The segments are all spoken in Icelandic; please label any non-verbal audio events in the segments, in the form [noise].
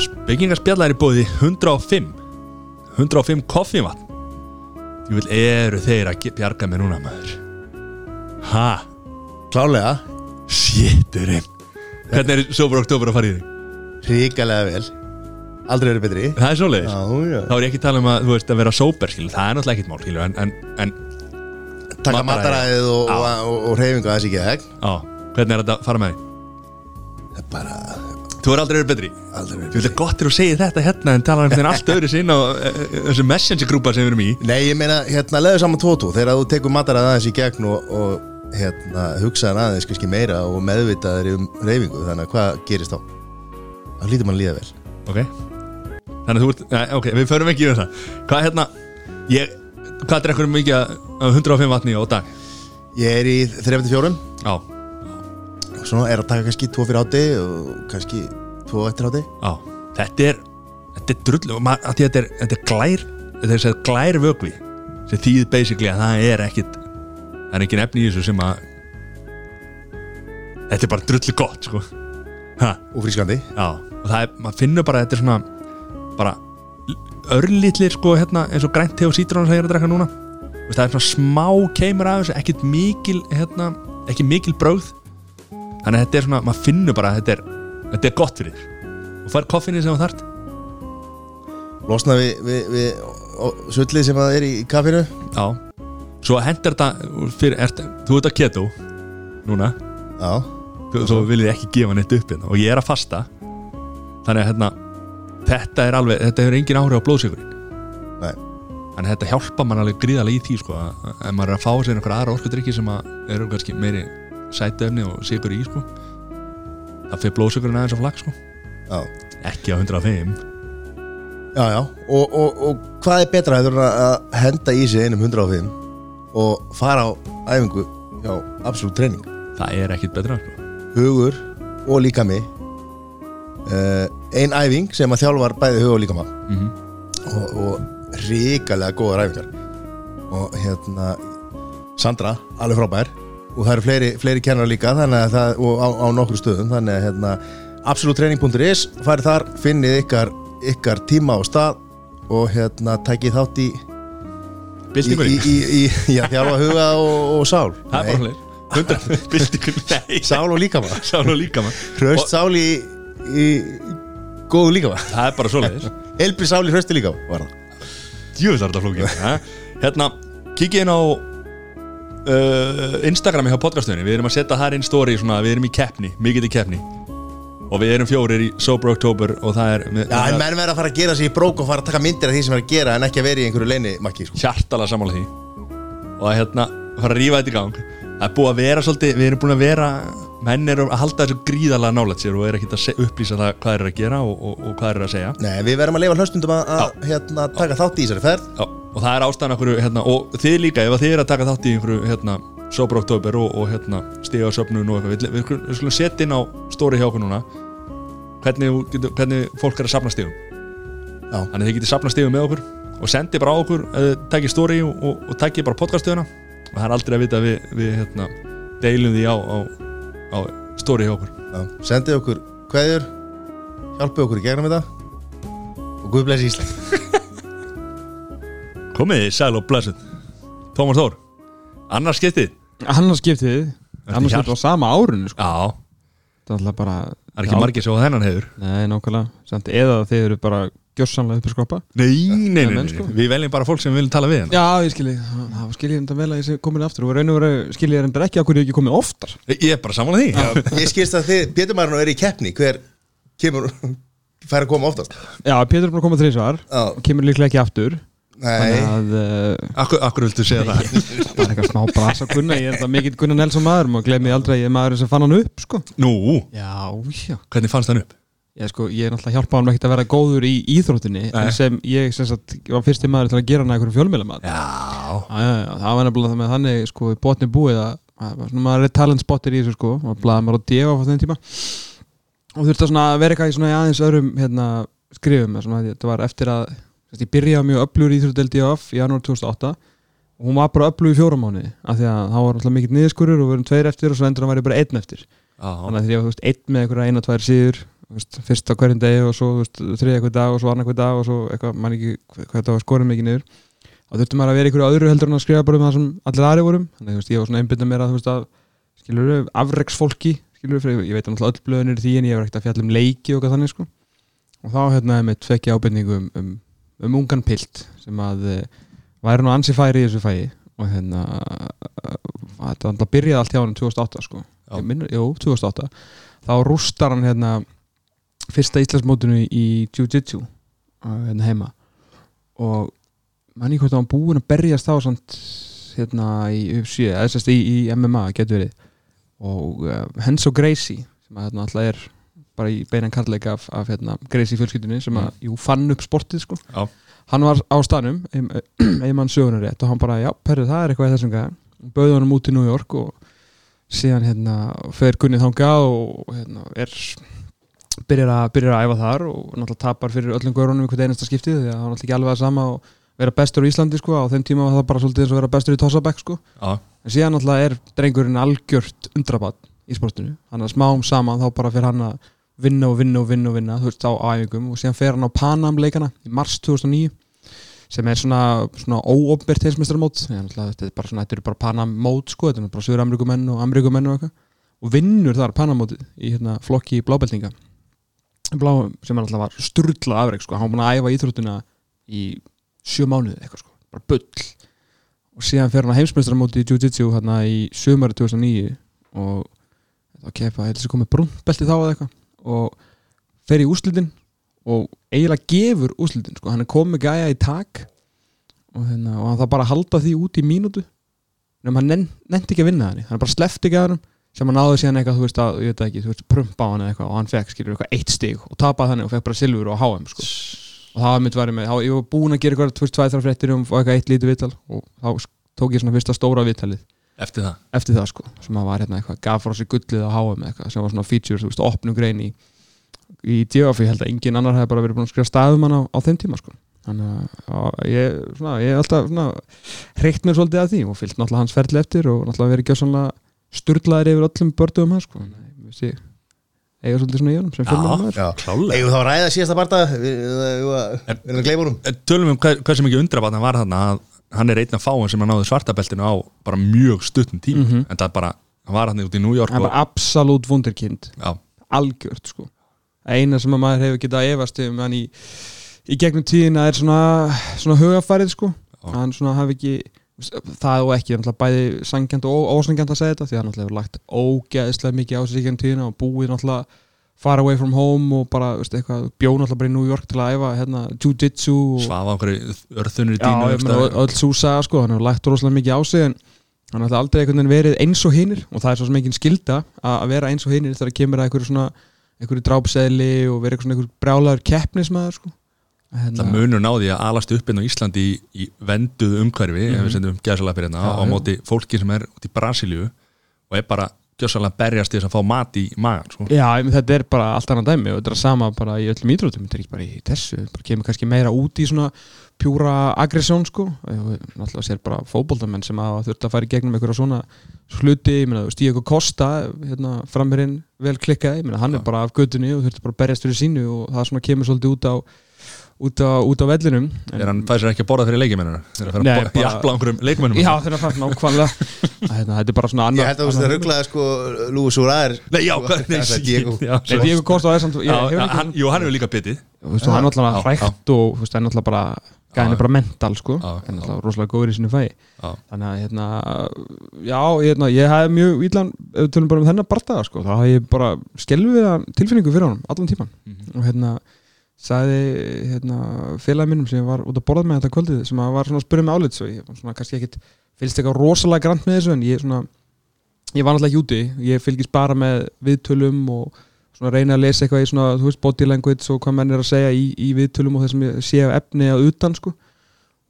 Spekingarspjallar er bóði 105 105 koffivatn. Ég vil eru þeir að bjarga mér núna maður? Ha, Klálega, shitturinn Hvernig er Sober Oktober að fara í þig? ríkalega vel. Aldrei verið betri. Það er svoleiðis. Þá er ég ekki að tala um að, þú veist, að vera sober skil. Það er náttúrulega ekkert mál, skilur En, en, en Takka Mataræði. mataræðið og, og, og, og reyfingu að þessi á, hvernig er þetta að fara með þig? Það er bara Þú er aldrei verið betri. Aldrei verið Ég vil að gott er að segja þetta hérna En tala um þeirra allt öðru sinna Og e, e, þessu messenger grúpa sem við erum í. Nei, ég meina, hérna, leðu saman tótu Þegar þú tekur mataræðið aðeins í gegn og, og hérna, hugsaðan aðeins kannski meira og meðvitaður um reyfingu Þannig að hvað gerist þá? Það lítur mann líða vel. Ok. Þannig að þú ert, ja, ok, við förum ekki yfir það. Hvað hérna, ég Hvað drekkur mikið af 105 vatni á dag? Ég er í 34 Já, og svona er að taka kannski 2 fyrir átti og kannski 2 eftir átti já Þetta er, þetta er drull og ma- af því að Þetta er, þetta er glær Þetta er sér glær vögvi sem þýð basically að það er ekkit það er ekki nefni í þessu sem að þetta er bara drullu gott sko. Ha, og frískandi. Já, og það er, maður finnur bara þetta er svona bara örlítlir sko hérna eins og grænt te og sítrón sem ég er að drekka núna. Það er svona smá keimur af þessu ekkit mikil hérna, ekki mikil brögð þannig að þetta er svona, maður finnur bara að þetta er, þetta er gott fyrir og fær koffinni sem það þart Losna við, við, við sullið sem að er í kaffinu. Já, svo hendur þetta fyrir, ert, þú ert að keto núna, Já, þú, þú viljið ekki gefa neitt upp hérna. Og ég er að fasta. Þannig að hérna þetta er alveg, þetta hefur engin áhrif á blóðsíkurinn nei. Þannig að þetta hjálpa mann alveg gríðarlega í því sko, að ef maður er að fá sér einhverja aðra orkudrykki sem að eru kannski meiri sætuefni og sigur í sko. Það fyrir blóðsíkurinn aðeins á flagg sko. Já, ekki á 105 já, já. Og, og, og hvað er betra að henda í sig einum 105 og fara á æfingu hjá absolutt treyning það er ekkit betra sko. hugur og líkami. Uh, ein æfing sem að þjálfar bæði hug og líkama. Mm og, og ríkalega góðar æfingar. Og hérna Sandra, alveg frábær og það eru fleiri, fleiri kennar líka það, og á, á nokkru stöðum þannig að hérna, absoluttreining.is farið þar, finnið ykkar, ykkar tíma og stað og hérna tækið þátt í þjálfa huga og, og sál. Það er bara hlir [laughs] sál og líkama. Sál og hraust sál í, í góðu líkama. Það er bara svoleiðis. Elbri sál í hrausti líkama var það. Djúvill er þetta flókið. [laughs] Hérna, kikið inn á uh, Instagrami hjá podcastunni. Við erum að setja þar inn story svona, við erum í keppni, mikið í keppni. Og við erum fjórir í Sober October og það er Já, en menn verða að fara að gera sig í brók og fara að taka myndir af því sem er að gera en ekki að vera í einhverju leini makki sko. hjartalega sammála því. Og að hérna, fara að rífa þetta í gang það er búið að vera svolítið, við erum búin að vera menn eru að halda þessu gríðalega nálægt sér og er ekki að upplýsa það hvað er að gera og, og, og hvað er að segja. Nei, við verðum að leifa hlustundum að, að hérna, taka þátt í þessari ferð. Já, og það er ástæðan okkur hérna, og þið líka, ef þið er að taka þátt í einhverju hérna, Sober Oktober og, og hérna, stiga á söfnun og eitthvað, við, við, við skulum setja inn á stóri hjá okkur núna hvernig, hvernig fólk er að safna stigum. Já. þannig að þið getur safna stigum með okkur og sendi bara á okkur, uh, takið stóri og, og, og takið bara podcastöðuna og það er aldrei að vita að við, við hérna, deilum því á, á, á stóri hjá okkur. Já, Sendið okkur kveðjur Hjálpið okkur í gegnum þetta Og Guð blessi Ísland. [laughs] Komið þið sæl og blessuð. Tómas Þór, annars skiptið. Annars skiptið. Annars hjart- skiptið á sama árunni sko. Já, það er alltaf bara það er ekki margir svo þennan hefur. Nei, nákvæmlega. Samt, eða þeir eru bara gjörsanlega upp að skoppa. Nei, nei, nei, nei, sko. við veljum bara fólk sem vil tala við hérna já, ég skilji, það skilji þetta vel að ég sé komin aftur og raun og veru skilji ég þetta ekki að hverju ég ekki komið oftar. Ég er bara saman því. Já, Ég skilst að þið, Pétur Marino er í keppni Hver kemur fær að koma oftast? Já, Pétur er bara að koma þrísvar Já, og kemur líklega ekki aftur. Nei. Þannig að uh, Akkur, akkur viltu segja það? [laughs] það er eitthvað smá brasa gunna ég er þetta mikill gunna Nelson maður og gleymi aldrei að ég er maðurinn sem fann hann upp sko. Nú, já, já. Hvernig fannst hann upp? Ég, sko, ég er náttúrulega hjálpað hann ekkert að vera góður í íþróttinni en sem ég sem sagt, var fyrsti maður til að gera hann eitthvað fjölmjölamað Já. Það var nefnilega það með þannig sko, í botni búið að, að svona, maður er talentspottir í þessu sko, og blaða maður á D.O. á þenn tíma. Og þurfti að svona vera eitthvað í í aðeins öðrum hérna, skrifum þetta var eftir að sérst, ég byrjaði mjög öflugur í Íþróttel D.O.F. í janúar 2008 og hún var bara öflug í fjóramáni af því að það var mikill niðurskurur veist, fyrst á hverjum degi og svo þriðja hver dag og svo annar hver dag og svo eitthvað, mann ekki hva- hvað þetta var skorum mikið niður. Og þurftum maður að vera í einhverju öðru heldur en að skrifa bara um það sem allir aðri vorum þannig veist, ég var svona einbindað mér að veist að skilur við, afreksfólki skilur við, ég veit að náttúrulega öll blöðin eru því en ég var ekkert að fjalla um leiki og hvað þannig sko. Og þá hérna með tvekki ábyrningu um, um, um ungan pilt sem að e, væri nú ansi færi í þessu fæi. Og hérna þetta alltaf byrjaði allt hjá hann 2008 sko. Minnur, jú, 2008 þá rústar hann hérna fyrsta Íslandsmótinu í Jiu-Jitsu hérna heima. Og manni hvort að hann búinn að berjast þá samt hérna í UFC eða þess að í, í MMA getur verið. Og uh, Henso Gracie sem að hérna alltaf er bara í beinan karleika af, af hérna, Gracie fjölskyldunni sem að jú, fann upp sportið sko. Já. hann var á staðnum [clears throat] einmann sögunar rétt og hann bara, já, perðu, það er eitthvað þessum gæða bauði honum út í New York og síðan hérna fer Gunnið þangað og hérna er byrjar að, byrjar að æfa þar og náttúrulega tapar fyrir öllum gaurunum í hvert einasta skiptið því að það var náttúrulega ekki alveg að sama og vera bestur í Íslandi sko, á þeim tíma var það bara svolítið eins og vera bestur í Tossabæk sko. En síðan náttúrulega er drengurinn algjört undrabatt í sportinu, hann að smám saman þá bara fyrir hann að vinna og vinna og vinna og vinna, þú veist, á æfingum. Og síðan fer hann á Panam leikana í mars 2009 sem er svona, svona óopmert heimsmestarmót þetta er bara svona, þetta eru bara Panam mót sko, þetta er bara sögur Ameríkumenn og Ameríkumenn og og vinnur þar Panamótið í hérna, flokki blábeltinga Blá, sem er alltaf var sturla afreg sko, hann var að æfa íþróttina í sjö mánuði eitthvað sko, bara bull. Og síðan fer hann að heimsmeistaramóti í Jiu-Jitsu hérna í sömari 2009 og þá kepa, heldur þessi komið brúnbelti þá eða eitthvað og fer í úslitin og eiginlega gefur úslitin sko, hann er komið gæja í tak og, hérna, og hann það bara að halda því út í mínútu. En hann nenn, nefndi ekki að vinna hann hann bara slefti ekki að hann sem hann náði síðan eitthvað, þú veist að, ég veit ekki, þú veist, prumpa á hann eða eitthvað og hann fekk, skilur, eitthvað eitt stig og tapaði þannig og fekk bara silfur og HM, sko. Og það var mitt værið með, þá, ég var búinn að gera eitthvað, þú veist, tvæð þar fréttir um og eitthvað eitt lítið viðtal og þá tók ég svona fyrsta stóra viðtalið. Eftir það? Eftir það, sko, sem að var hérna eitthvað gaf frá sig gullið á HM eitthvað, sem var svona feature, þú veist, opnum grein í í ég held að engin annar hefði bara verið búinn að skrifa staðum hann á, á þeim tíma, sko. Þannig að ég, svona, ég alltaf hreikt mér svolítið að því og fyllt náttúrulega hans ferli eftir og náttúrulega verið gjössanlega sturlaðir yfir öllum bördugum hans sko. Sé eiga svolítið svona í honum sem. Eigum við þá ræða síðasta honum. En Tölum um hvað, hvað sem ekki undrabann hann var þarna að hann er einn af fáin sem að náði svartabeltinu á bara mjög stuttum tíma. Mhm. en það bara, hann var hann út í New York hann er og, bara absolutt wunderkind. Já, algjört sko. Eina sem að maður hefur getað að efast um hann í, í gegnum tíðina er svona, svona hugafærið sko. Já. hann svona hafi ekki það og ekki, náttúrulega bæði sangjant og ósangjant að segja þetta því að hann náttúrulega hefur lagt ógeðislega mikið á sig gegnum tíðina og búið náttúrulega far away from home og bara veist, eitthvað, bjó náttúrulega bara í New York til að æfa hérna, jiu-jitsu og svafa okkur örþunir í Já, dínu ég meina, öll súsa sko, hann hefur lægt rosalega mikið á sig en hann hefði aldrei einhvern veginn verið eins og hinnir og það er svo sem engin skilda að vera eins og hinnir þegar kemur að einhverju drápseðli og svona einhverju brjálaður keppnismæður sko. Hérna, Það munur náði að alast upp inn á Íslandi í, í venduðu umhverfi ef við sendum gæsalapir hérna Já, á móti fólki sem er út í Brasilíu og er bara gjössalega berjast til þess að fá mat í magan sko. Já, meina, þetta er bara allt annað dæmi og þetta er sama bara í öllum ídrótum þetta er ekki bara í þessu, bara kemur kannski meira út í svona pjúra aggressjón sko. Náttúrulega sér bara fótboltamenn sem hafa þurft að fara í gegnum einhverja svona meina, stíða eitthvað kosta hérna, framherinn vel meina, hann er bara af gödunni og þurfti bara að berjast fyrir sínu og það svona kemur svolítið út á út á, út á vellinum. En- er hann fæði sér ekki að borða fyrir leikimennina? Fæði að bara- jafla einhverjum leikmennum Já, þeirra fætt nákvæmlega. Að hérna, Þetta er bara svona Ég annar held að þú veist að rugglaði sko Lúi Súra er Nei, já, Diego. Costa ég Jú, hann hefur líka bitið. Hann er alltaf Já, hrækt og hann er alltaf bara gæðin er bara mental sko. Hann er alltaf rosalega góður í sinni fæi. Já. þannig að hérna já, hérna, ég hef mjög ílan ef við tölum bara um þennan bardaga sko þá hef ég bara skelviða tilfinningu fyrir honum allan tíman Mhm. og hérna sagði hérna, félagi minnum sem var út að borða með þetta kvöldið sem var svona að spyrja mig álits og ég var svona kannski ekkit fylgst eitthvað rosalega grant með þessu en ég svona ég var náttúrulega ekki úti, ég fylgist bara með viðtölum og svona reyna að lesa eitthvað í svona, þú veist, body language og hvað menn er að segja í, í viðtölum og þessum ég sé af efni að utan sko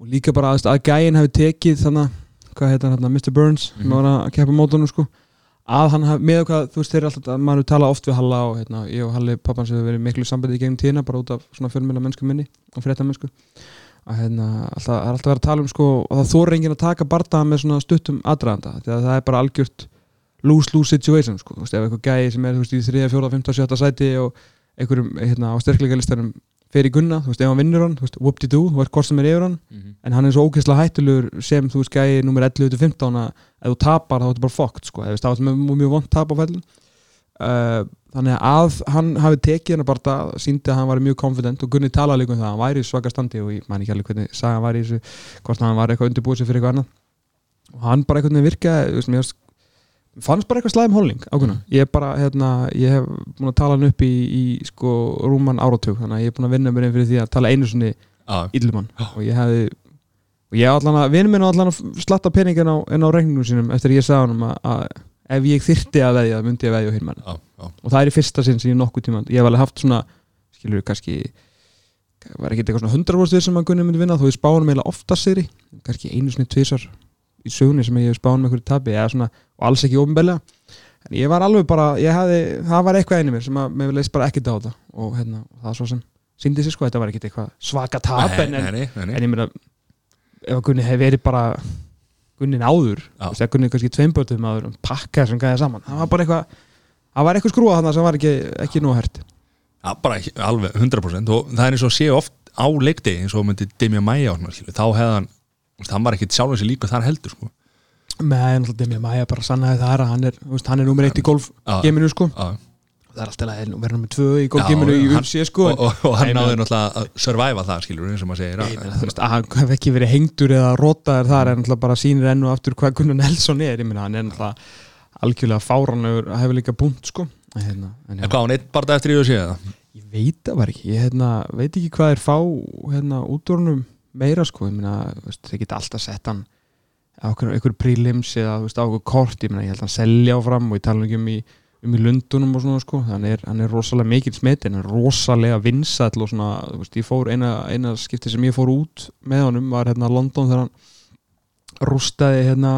og líka bara að, að gæinn hefur tekið þannig, hvað heitir hann hérna, Mr. Burns sem Mhm. var að keppa mótunum sko að hann haf, með hvað, þú veist, þeir eru alltaf að maður tala oft við Halla og hérna, ég og Halli pappans hefur verið miklu sambandi í gegnum tíðina bara út af svona fjölmjöla mennsku minni og frétta mennsku að hérna, alltaf, það er alltaf verið að tala um sko og það þóra enginn að taka bardaða með svona stuttum aðdraðanda að það er bara algjört lose-lose situation sko, þú veist, ef eitthvað gæði sem er þú veist, í 3, 4, 5, 7 sæti og einhverjum hérna, á sterkleika listanum fer í gunna, þú veist, ef hann vinnur hann, þú veist, whoop-de-doo, þú veist hvort sem er yfir hann. Mhm. en hann er svo ógeðslega hættulegur sem þú veist gæði nummer 11-15 að ef þú tapar þá er þetta bara fokkt sko, það með mjög, mjög vond tap á fellin uh, þannig að hann hafi tekið hennar bara síndi að hann var mjög confident og Gunni talaði líka um það, að hann væri í svaka standi og ég man ekki alveg hvernig sagan var í þessu hvort hann var eitthvað undirbúið sér fyrir eitthvað annað. Og hann bara einhvern veginn mér fannst- bara eitthvað slæðum hólning ákveðna, ég er bara, hérna, ég hef búin að tala hann upp í, í sko rúman áratug, þannig að ég er búin að vinna mér inn fyrir því að tala einu sinni Já, Illumann og ég hefði og ég allan að, vinur minn á allan að slatta pening en á, en á reikningum sínum eftir að ég sagði hann að, að ef ég þyrti að veðja, myndi ég veðja á hinn mann já, já, og það er í fyrsta sinn sem ég nokkuð tíma ég hef alveg haft svona, skilur kannski var ekki eitthvað svona 100% við sem að Gunni myndi vinna, þó ég spáði hann eiginlega ofta sigri, kannski einu svona tvisar í sögunni sem ég hef spáði með einhverju tabi og alls ekki ofinbellega en ég var alveg bara, ég hefði það var eitthvað einu mér sem að mér leist bara ekkert á þetta og hérna, það svo sem síndi sér sko, þetta var ekkert eitthvað svaka tap en, en, en ég meina ef að Gunni hefði verið bara Gunnin áður, Já. þú veist, ef Gunni kannski tveimbötum áður, um pakka sem gæði saman það var bara eitthvað, það var eitthvað skrúa þannig sem var ekki, ekki nú hert. Já, bara alveg 100% og það er eins og sé oft á leikti eins og myndi Demi Maia og svona, skilur, þá hefði hann var ekkit sjálfum sér líka þar heldur sko. með náttúrulega mér maður bara sannaði það er að hann er, hann er nummer eitt í golfgeiminu sko, Já, það er alltaf að vera nummer tvö í golfgeiminu í UFC sko, og, og, og hann Nei, náði náttúrulega að surviva það skilur eins og maður segir Ég meina, að, að hann hef ekki verið hengdur eða rotaður þar en náttúrulega bara sýnir enn og aftur hvað Gunnar Nelson er, ég meina hann er náttúrulega algjörlega fáranlegur að hefur líka búnt sko. Hérna, en, en hvað hann eitt bara eftir í og séða ég veit það var ekki. Ég hérna, veit ekki hvað er fá hérna, útdórnum meira sko. Ég meina, þeir geta alltaf sett hann á okkur prílims eða veist, á okkur kort, ég meina, ég held að hann selja áfram og ég tala ekki um í, um í Lundunum og svona sko, hann er, hann er rosalega mikil smetin, hann er rosalega vinsæll og svona, þú veist, ég fór eina, eina skipti sem ég fór út með honum var hérna London þegar hann rústaði hérna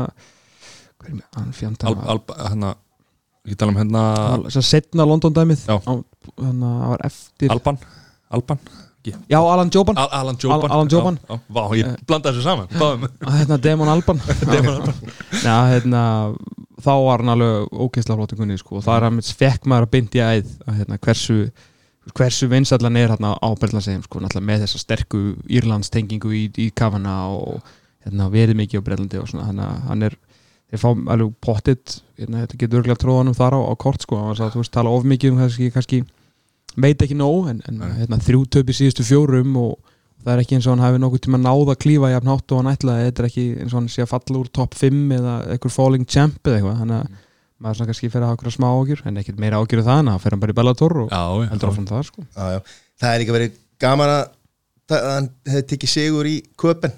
hvað er með, hann al, hérna, ég tala um hérna setna London dæmið hann var eftir Alban Alban já, Alan Joban. Al, Alan Joban. Al- Alan Joban. já, já, Vá, ég blandaði þessu saman. [laughs] Hérna Demon Alban. [laughs] Demon Alban. [laughs] Já, hérna, þá var hann alveg kunni sko, og það er að fekk maður að bindja æð að hérna, hversu hversu vinsallan er hérna á Breitlandsegjum sko, með þessa sterku Írlands tengingu í, í kafana og hérna, verið mikið á Breitlandi og svona, þannig að hann er þeir fá alveg pottitt hérna, þetta getur örgulega tróðanum þar á, á kort sko, hann var að þú veist, tala of mikið um kannski, kannski veit ekki nóg en, en hérna, þrjú töpi síðustu fjórum og það er ekki eins og hann hafi nokkuð tíma náð að klífa jafn hátt og hann ætlaði, þetta er ekki eins og hann sé að falla úr topp 5 eða einhver falling champ eða eitthvað, þannig að maður svona kannski fyrir að hafa okkur smá ágjur, en ekkert meira ágjur það en að fer hann bara í Bellator og Já, heldur áfram það sko. já, já. það er líka verið gaman að, að hann hefði tekið sigur í köpen.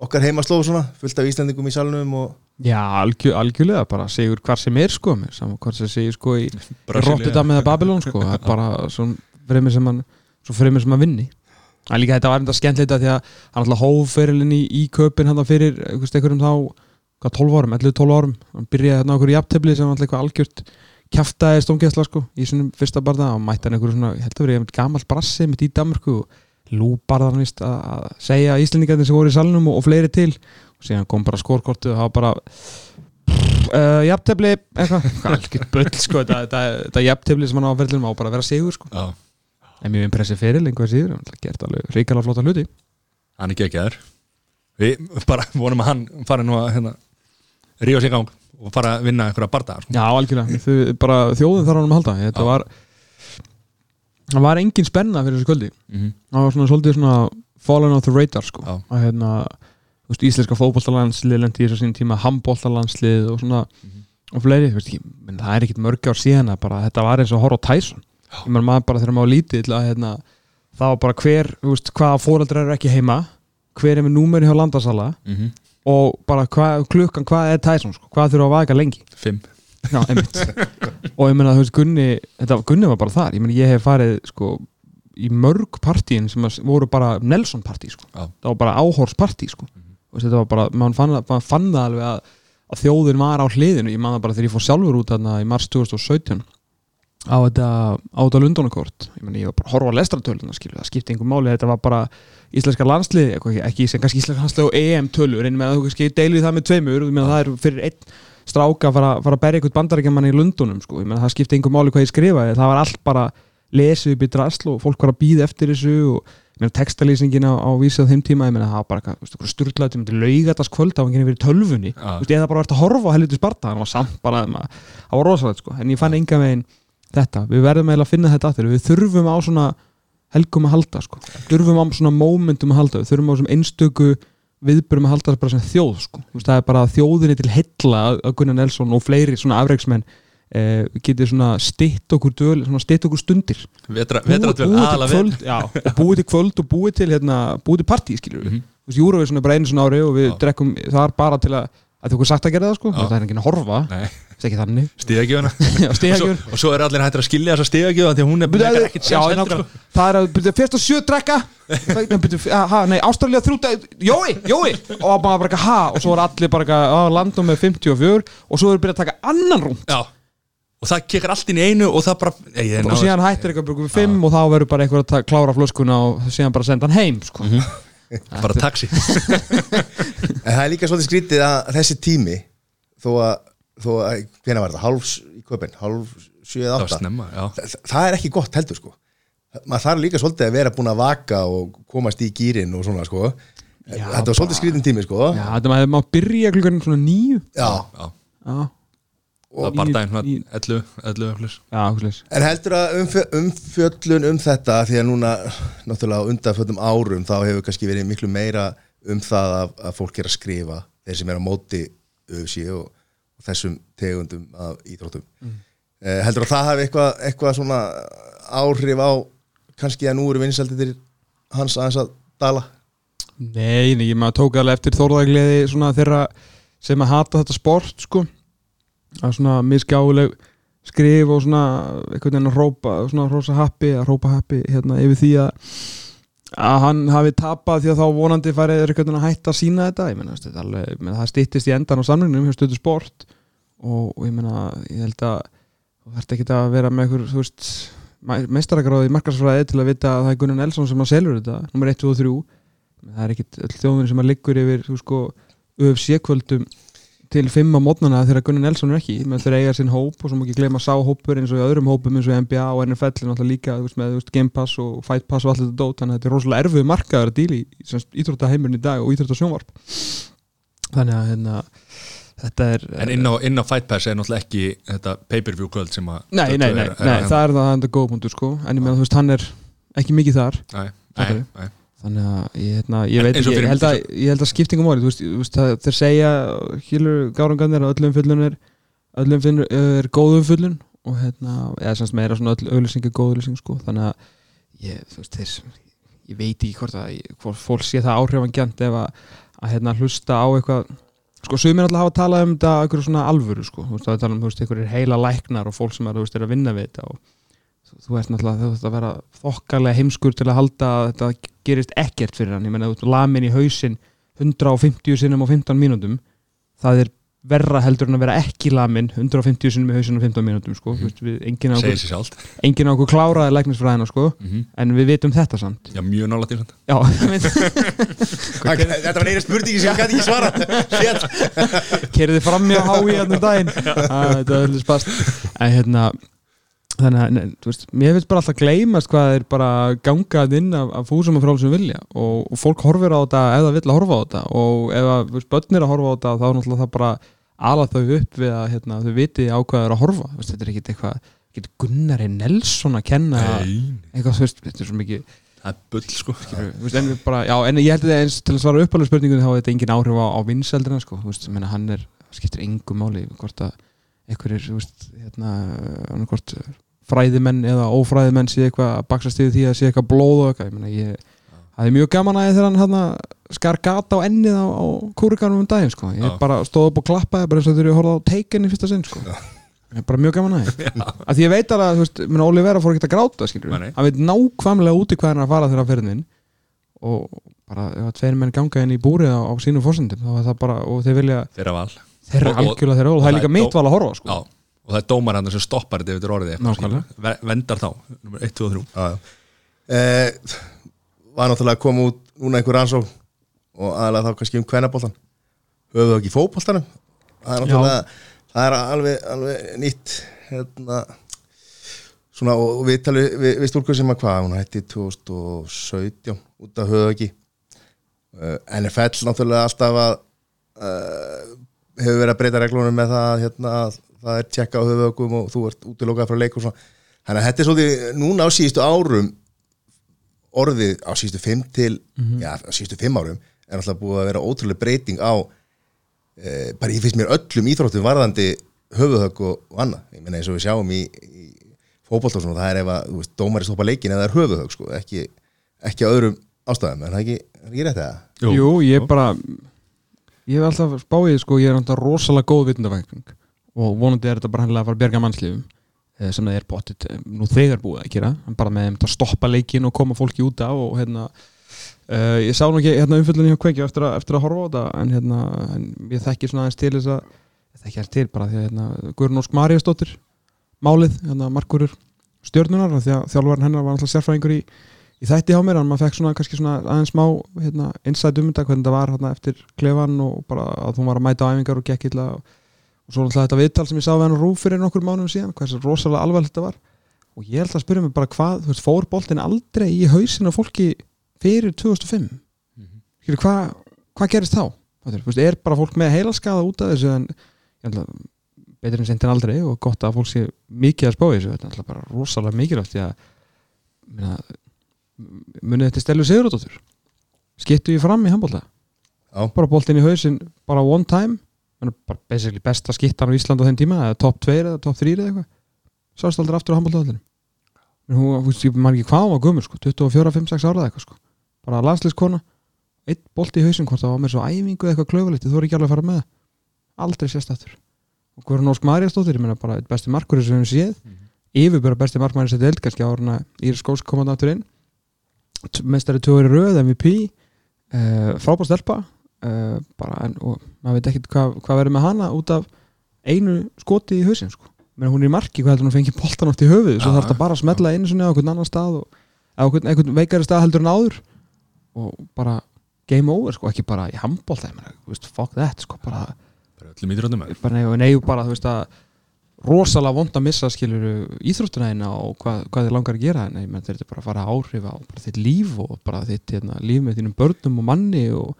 Okkar heimaslóð svona fullt af Íslandingum í salnum og Já, algjör, algjörlega, bara segur hvar sem er sko, hvort sem segir sko í. Rotterdam eða Babylon sko, það er bara svona fremur sem hann, svo fremur sem hann vinni. Það er líka þetta var enda skemmtleita því að hann alltaf hóf ferilinn í, í köpin hann fyrir einhvers einhverjum þá hvað 12 árum, 11-12 árum. Hann byrjaði hérna á einhverju jafntefli sem alltaf eitthvað algjört kjaftaði stóngjæsla sko í sinum fyrsta barða og mætti hann einhverju svona, ég held að verið gammal brassi mitt í Danmarku og lúbarða hann vist að, segja íslendingarnir sem voru í salnum og, og fleiri til síðan kom bara skórkortu það var bara uh, jafntefli eitthvað, [laughs] Hvað algjört bull sko þetta, jafntefli sem hann á að verðlum á bara að vera sigur sko. Já, en mjög impressið fyrir lengur síður gert alveg ríkala flotta hluti. Hann er geggjaður. Við bara vonum að hann fari nú að hérna, ríða sig í gang og fara að vinna einhverja bardagar sko. já algjörlega, Þau, bara þjóðin þarf hann að halda. Þetta Já. var það var engin spenna fyrir þessu kvöldi. Mhm. það var svona svolítið svona fallen off the radar sko. Að hérna veist, íslenska fótbollalandslið lendi í þessu sín tíma handbollalandslið og svona Mhm. og fleiri, veist, ég, menn, það er ekkit mörg ár síðan að bara þetta var eins og horf á menn maður bara þegar maður lítið að, hérna, það var bara hver, veist, hvaða fóreldrar eru ekki heima hver er með númeri hjá landasala Mhm. og bara hva, klukkan hvað er Tyson sko, hvað þurfa að vaka lengi? Fimm. Já, einmitt. Og ég þú veist, Gunni þetta, Gunni var bara þar, ég meina, ég hef farið sko, í mörg partíin sem að, voru bara Nelson partí sko. Það var bara áhorspartí sko. Og þetta var bara, mann fann, maður fann það alveg að, að þjóðin var á hliðinu. Ég man það bara þegar ég fór sjálfur út þarna í mars 2017 á þetta, á þetta Lundunarkort ég meina, ég var bara að horfa á lestratöluna skilu, það skipti einhver máli, þetta var bara íslenska landslið, ekki, ekki sem kannski íslenska landslið og EM tölur, en með að þú kannski deilið það með tveimur, það er fyrir einn stráka að fara, fara að berja eitthvað bandarækjaman í Lundunum sko. meina það skipti einhver máli hvað ég skrifaði. Það var allt bara lesið upp í drasl og fólk var að býða eftir þessu og textalýsingin á, á vísið á þeim tíma ég meina það var bara eitthvað sturglaði til laugatast kvöld það var ekki verið í tölvunni Já. Þú veist, ég hefði bara verið að horfa á helviti sparta það var samt bara það var rosalegt sko. en ég fann enga veginn þetta við verðum eiginlega að finna þetta aftur við þurfum á svona helgum að halda sko. þurfum á svona momentum að halda við þurfum á svona einstöku viðbörum að halda bara sem þjóð sko. Veist, það er bara þjóðinni til heilla að- að Gunnar Nelson og fleiri svona afreiksmenn eh, getið svona stitt okkur döl, svona stitt okkur stundir. Vetra, Búið- búið til kvöld, já, búið til kvöld og búið til hérna, búið til partí skilur við Mhm. þú veist, Júruvísun er bara einu svona ári og við Já. drekkum það bara til að að þú okkur sagt að gera það sko, það er enginn að horfa. Það er ekki þannig. Stíðagjöfuna og, [laughs] og svo er allir hættir að skilja þessa stíðagjöfa því að hún er eh, ekkert nákvæmlega. sko. það er að byrja, fyrst og sjö drekka. Ástralja þrjúta Jói, Jói! Og bara eitthvað, ha, og svo er allir bara landum með 54 og svo er byrjað að taka annan rúm Já Og það kekar allt inn í einu og það bara Ég, ég, og síðan hættir eitthvað byrjum við fimm og þá verður bara einhver að klára flöskuna og síðan bara senda hann heim sko. bara taxi. [laughs] En það er líka svolítið skrítið að þessi tími þó að, þó að hvena var þetta, hálf í köpinn, hálf sjö eða Það það, það er ekki gott heldur sko. Maður þarf líka svolítið að vera búin að vaka og komast í gýrin og svona sko. Já, þetta var svolítið skrítin tími sko. Já, þetta maður byrja klukkan svona nýju Já. Já, Já, það var bara svona 11, 11 öflis já, okkur En heldur að umfjö, umfjöllun um þetta því að núna náttúrulega á undanföldum árum þá hefur kannski verið miklu meira um það að, að fólk er að skrifa þeir sem er á móti UFC og, og þessum tegundum af íþróttum. Mm. heldur að það hafi eitthvað, eitthvað svona áhrif á kannski að nú eru vinsældir hans aðeins að dala? Nei, nei, maður tók alveg eftir þórðagleði svona þeirra sem að hata þetta sport sko að svona miskjáuleg skrif og svona einhvern veginn að rópa svona rosa happi, að rópa happi hérna yfir því að að hann hafi tapað því að þá vonandi farið einhvern veginn að hætta að sína þetta. Ég meina, þetta er alveg, meina, það stýttist í endan á samlingnum hjá stöðu sport og, og ég meina, ég held að þú þarft ekki að vera með einhver, þú veist meistaragráði markarsfræði til að vita að það er Gunnar Nelson sem að selur þetta, nummer 1, 2 og 3 það er ekkit öll þjóðin sem að liggur yfir þú sko, UFC-kvöldum til fimm á mótnana þegar Gunnar Nelson er ekki. Með þeir eiga sinn hóp og svo má ekki gleyma sá hópur eins og í öðrum hópum eins og NBA og NFL er náttúrulega líka veist, með veist, Game Pass og Fight Pass og allt þetta dót. Þannig að þetta er rosalega erfið markaður að díli í íþróttaheimurinn í dag og íþróttasjónvarp. Þannig að hérna, þetta er En inn á, inn á Fight Pass er náttúrulega ekki þetta pay-per-view kvöld sem að Nei, nei, nei, nei, það er það það er góð punktur sko. En ég meina þú veist, hann er ekki mikið þar. Nei, nei, við? nei þannig að ég, hérna, ég veit ekki, ég held að, ég held að skiptingum orðið, þú veist, þeir segja hílur gárangarnir að öllum fullun er öllum finn er góðum fullun. Og hérna, eða semst meira svona öll auðlýsing er góð auðlýsing sko, þannig að ég, þú veist, þeir, ég veit ekki hvort að hvort fólk sé það áhrifangjant ef að, að hérna hlusta á eitthvað. Sko, sumir alltaf hafa talað um þetta eitthvað svona alvöru, sko, þú veist, það er talað um, þú veist, þú veist, og náttúrulega þú veist að vera þokkalega heimskur til að halda að þetta gerist ekkert fyrir hann. Ég menna þú veist lamin í hausinn 150 sinnum á 15 mínútum. Það er verra heldur en að vera ekki lamin 150 sinnum í hausinn á 15 mínútum sko. mm. veist, við, enginn, á okkur, enginn á okkur kláraði læknisfræðina sko. Mhm. en við vitum þetta samt. Já, mjög nálægt í samt. Já, [laughs] Þetta var einu spurningi sem ég gæti ekki svara kerði fram í að hái hérna um daginn. Að, þetta er allir spast. En hérna þannig að, þú veist, mér finnst bara alltaf gleymast hvað er bara gangað inn af, af fúsum og frálsum vilja. Og, og fólk horfir á þetta það vill að horfa á þetta. Og ef að, veist, börn er að horfa á þetta þá er náttúrulega það bara ala þau upp við að hérna, þau viti á hvað það er að horfa. Veist, þetta er ekkit eitthvað, ekkit Gunnari Nelson að kenna eitthvað, veist, þetta er svo mikið það er bull sko veist, en, bara, já, en ég held að eins til að svara uppalegu spurningunni þá er þetta engin áhrif á, á vinseldina sko, meina, hann er skiptir engum máli hvort að þú veist, hérna annarkvort fræðimenn eða ófræðimenn sé eitthvað að baksast yfir því að sé eitthvað blóð og eitthvað, ég meina, ég það er mjög gaman að ég þegar hann skar gata á ennið á, á kúrikanum um daginn sko, ég bara stóð upp og klappaði bara eins og þegar ég horfði á teikin í fyrsta sinn sko. Ég er bara mjög gaman að því [laughs] að því ég veit að, þú veist, minna, Óli Vera fór ekki að gráta hann veit nákvæmlega úti hvað hann er að fara þegar fyrir inn og bara ef að tveir menn ganga inn í búrið á, á sínum fórsendum þá er það bara, og þeir vilja Þeirra val. Þeirra Og- algjörlega þeirra og og það er líka mitt val að horfa sko. Og það er dómar hann sem stoppar þetta ef þetta er orðið eitthvað, Vendar þá, nummer 1, 2 og 3 Já, já. Eh, var náttúrulega að koma út núna einhver rannsók og aðalega þá kannski um kvennabóltan höfum við ekki fótboltanum. Það er náttúrulega það er alveg, alveg nýtt hérna svona og við tali við, við stúlkur sem að hvað, hún hætti 2017 út af höfðaki uh, NFL náttúrulega alltaf að uh, hefur verið að breyta reglunum með það að hérna, að það er tjekka á höfðökum og þú ert útilokað frá leik og svona. Þannig að þetta er svolítið núna á síðustu árum orðið á síðustu fimm til já, á síðustu fimm árum er alltaf búið að vera ótrúlega breyting á e, bara ég finnst mér öllum íþróttum varðandi höfuðhögg og, og annað. Ég meina eins og við sjáum í, í fótbolt og svona, það er ef að, þú veist, dómari stoppa leikin eða það er höfuðhögg, sko, ekki, ekki á öðrum ástæðum, en það er ekki, er ekki rétt eða? Jú, ég bara Ég hef alltaf spáið, sko, ég er alltaf rosalega góð vitundafækning og vonandi er þetta bara hannilega að fara að berga mannslífum eh, sem það er bóttið nú þegar búið að gera. Bara með að stoppa leikin og koma fólki út á og hérna uh, ég sá nú ekki hérna umfyllunni hjá kveikja eftir, eftir að horfa á þetta en hérna en ég þekki svona aðeins til þess að ég þekki aðeins til bara því að hérna Guðrún Ósk Maríasdóttir málið, hérna markurur stjörnunar af því að þjálfarinn hennar var alltaf sérfræðingur í í þætti hjá mér, en maður fekk svona kannski svona aðeins smá hérna, insight um þetta hvernig þetta var hérna, eftir klefan og bara að hún var að mæta á æfingar og gekk illa og, og svo alltaf þetta viðtal sem ég sá við hann rúf fyrir nokkur mánuðum síðan, hvað þessi rosalega alvarlegt þetta var. Og ég held að spyrja mig bara hvað veist, fór boltin aldrei í hausin á fólki fyrir 2005 mm -hmm. hvað hva gerist þá? Veist, er bara fólk með heilaskaða út af þessu en ég held að betur en sent en aldrei og gott að fólk sé mikið að spá þessu, þetta er bara rosalega mikilvægt því að minna, munið þetta Stelu Sigurðardóttur? Skittu ég fram í handbólta bara boltinn í hausinn bara one time? er bara basically besta skittan á Ísland á þeim tíma top 2 eða top 3 eða eitthvað. Sást aldrei aftur á handbóltaðallinu hún, veist, ég man ekki hvað hún var gummur sko, 24, 5, 6 ára eða eitthvað sko. Bara landslískona, eitt bolti í hausinn hvort það var með svo æfingu eða eitthvað klöfulegt þú er ekki alveg að fara með aldrei sést aftur. Og Guðrún Ósk Maríasdóttir ég meina bara eitt besti markur sem við höfum séð. Mm yfirbjörða besti markmæri sem deild kannski áruna Íris Skóls komandi aftur inn. Meistari tjóður í röð, MVP uh, frábár stelpa uh, bara, en, og maður veit ekkert hvað hva verður með hana út af einu skoti í hausinn sko. menn hún er í marki, hvað heldur hún fengi boltan oft í höfuð, svo þarf þetta bara að smetla einu sinni á einhvern annan stað og, á einhvern, veikari stað heldur en áður. Og bara game over, sko, ekki bara í veist, fuck that sko, bara, bara öllum nei, nei, bara, þú veist að rosalega vond að missa skilur íþróttuna eina og hvað, hvað þið langar að gera. En þetta er bara að fara að áhrif á bara þitt líf og bara þitt hérna, líf með þínum börnum og manni og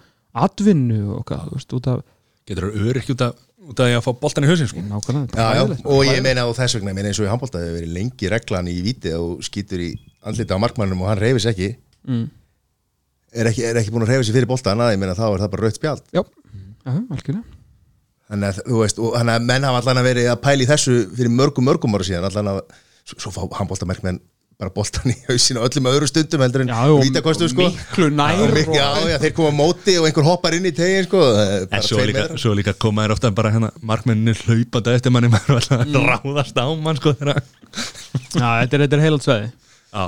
atvinnu og hvað, þú veist, út af getur það örygg út af út af að fá boltan í hausin sko. nákvæmlega, Já, já, og ég meina og þess vegna, ég meina eins og í handbólta hefur verið lengi reglan í víti og skýtur í andlita á markmannum og hann reyfis ekki. Mm. er ekki, er ekki búin að reyfa sig fyrir boltan ég meina þá er það bara rautt spjald. Já, algjörlega. Þannig að þú veist, og þannig að menn hafa allan að verið að pæla í þessu fyrir mörgum mörgum ára síðan allan að, svo, svo fá handbóltamerkmenn bara boltan í hausinu á öllum öðru stundum heldur en Já, og vítakostu sko. miklu nær Já, já, já, þeir koma á móti og einhver hoppar inn í tegin sko. Það er en svo líka, svo líka koma þér ofta bara hérna markmenninni hlaupandi eftir manni [laughs] maður alltaf að ráðast á mann sko þeirra Já, þetta er, þetta er heilat sveði Já.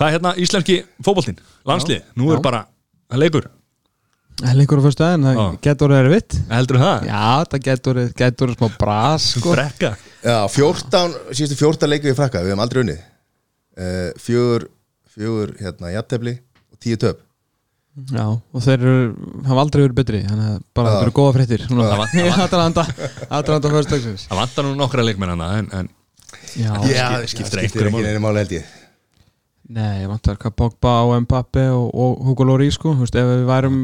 Hvað er hérna íslenski fótboltinn? Landslið, nú er Já. bara leikur, lengur á fyrstu aðein, það getur orðið erfitt. Heldur það? Já, það getur orðið smá bras sko. Brekka Já, 14, síðustu 14 leikið við frakka, við hefum aldrei unnið uh, Fjögur, fjögur hérna, jafntefli og tíu töp. Já, og þeir eru, hafa aldrei verið betri þannig að bara þetta eru góða fréttir. Það það Atalanta Atalanta fyrst dagsins. Það vantar nú nokkra leikmenn hana en, en Já, það skiptir ekki máli. neina máli held ég. Nei, ég vantar Pogba og Mbappe og, og Hugo Lloris sko, þú veist, ef við værum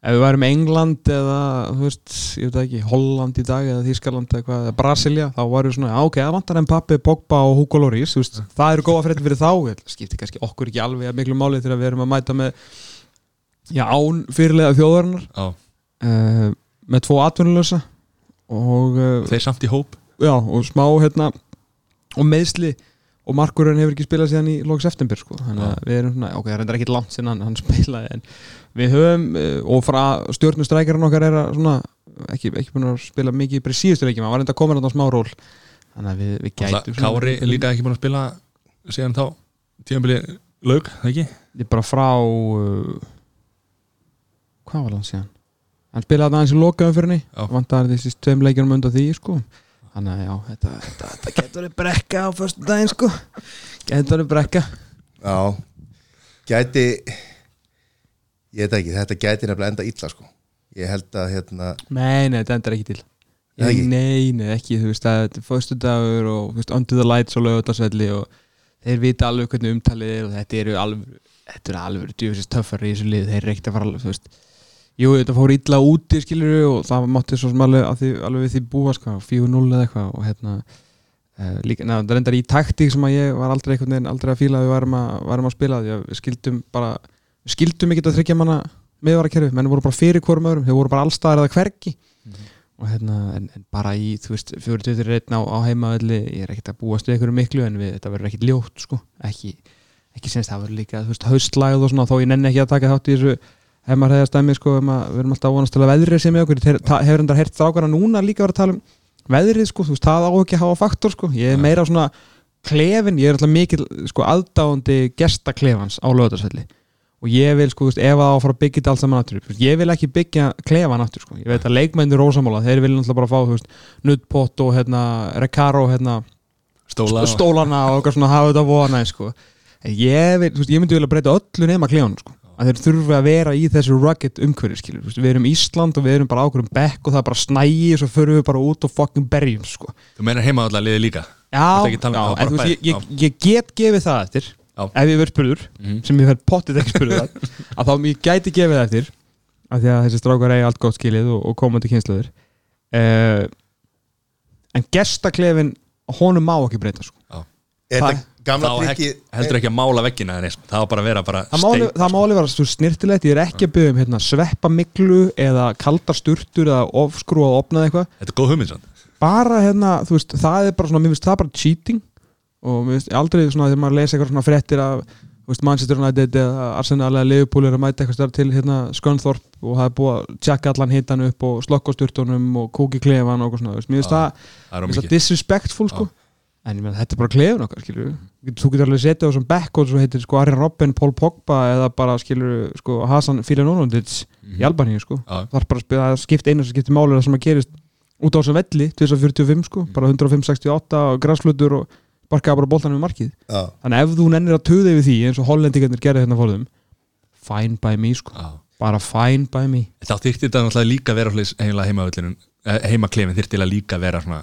ef við værum England eða veist, ég veit það ekki, Holland í dag eða Þískaland eða eða Brasilia þá varum við svona, já, ok, það vantar Mbappe, Pogba og Hugo Lloris, veist, það eru góða fyrir þá skiptir kannski okkur ekki alveg að miklu máli þegar við erum að mæta með já, án fyrirlega þjóðarinnar. Á, uh, með tvo atvinnulösa og uh, þeir samt í hóp. já, og smá hérna og meðsli og markurinn hefur ekki spilað síðan í loks eftirbyr sko. þannig að við erum svona, ok, það er reyndar ekki langt sinna hann, hann spilaði en við höfum uh, og frá stjórnustrækjarinn okkar er að svona, ekki, ekki búin að spila mikið í síðustu leikjum, hann var reynda að koma þetta smá ról þannig að við, við gætum Alltaf, Kári er líka ekki búin að spila síðan þá tíðanbili laug, það ekki? Ég er bara frá uh, hvað var hann síðan hann spilaði aðeins í lokaðum fyrir henni Já. vantar þessi tveim leikjum undan því sko. Þannig að já, þetta, þetta, þetta getur verið brekka á förstu daginn sko. getur verið brekka Já, gæti ég veit ekki, þetta gæti nefnilega enda illa sko Ég held að hérna nei, nei, þetta endur ekki til Eða ekki? Nei, nei, ekki, þú veist, að þetta er föstu dagur og þú veist, under the lights og lögutarsvelli og þeir vita alveg hvernig umtalið er og þetta eru alveg, þetta eru alveg djúfisins töffar í þessu lið, þeir að fara alveg, þú veist Jú, þetta fór illa úti, skilur og það mátti svo sem alveg, því, alveg við því búa, sko, 4-0 eða eitthvað og hérna uh, líka, neða, það reyndar í taktík sem að ég var aldrei einhvern veginn, aldrei að fíla að við varum að, varum að spila því að við skildum bara, við skildum ekki að þryggja manna miðvarakerfi, menn voru bara fyrir hvorum öðrum, þeir voru bara allstaðar eða hvergi. Og hérna, en, en bara í, þú veist, 41 á, á heimavelli, ég er ekkert að búast við einhverju miklu en við, þetta verður ekkert ljótt, sko, ekki, ekki senst, það verður líka, þú veist, haustlæð og svona, þó ég nenni ekki að taka þátt í þessu heimarhæðastæmi, sko, um að við erum alltaf að vonast til að veðrið sem með okkur, hefur endar hert strákana núna líka verið að tala um veðrið, sko, þú veist, það á ekki að hafa faktor, sko, ég er meira svona klefin, ég er alltaf mikil, sko, aðdáandi gestaklefans á lögðarsvelli og ég vil sko, þú veist, ef á að fara að byggja þetta allt saman aftur, ég vil ekki byggja klefan aftur, sko, ég veit að leikmennir rósamála þeir vilja náttúrulega bara fá, þú veist, nuddpott og hérna, recaro, hérna Stóla. stólana og eitthvað svona hafa þetta vona, sko. En ég vil, veist, ég myndi vilja breyta öllu nema klefanum, sko, að þeir þurfi að vera í þessu rugged umhverfi, við erum Ísland og við erum bara ákveðum bekk og það er bara snægi og svo förum við bara út og fucking berjum, sko. Þú meinar heima allar liði líka? Já, um- já en þú veist, ég, ég, ég get gefið það eftir Já. ef ég verð spurður, Mhm. sem ég verð pottið ekki spurður það, [laughs] að þá ég gæti gefið það eftir af því að þessi strákar eigi allt gott skilið og, og komandi kynslaður uh, en gestaklefin honum má ekki breyta sko. Er Það- þetta gamla Þá trikki heldur ekki að mála veggina Það var bara að vera bara það má alveg- það má alveg vera svo snirtilegt ég er ekki að byggja um hérna, sveppamiklu eða kaldar sturtur eða ofskrú og opnað eitthvað. Þetta er góð hugmynd bara hérna, þú veist, það er bara svona, mér finnst það bara cheating. Og mér finnst aldrei svona þegar maður lesa eitthvað svona fréttir af Manchester United eða Arsenal eða Liverpool er að mæta eitthvað stær til hérna Skönþorp og það er búið að tjekka allan hitan upp og slokka á sturtunum og kóki klefan og eitthvað svona, veist, mér finnst það Það er disrespectful sko en ég meina þetta er bara klefun okkar skilur þú getur alveg setið á þessum back og svo heitir sko Arjen Robben, Paul Pogba eða bara skilur sko Hasan Filanonondic í Albaníu sko. Já. það er bara að spila, það skipt einu sem skiptir máli það sem að gerist út á þessum velli 2045 sko, bara 105-68 og græsflutur og barkaða bara boltanum í markið. Já, þannig að ef þú nennir að töða yfir því eins og hollendingarnir gerði hérna fórðum fine by me sko, Já. bara fine by me. Þá þyrfti þetta náttúrulega líka að vera heimavöllinu heimaklefin þyrfti eiginlega líka að vera svona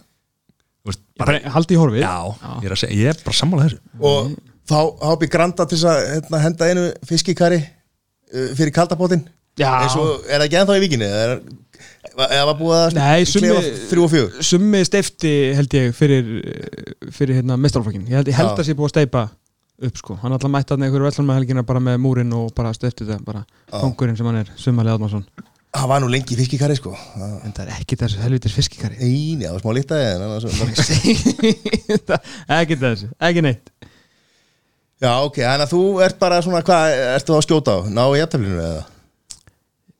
veist, bara, bara haldi í horfið. Já, ég er að segja, ég er bara sammála þessu. Og þá hápi Granda til þess að hérna, henda einu fiskikari uh, fyrir kaldapottin Já. eins og er það ekki ennþá í vikinni eða er- var búið að Nei, summi- klefa þrjú og fjögur? summi steifti held ég fyrir fyrir hérna mestralflokkin ég held, ég held Já. að sé búið að steipa upp sko. Hann alltaf mætti að einhverju vellan með helgina bara með múrin og bara steifti þetta bara Já. kongurinn sem hann er, Sumali Admarsson það var nú lengi fiskikari sko. Það- en það er ekki þessu helvitis fiskikari Nei, já, smá líktaði en annars- ekki. [laughs] Þessu, ekki neitt. Já, ok, þannig að þú ert bara svona, hvað ertu þá að skjóta á? Ná í jæftaflinu eða?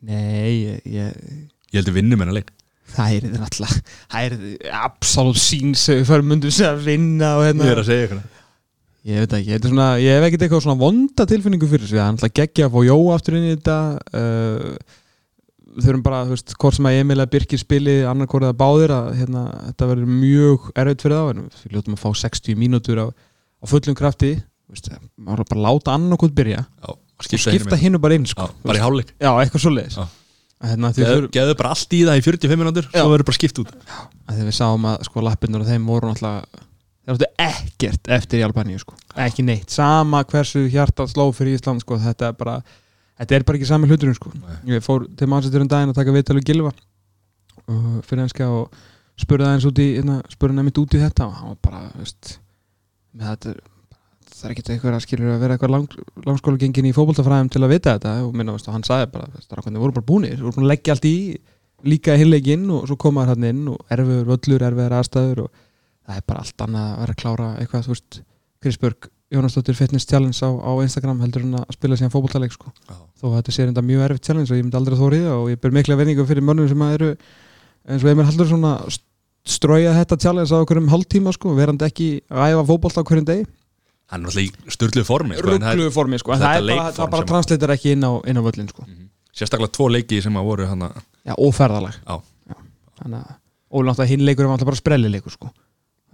nei, ég, ég Ég heldur vinnum en að leik. Það er þetta náttúrulega það er absolutt síns fyrir mundum sem að vinna og hérna. Ég er að segja ykkur Ég veit ekki, þetta er svona, ég hef ekkert eitthvað svona vonda tilfinningu fyrir þessu, það er náttúrulega geggja að fá Jó aftur inn í þetta uh, þurfum bara, þú veist, hvort sem að Emil að Birkir spili annarkorið að báðir að hérna, þetta verður mjög erfitt fyrir þá en við ljótum að fá 60 mínútur á, á fullum krafti þú veist, maður bara láta annarkot byrja. Já, og skipta, hinnu bara inn, sko. Já, bara í hálfleik. Já, eitthvað svoleiðis. Já. að hérna, Geðu geðu bara allt í það í 45 minútur Já. Svo verður bara skipt út. Að því við sáum að sko lappinur og þeim voru náttúrulega þeir áttu ekkert eftir í Albaníu sko. ekki neitt, sama hversu hjartað sló fyrir Ísland sko, þetta er bara þetta er bara ekki sami hluturinn sko. ég fór til Manchester um daginn að taka Gilva og fyrir enska og spurði aðeins út í hérna, spurði nefnitt út í þetta og hann var bara veist, þetta það er ekkert eitthvað að skilur að vera eitthvað lang, langskóla gengin í fótboltafræðum til að vita þetta. Og minna, veist, hann sagði bara, strákarnir voru bara búnir voru búin að leggja allt í líka hinleikinn og svo komaður hann inn og erfiður völlur, erfiður aðstæður og það er bara allt annað að vera að klára eitthvað, þú veist, Krisbjörg Jónasdóttir Fitness Challenge á, á Instagram heldur en að spila síðan fótboltaleik sko. Þó að þetta sé reynda mjög erfitt challenge og ég myndi aldrei að þóri það og ég ber mikla verningu fyrir mönnum sem að eru eins og Emil Haldur svona strója þetta challenge á okkur um hálftíma sko, verandi ekki að æfa fótbolt á hverjum degi Hann er náttúrulega í störtlu formi sko, en ruggluðu formi sko, en það, er bara, það bara sem- translator ekki inn á, inn á völlin sko. Mhm. Sérstaklega tvo leiki sem að voru hann að Já, og ferðalag Já. Þannig að, og náttúrulega hinn leikur er alltaf bara sprellileikur sko.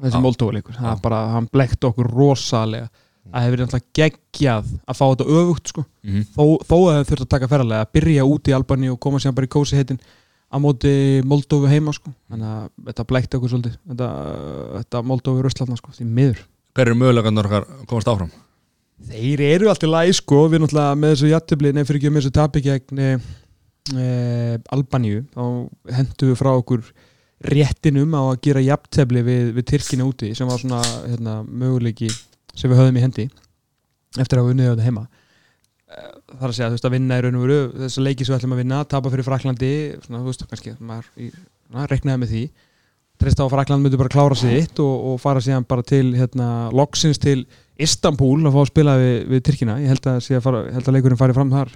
Þessi. Moldóleikur það er bara, hann blekkt okkur rosalega það hefur alltaf geggjað að fá þetta öfugt sko. Mhm. þó, þó að það þurft að taka ferðalega að byrja út í Albani og koma síðan bara í kósi heitin á móti Moldófi heima sko þannig að þetta blækti okkur svolítið þetta, þetta Moldófi röstlatna sko því miður Hver eru mögulegarnir okkar komast áfram? Þeir eru alltaf læg sko við náttúrulega með þessu jættibli nefnir fyrir ekki með þessu tapi gegn e, e, Albaníu þá hendu við frá okkur réttinum á að gera jættibli við, við Tyrkina úti sem var svona hérna, möguleiki sem við höfðum í hendi eftir að við unnið þetta heima. Eh, þar að segja þú veist að vinna í raun og veru þess að leiki sem við ætlum að vinna, tapa fyrir Fraklandi svona þú veist kannski maður í, na, reknaði með því. Treysta á Frakland myndi bara klára sitt og, og fara síðan bara til hérna, loksins til Istanbul að fá að spila við, við Tyrkina. Ég held að, fara, held að leikurinn fari fram þar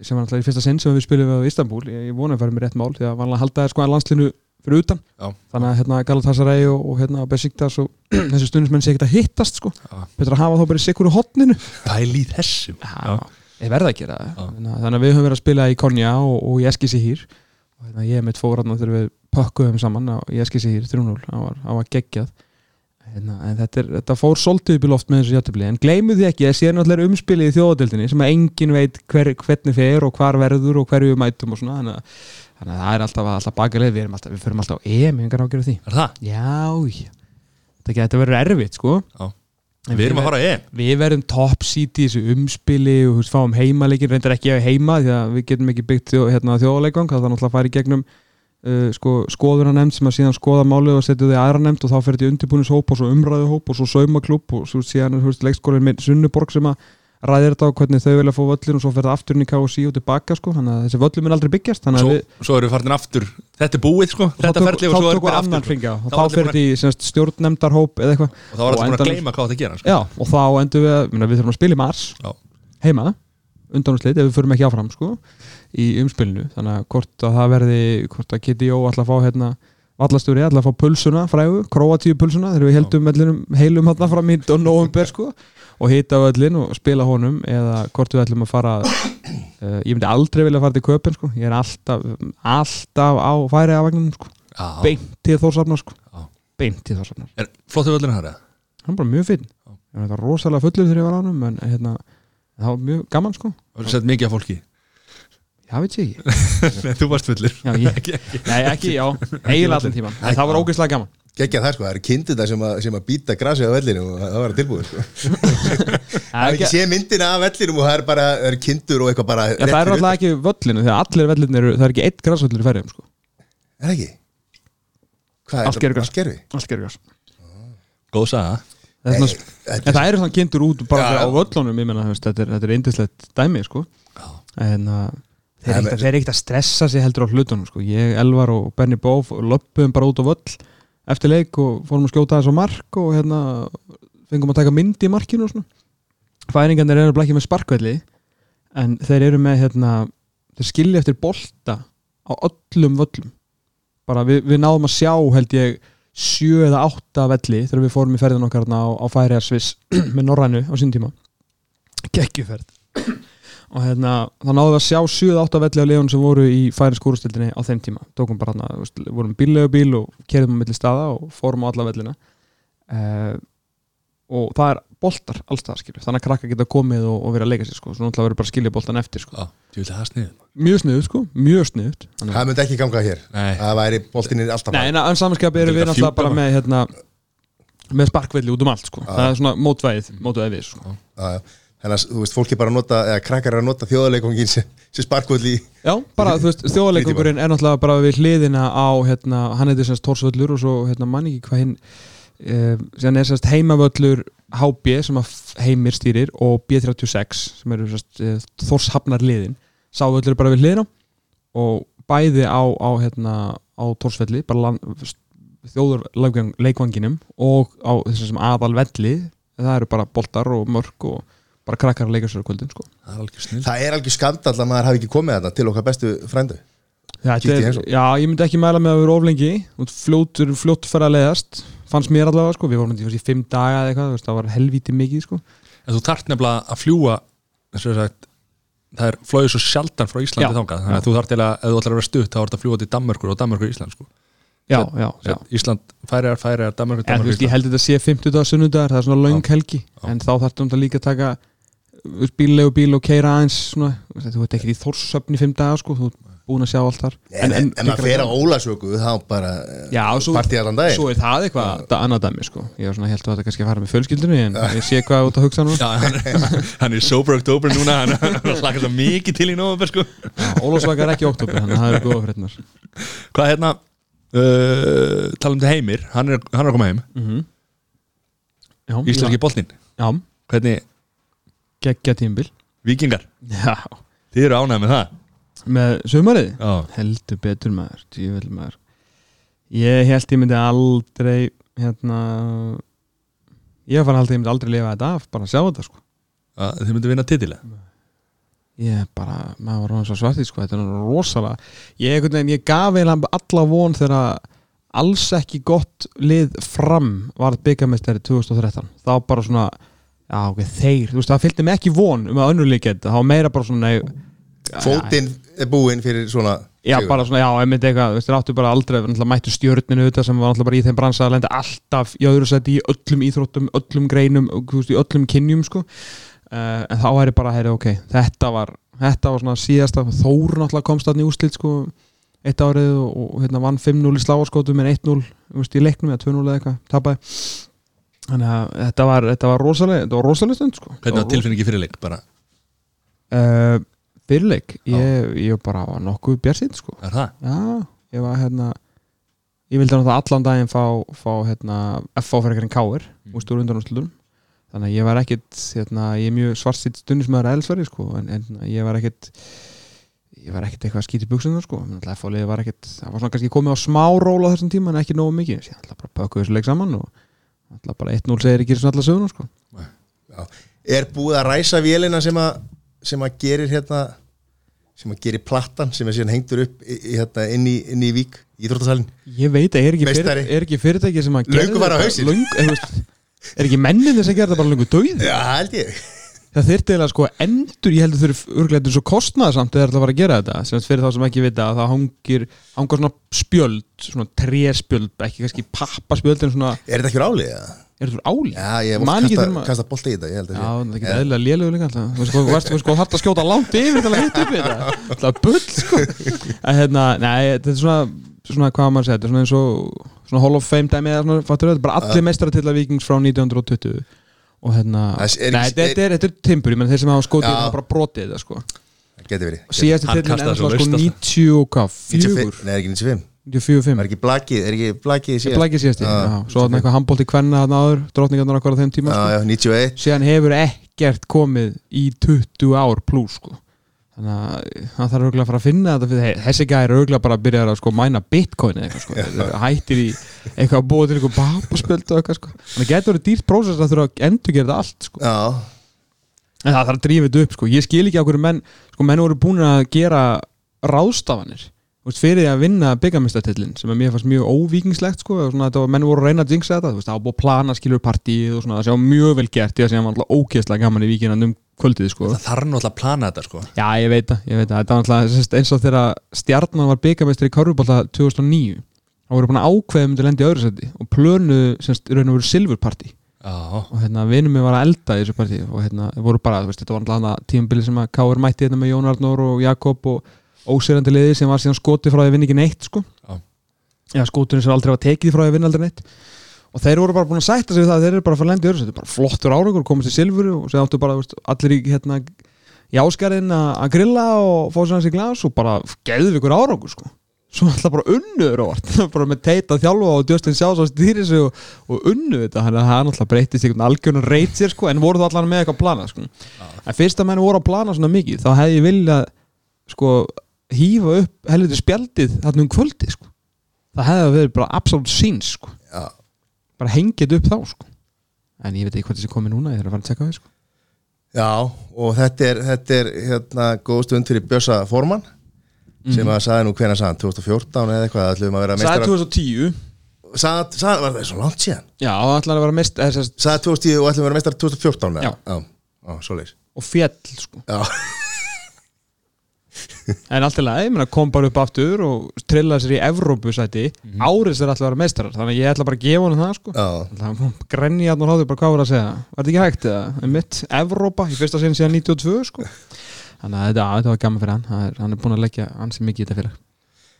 sem var alltaf í fyrsta sinn sem við spilum við á Istanbul ég, ég vona að fara með rétt mál því að vanlega halda sko að landslinu fyrir utan. Já. þannig að hérna, Galatasaray og, og hérna, Besiktas og [clears throat] þessi stundismenn sé ekki að hittast sko. Já. betur að hafa þá bara í sikuru hotninu Pæli í þessum Já, ég verða að gera það. Þannig að- þannig að við höfum verið að spila í Konja og, og í Eskisíhýr og hérna, ég mitt fór hann þegar við pökkuðum saman á, í Eskisíhýr 3-0, það var, það var geggjað. Hérna, en þetta, er, þetta fór svolítið upp í loft með þessu játtöfli, en gleymu því ekki að sé náttúrulega umspilið í þjóðadeildinni sem að engin veit hver, hvernig fer og hvar verður og hverju við mætum og svona. Þannig að, þannig að það er alltaf, alltaf bakaleg við, alltaf, við förum alltaf á EM, ég engar ágjörðu því? Er það? Já, já Þetta, verður erfitt sko. Já. En Við erum að fara í EM. við verðum top seed í þessu umspili og veist, fáum heimaleikir, reyndar ekki heima því að við getum ekki byggt þjó, hérna, það er náttúrulega að fara í gegnum uh, sko, skoðuna nefnd sem að síðan skoða málið og setja í aðra nefnd og þá fyrir þetta í undirbúnishóp og svo umræðuhóp og svo saumaklúb og svo síðan er leikskólinn minn Sunnuborg sem að ræðir þetta á hvernig þau vilja fá völlin og svo fyrir það aftur inn í KSI og tilbaka sko, þannig að þessi völlin mun aldrei byggjast Svo, við svo erum við farin aftur. Þetta er búið sko. Þetta ferli og svo tókum við aftur hringa og Þá búin þetta í semst, stjórnnemndarhóp eða eitthvað. Og þá var þetta búin að gleyma hvað þetta gera sko. Já, og þá endur við, minna, við þurfum að spila í mars Já. heima, undanúslit ef við förum ekki áfram sko, í umspilinu. Þannig að hvort að það verði hvort að Kitty Jó ætla að fá hérna vallastjóri, ætla að fá pulsuna frægu, króatíu pulsuna þegar við heldum heilum hérna fram í november sko, og hita völlin og spila honum eða hvort við ætlum að fara uh, [coughs] ég myndi aldrei vilja fara til köpun sko. ég er alltaf, alltaf á færi af vagnunum sko. Beint til þórsafnar sko. Beint til þórsafnar Er flottu völlinu hæra? hann er bara mjög finn ég var rosalega fullur þegar ég var á hann en hérna, það var mjög gaman sko. Það er sett mikið af fólki? Já, veit ég ekki. [laughs] Nei, þú varst fullur. Já, ég, [laughs] nei, ekki, já, eiginlega allan tíman en það var ógeðslega gaman Gekkja það sko, það eru kindurna sem, að- sem að býta grasi á vellinu og það var tilbúið sko. [laughs] Það er ekki sé myndina af vellinum og það er bara það eru kindur og eitthvað bara Já, það er alltaf ekki völlinu, þegar allir völlinu eru, það er ekki eitt græsvöllur í ferðum, sko. Er það ekki? Hvað Allt gervigras. Allt gerfi? Allt gerir græs. Góð saga Það er en það eru svona kindur út bara Já, á já. völlunum, ég menna, þetta er, þetta er indislegt dæmi, sko. Já. En þeir Það eru er- ekkert- þeir eru ekkert að stressa sig heldur á hlutunum, sko. Ég, Elvar og Benny Bóf löpum bara út á völl eftir leik og fórum að skjóta þess á mark og hérna fengum að taka mynd í markinu og svona. Færingarnir eru ekki með sparkvelli en þeir eru með hérna, þeir skilja eftir bolta á öllum völlum. Bara við, við náðum að sjá held ég sjö eða átta velli þegar við fórum í ferðin okkar á, á Færiarsviss [clears throat] með Norrænu á sín tíma. Geggjuferð og hérna þá náðum við að sjá sjö eða átta velli á leðun sem voru í Færiskúrustildinni á þeim tíma. Tókum bara hérna, þú veist, vorum bíllegubíl og kerðum á milli staða og fórum á alla vellina. Uh, og það er boltar allstað skilju, þannig að krakka geta komið og, og verið að leika sér sko, svo náttúrulega verður bara að skilja boltan eftir sko. Já, þú vil það snið mjög sniðut sko, mjög að- Það myndi ekki ganga hér. Nei, Það væri boltinni alltaf Nei, en en samanskapi erum Þetta við náttúrulega bara með hérna, með sparkvelli út um allt sko. það er svona mótvæðið, mótvæðið við sko. Já, já. Þannig að þú veist, fólki bara að nota eða krakkar að nota þjóðarleikongin sem, sem sparkvöld í Já, bara þú veist, þjóðarleikungurinn er náttúrulega bara við hliðina á, hérna, hann heitir semst Tórsvöllur og svo, hérna, manni ekki hvað hinn uh, sem er semst heimavöllur HB sem að heimir stýrir og B36 sem eru semst uh, Þórshafnar liðin, sávöllur bara við hliðina og bæði á, á hérna, á Tórsvelli bara land, þjóður leikvanginum og á þessum sem aðal velli það eru bara boltar og mörk og bara krakkar að leika sér á kvöldin sko. það er alveg Það er skandall að maður hafi ekki komið þetta til okkar bestu frændu Já, í er, já, ég myndi ekki mæla með að vera oflengi fljótt, fljótt fyrir að leiðast fannst mér allavega, sko, við vorum í fimm daga eða eitthvað, það var helvíti mikið sko. En þú þarft nefnilega að fljúa sem sagt, það er flóið svo sjaldan frá Íslandi Já. þangað þannig að þú þarft til að, ef þú ætlar að vera stutt þá er þetta að fljúa til Danmörkur og Danmörkur Ísland sko. Já, já, já Ísland, Færiðar, Færiðar, Danmörkur veist, ég held að þetta sé 50 dagar sunnudagar, það er svona löng helgi Já. en þá þarfum þetta líka að taka bíllegu bíl og keira aðeins svona, þú veist, þú veit ekki í þórsöfni fimm daga, sko, þú búin að sjá allt þar. En, en, en að fyrir á ólasöku þá bara Já, svo, partí allan daginn. svo er það eitthvað da, annað dæmi sko. ég var svona held að þetta kannski að fara með fjölskyldunni en ég sé hvað út að hugsa nú Já, hann, hann er sober oktober núna hann, hann hlakar svo mikið til í nóvember sko. Ólafsvaka er ekki oktober, þannig að það er góða fréttnar Hvað hérna uh, talum til Heimir, hann er, hann er að koma heim. Mm Já, Íslenski Já, hvernig geggja tímbil vikingar, Já, þið eru ánægð með það? Með sumarið? Já, heldur betur maður, djúvel maður. Ég held ég myndi aldrei hérna ég fann aldrei, ég myndi aldrei lifa þetta af bara að sjá þetta sko. Að þið myndu vinna titilega ég bara, maður var ráðan svo svartið sko þetta er rosalega. Ég, veginn, ég gaf eiginlega alla von þegar alls ekki gott lið fram varð byggamestari 2013 þá bara svona, já ok, þeir þú veist, það fylgdi mig ekki von um að geta, þá var meira bara svona Fótinn er búinn fyrir svona Já, sigur. bara svona, já, ég myndi eitthvað, veist, þeir áttu bara aldrei, náttúrulega mættu stjörninu þetta sem var náttúrulega bara í þeim bransa að lenda alltaf í öðru seti í öllum íþróttum, öllum greinum, þú veist, í öllum kynjum, sko. Uh, en þá væri bara, heyri, ok, þetta var, þetta var svona síðasta, Þór náttúrulega komst þarna í úslit, sko, eitt árið og, og hérna vann 5-0 í sláarskótum en 1-0, þú veist, í leiknum eða 2-0 eða eitthvað. Þannig að þetta var, þetta var rosalega, þetta var rosalega stund, sko. Hvernig var tilfinningi fyrirleik bara, Uh, fyrirleik, ég, ég bara var nokkuð bjarsinn, sko. er það? Já, ég var hérna ég vildi náttúrulega allan daginn fá, fá hérna, FH fyrir einhverjum káir mm. úr stóru undanúrslutum þannig að ég var ekkit hérna, ég er mjög svarsitt stundismæður elsveri sko, en, en ég var ekkit ég var ekkit eitthvað að skýta í buksunar sko. Það var svona kannski komið á smá ról á þessum tíma en ekki nógu mikið ég ætla bara að pökku þessu leik saman og ætla bara 1-0 segir ekki svona alla söguna sko. Er búið að ræsa vélina sem að sem að gerir hérna sem að gerir plattan sem er síðan hengtur upp í, í, hérna, inn, í, inn í vík íþróttasalinn? Ég veit að er ekki, fyrir, er ekki fyrirtæki sem að Löngu gerði var á veist, er ekki menninni sem gerði þetta bara löngu döið Já, held ég það þyrfti eiginlega sko endur ég heldur þurfi örgleitur svo kostnaðsamt eða ætla að fara að gera þetta. Sem fyrir þá sem ekki vita að það hangir hangar svona spjöld, svona tréspjöld ekki kannski pappaspjöld en svona Er þetta ekki rálið? er þetta fyrir áli? Já, ég oft ekki kasta, þegar kasta bolta í þetta ég held að Já, það ekki eðlilega lélugur líka alltaf. Þú veist sko, þú veist sko, hægt að skjóta langt yfir til að hitta upp þetta. Það er bull, sko. En hérna, nei, þetta er svona svona, hvað maður að segja, þetta er svona eins og svona Hall of Fame dæmi eða svona, fattur er bara allir meistara til að vikings frá 1920 og hérna, er- nei, þetta er, þetta er timbur, ég menn þeir sem hafa skotið það hafa bara brotið þetta, sko. Það geti verið. Síðasti Hann tillin kastaði er svo sko laust 90 og hvað, 95 4 Nei, er ekki 95 94, Er ekki blakið, er ekki blakið Ég síðan? blækið síðasti, Já, já, svo hann eitthvað handbólt í kvenna þarna áður, drottningarnar okkur á þeim tíma Já, sko. já, 91 síðan hefur ekkert komið í 20 ár pluss sko. Þannig að það þarf auðvitað að fara að finna þetta fyrir þessi gæri auðvitað bara að byrja að sko, mæna bitcoin eða eitthvað, sko. Hættir í eitthvað að búa til eitthvað papaspöld og eitthvað sko. þannig að getur verið dýrt prósess að þurfa að endur gera þetta allt sko. Já, en það þarf að drífa þetta upp sko. ég skil ekki á hverju menn sko, menn voru búin að gera ráðstafanir veist, fyrir að vinna byggamestartillin sem er mér fannst mjög óvíkingslegt sko, svona, þetta var, menn voru að reyna að jinxa þetta veist, það var að plana skilur partíið og svona, það sé mjög vel gert í að segja alltaf ógeðslega gaman í víkinan um kvöldið sko. Það þarf náttúrulega að plana þetta sko já ég veit það, ég veit það þetta var sérst, eins og þegar stjarnan var byggamestar í Körfubólta 2009 þá voru búin að ákveða myndi lendi í öðru seti og plönuðu semst í raun og veru silfurpartí Já, og hérna vinum mig var að elda í þessu partí og hérna voru bara, þú veist, þetta var alltaf tímabili sem að Káur mætti hérna með Jón Arnór og Jakob og ósýrandi liði sem var síðan skotið frá því að vinna ekki neitt sko. Já. Já, skoturinn sem aldrei var tekið frá því að vinna aldrei neitt og þeir voru bara búin að sætta sig það að þeir eru bara að fara að lenda í öðru bara flottur árangur, komast í silfuru og sér áttu bara, veist, allir í hérna í áskarinn að grilla og fá sér hans í glas og bara geðu ykkur árangur sko. svo alltaf bara unnuður [laughs] bara með teita þjálfa og Justin Sjás og stýri sig og, og unnu þetta þannig að það náttúrulega breytist einhvern algjörnum reyt sér sko, en voru það allan með eitthvað að plana sko. en fyrst að menn voru að plana svona mikið þá hefði ég viljað sko, hýfa upp helviti spjaldið þarna um kvöldi sko. það hefði verið bara absolutt síns sko. Bara hengið upp þá sko. en ég veit ekki hvað þessi komið núna ég þarf að fara að tjekka það sko. Já, og þetta er, þetta er hérna, góð stund fyrir Bjössa Forman sem að sagði nú hvena sagði hann, 2014 eða eitthvað ætlum að vera Sæði meistara 2010 sagði, sagði, var það svo langt síðan Já, ætlaði að vera sérst, sagði 2010 og ætlum að vera meistara 2014 eða? Já. Já, já svoleiðis og fjell sko. Já, [laughs] en allt í lagi, kom bara upp aftur og trillaði sér í Evrópusæti mm -hmm. árið sér ætlaði að vera meistarar þannig að ég ætla bara að gefa hann það sko. já, grenni hann og háður bara hvað var að segja var þetta ekki hægt eða, mitt, Evrópa í fyrsta sinni síðan 92 sko. þannig að þetta, þetta var gaman fyrir hann hann er, hann er búin að leggja ansi mikið í þetta fyrir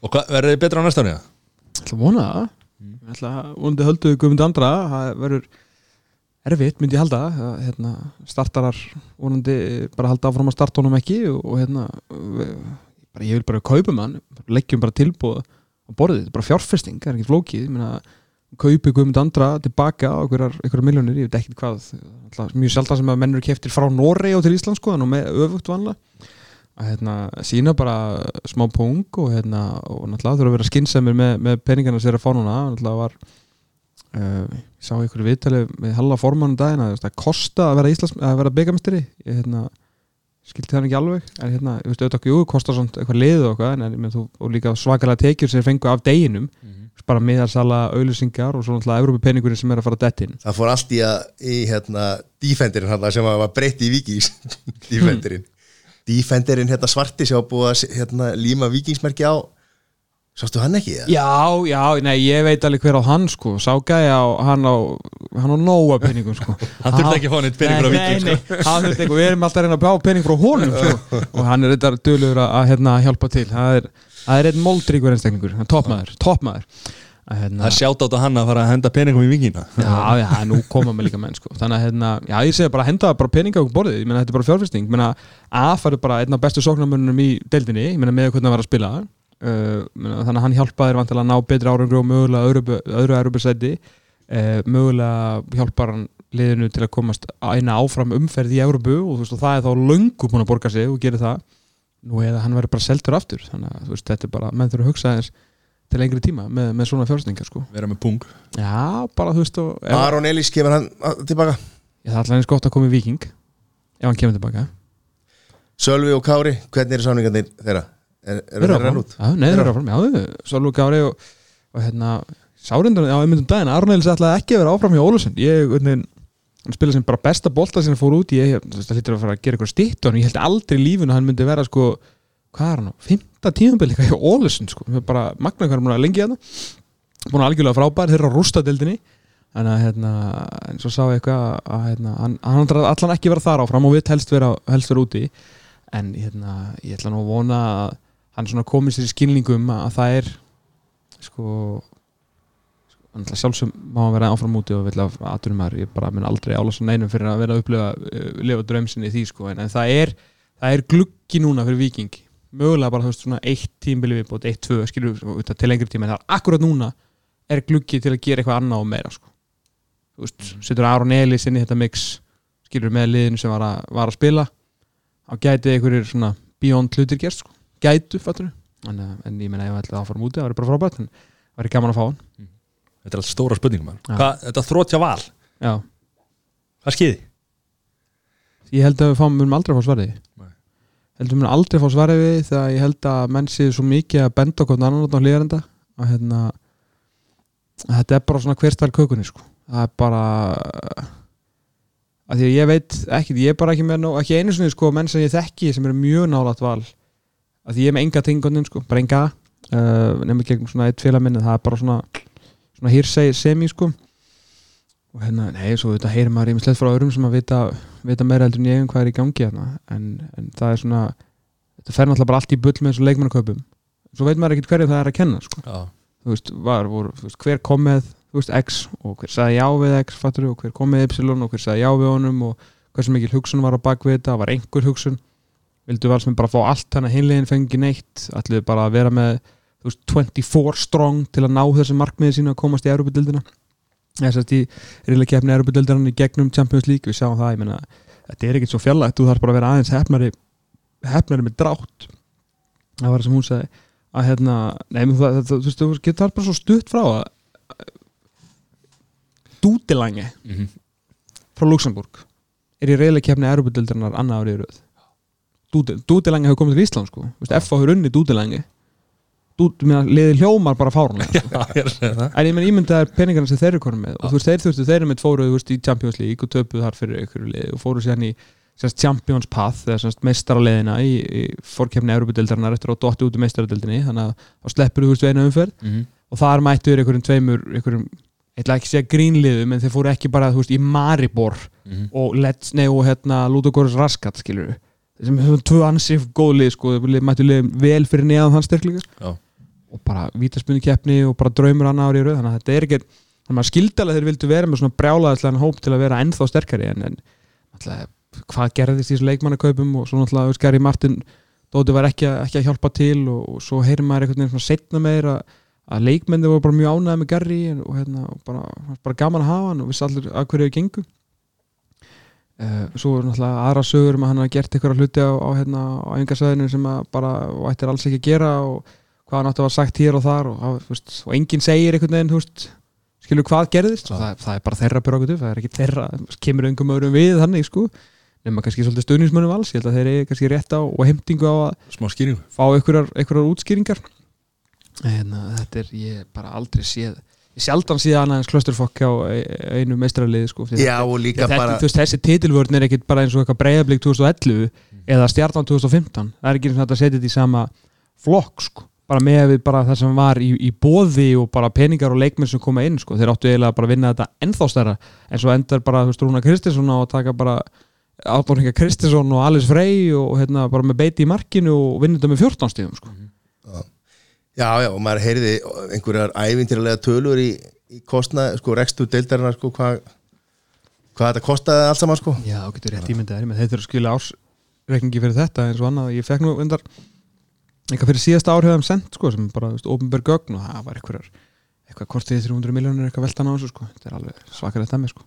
Og verður þið betra á næsta ári? eða? Ég ætla að vona það Ég ætla að erfitt myndi ég halda hérna, startarar vonandi bara halda áfram að starta honum ekki og, og hérna bara, ég vil bara kaupa hann leggjum bara tilbúð á borðið, þetta er bara fjárfesting, það er ekki flókið. Ég meina, kaupi Guðmund andra tilbaka á einhverjar, miljónir, ég veit ekki hvað. Alltaf, mjög sjálf sem að menn eru keftir frá Noregi og til Íslands sko, þannig með öfugt vanlega. Að hérna, sína bara smá pung og, hérna, og náttúrulega þurfa að vera skynnsemir með, með peningarna er að fá núna. Náttúrulega var ég sá ykkur viðtalið með halva formanum daginn að það kosta að vera, að vera byggamisteri ég hérna, skilti það ekki alveg en hérna, ég veist auðvitað ekki, jú, kostar svona eitthvað lið og en, en þú, og líka svakalega tekjur sem fengu af deginum bara miðarsala auðlýsingar og svo náttúrulega Európa peningurinn sem er að fara dett inn. Það fór allt í að í hérna Defenderinn sem var breytt í Vikings [laughs] Defenderinn. Defenderinn hérna svarti sem var búið að hérna, líma Vikingsmerki á Sástu hann ekki? eða? Já, já, nei, ég veit alveg hver á hann sko. Sá gæja á, hann á hann á nóga peningum sko. [laughs] Hann þurfti ekki að fá neitt pening frá Nei, Víking, Nei, nei, hann þurfti ekki, við erum alltaf að reyna að bá pening frá honum sko. [laughs] og hann er þetta dölur að hérna, hjálpa til. Það er, það er einn moldríkur einstaklingur toppmaður, toppmaður að, hérna, Það sjátt átt að hann að fara að henda peningum í vikina Já, já, nú koma með líka menn sko. Þannig að, hérna, já, ég segi bara henda bara peninga okkur borðið, ég meina þetta er bara fjárfesting. Ég meina, AF er bara einn af bestu sóknarmönnum í deildinni, ég meina með hvernig hann var að spila uh, meina, þannig að hann hjálpaði vantilega að ná betri árangur og mögulega öðru, öðru erubisæti uh, mögulega hjálpar hann liðinu til að komast eina áfram umferð í Európu og, þú veist, og það er þá löngu búin að borga sig og gerir það. Nú eða hann verður bara seldur aftur þannig að þú veist, þetta er bara, menn þurfa að hugsa aðeins til lengri tíma með, með svona fjárfestingar sko. Vera með pung. Já, bara þú veist og ef, Aron Elís kemur hann tilbaka. Ég, Það er alltaf eins gott að koma í Viking ef hann kemur tilbaka. Sölvi og Kári, hvernig eru sáningarnir þeirra? Er, það rann áfram. út? Eru áfram, já, Sölvug Gári og, og hérna, Sárindar já, einmitt um daginn, Aron Eilis ætlaði ekki að vera áfram hjá Ólusson ég, hvernig, hann spilaði sem bara besta bolta sem hann fór út. Ég, það hlýttur að fara að gera eitthvað stitt og hann, ég held aldrei í lífinu að hann myndi vera sko, hvað er hann á, fymta tíðanbel líka hjá Ólusson, sko, bara magna hvað er múin að hérna, búin að algjörlega frábær. Þeir eru að rústa deildinni. Þannig að hérna, en svo sá ég eitthvað að, að hérna, hann, hann allan ekki vera þar áfram og við helst vera, helst vera úti. En hérna, ég ætla nú að vona að hann svona komið sér í skilningum að, að það er sko, sko sjálfsög má hann vera áfram úti og vilja aðturum maður, ég bara mun aldrei álasa neinum fyrir að vera að upplifa, uh, lifa draumsinni í því sko, en, en það er það er gluggi núna fyrir Viking mögulega bara þú veist svona eitt tímbili viðbót eitt, tvö, skilur við til lengri tíma. En það er akkurat núna er gluggi til að gera eitthvað annað og meira sko. þú veist, setur Aron Elís inn í þetta mix skilur með liðinu sem var að, var að spila þá gæti einhverjir svona beyond hlutir gerst sko. Gætu, fattur en, eh, en ég menna ef ég ætla að fara múti það verður bara frábært en það verður gaman að fá hann. Þetta er allt stóra spurningum Þetta þrótja val, já, hvað skeiði? ég held að við fáum, munum aldrei að fá svarið Nei. held að við munum aldrei að fá svarið við þegar ég held að menn séu svo mikið að benda okkur annan á hlýjarenda að hérna þetta er bara svona hverstæl kökunni sko. það er bara að því að ég veit ekki, ég er bara ekki með nóg, ekki einu sinni sko, menn sem ég þekki sem eru mjög nálægt val að ég er með enga tingunum sko, bara enga uh, nefnir gegn svona eitt félag minni það er bara svona, svona hirsei semi sko og hérna, nei, svo þetta heyrir maður ímislegt frá öðrum sem að vita, vita meira heldur en ég um hvað er í gangi hérna. en, en það er svona þetta fer náttúrulega bara allt í bull með þessu leikmannaköpum svo veit maður ekkert hverju það er að kenna sko. Já, þú veist, var, voru, þú veist, hver kom með þú veist, X og hver sagði já við X fattur, og hver kom með Y og hver sagði já við honum og hversu mikil hugsun var á bakvið þetta var einhver hugsun vildu valsmenn bara fá allt þannig að hinlegin fengi neitt allir bara að vera með veist, 24 strong til að ná þessi markmiði sína að komast í Europadildina þess að í reyðlega keppni Europadildinan í gegnum Champions League, við sjáum það meina, þetta er ekkert svo fjallægt, þú þarf bara að vera aðeins hefnari, hefnari með drátt. Það var það sem hún sagði að hérna, nei, menn það, það, þú veist, þú getur bara svo stutt frá að Dútilange Mhm. frá Luxemburg er í reyðlega keppni Europadildinar annað árið röð Dútilange hefur komið til Ísland sko, F.A. hefur unni mér liði hljómar bara fárunlega [laughs] Já, ég er að segja það. En menn ímyndaðar peningarna sem þeir eru konum með. Og þú veist, þeir þurftu, þeir eru með fóruð í Champions League og töpuð þar fyrir ykkur og fóruð sérna í sérst, Champions Path eða meistaraleðina í, í fórkefni Európa-deildarinnar eftir að dotti út úr meistaradeildinni. Þannig að þá sleppur þú veist við eina umferð. Mhm. og þar mættu þér einhverjum tveimur einhverjum, ætla ekki segja grínliðum en þeir fóru ekki bara, þú veist, í Maribor Mhm. og Let's, nei, og hérna Ludogorus Raskat, skilur sem hefur tvö ansið góð lið sko, mættu lið vel fyrir neðan þann styrkleika Já. og bara vítaspunni keppni og bara draumur annar ári í röð. Þannig að þetta er ekki þannig að skildalega þeir vildu vera með svona brjálaðislegan hóp til að vera ennþá sterkari. En, en alltaf, hvað gerðist í þessu leikmannakaupum og svo náttúrulega þú veist, Gary Martin Dóti var ekki, ekki að hjálpa til og, og svo heyrir maður einhvern veginn svona setna meir að, að leikmenni voru bara mjög ánæði með Gary en- og, hérna, og bara, bara gaman að hafa hann og vissi allir að hverju þau gengu. uh, svo er náttúrulega aðra sögur um að hann hafa gert eitthvað hluti á, á, hérna, á engasæðinu sem að bara ættir alls ekki að gera og hvað hann átti að var sagt hér og þar og, veist, og enginn segir einhvern veginn veist, skilur hvað gerðist. Það, það er bara þeirra byrjagutu, það er ekki þeirra kemur öngum öðrum við þannig sko nema kannski svolítið stuðnismönnum vals, ég held að þeir eru kannski rétt á og heimtingu á að fá einhverjar, útskýringar. En uh, þetta er ég bara aldrei séð sjaldan séð annað eins klösturfokk á e- einu meistrarliði sko Já, og líka þetta, bara þú veist, þessi titilvörn er ekkit bara eins og eitthvað breyðablík 2011 eða stjartan 2015 það er ekki eins og þetta að setja þetta í sama flokk sko. Bara með við bara það sem var í, í bóði og bara peningar og leikmenn sem koma inn sko. þeir áttu eiginlega bara að vinna þetta ennþá stærra. En svo endar bara þú veist Rúna Kristinsson á að taka bara Átnóringa Kristinsson og Alice Frey og hérna bara með beiti í markinu og vinna þetta með 14 stíðum sko. Já, já, og maður heyrði einhverjar ævintýralega tölur í, í kostnað, sko, rekstu deildarinnar, sko, hvað hvað þetta kostaði allt saman, sko. Já, getur rétt ímyndið þeir þurfa að skilja ársreikningi fyrir þetta eins og annað, ég fekk nú undar eitthvað fyrir síðasta árhjöðum sent sko, sem bara, þú veist, ofinberg gögn og það var eitthvað, eitthvað kortið 300 miljónir eitthvað veltan á þessu, sko, þetta er alveg svakar þetta með, sko.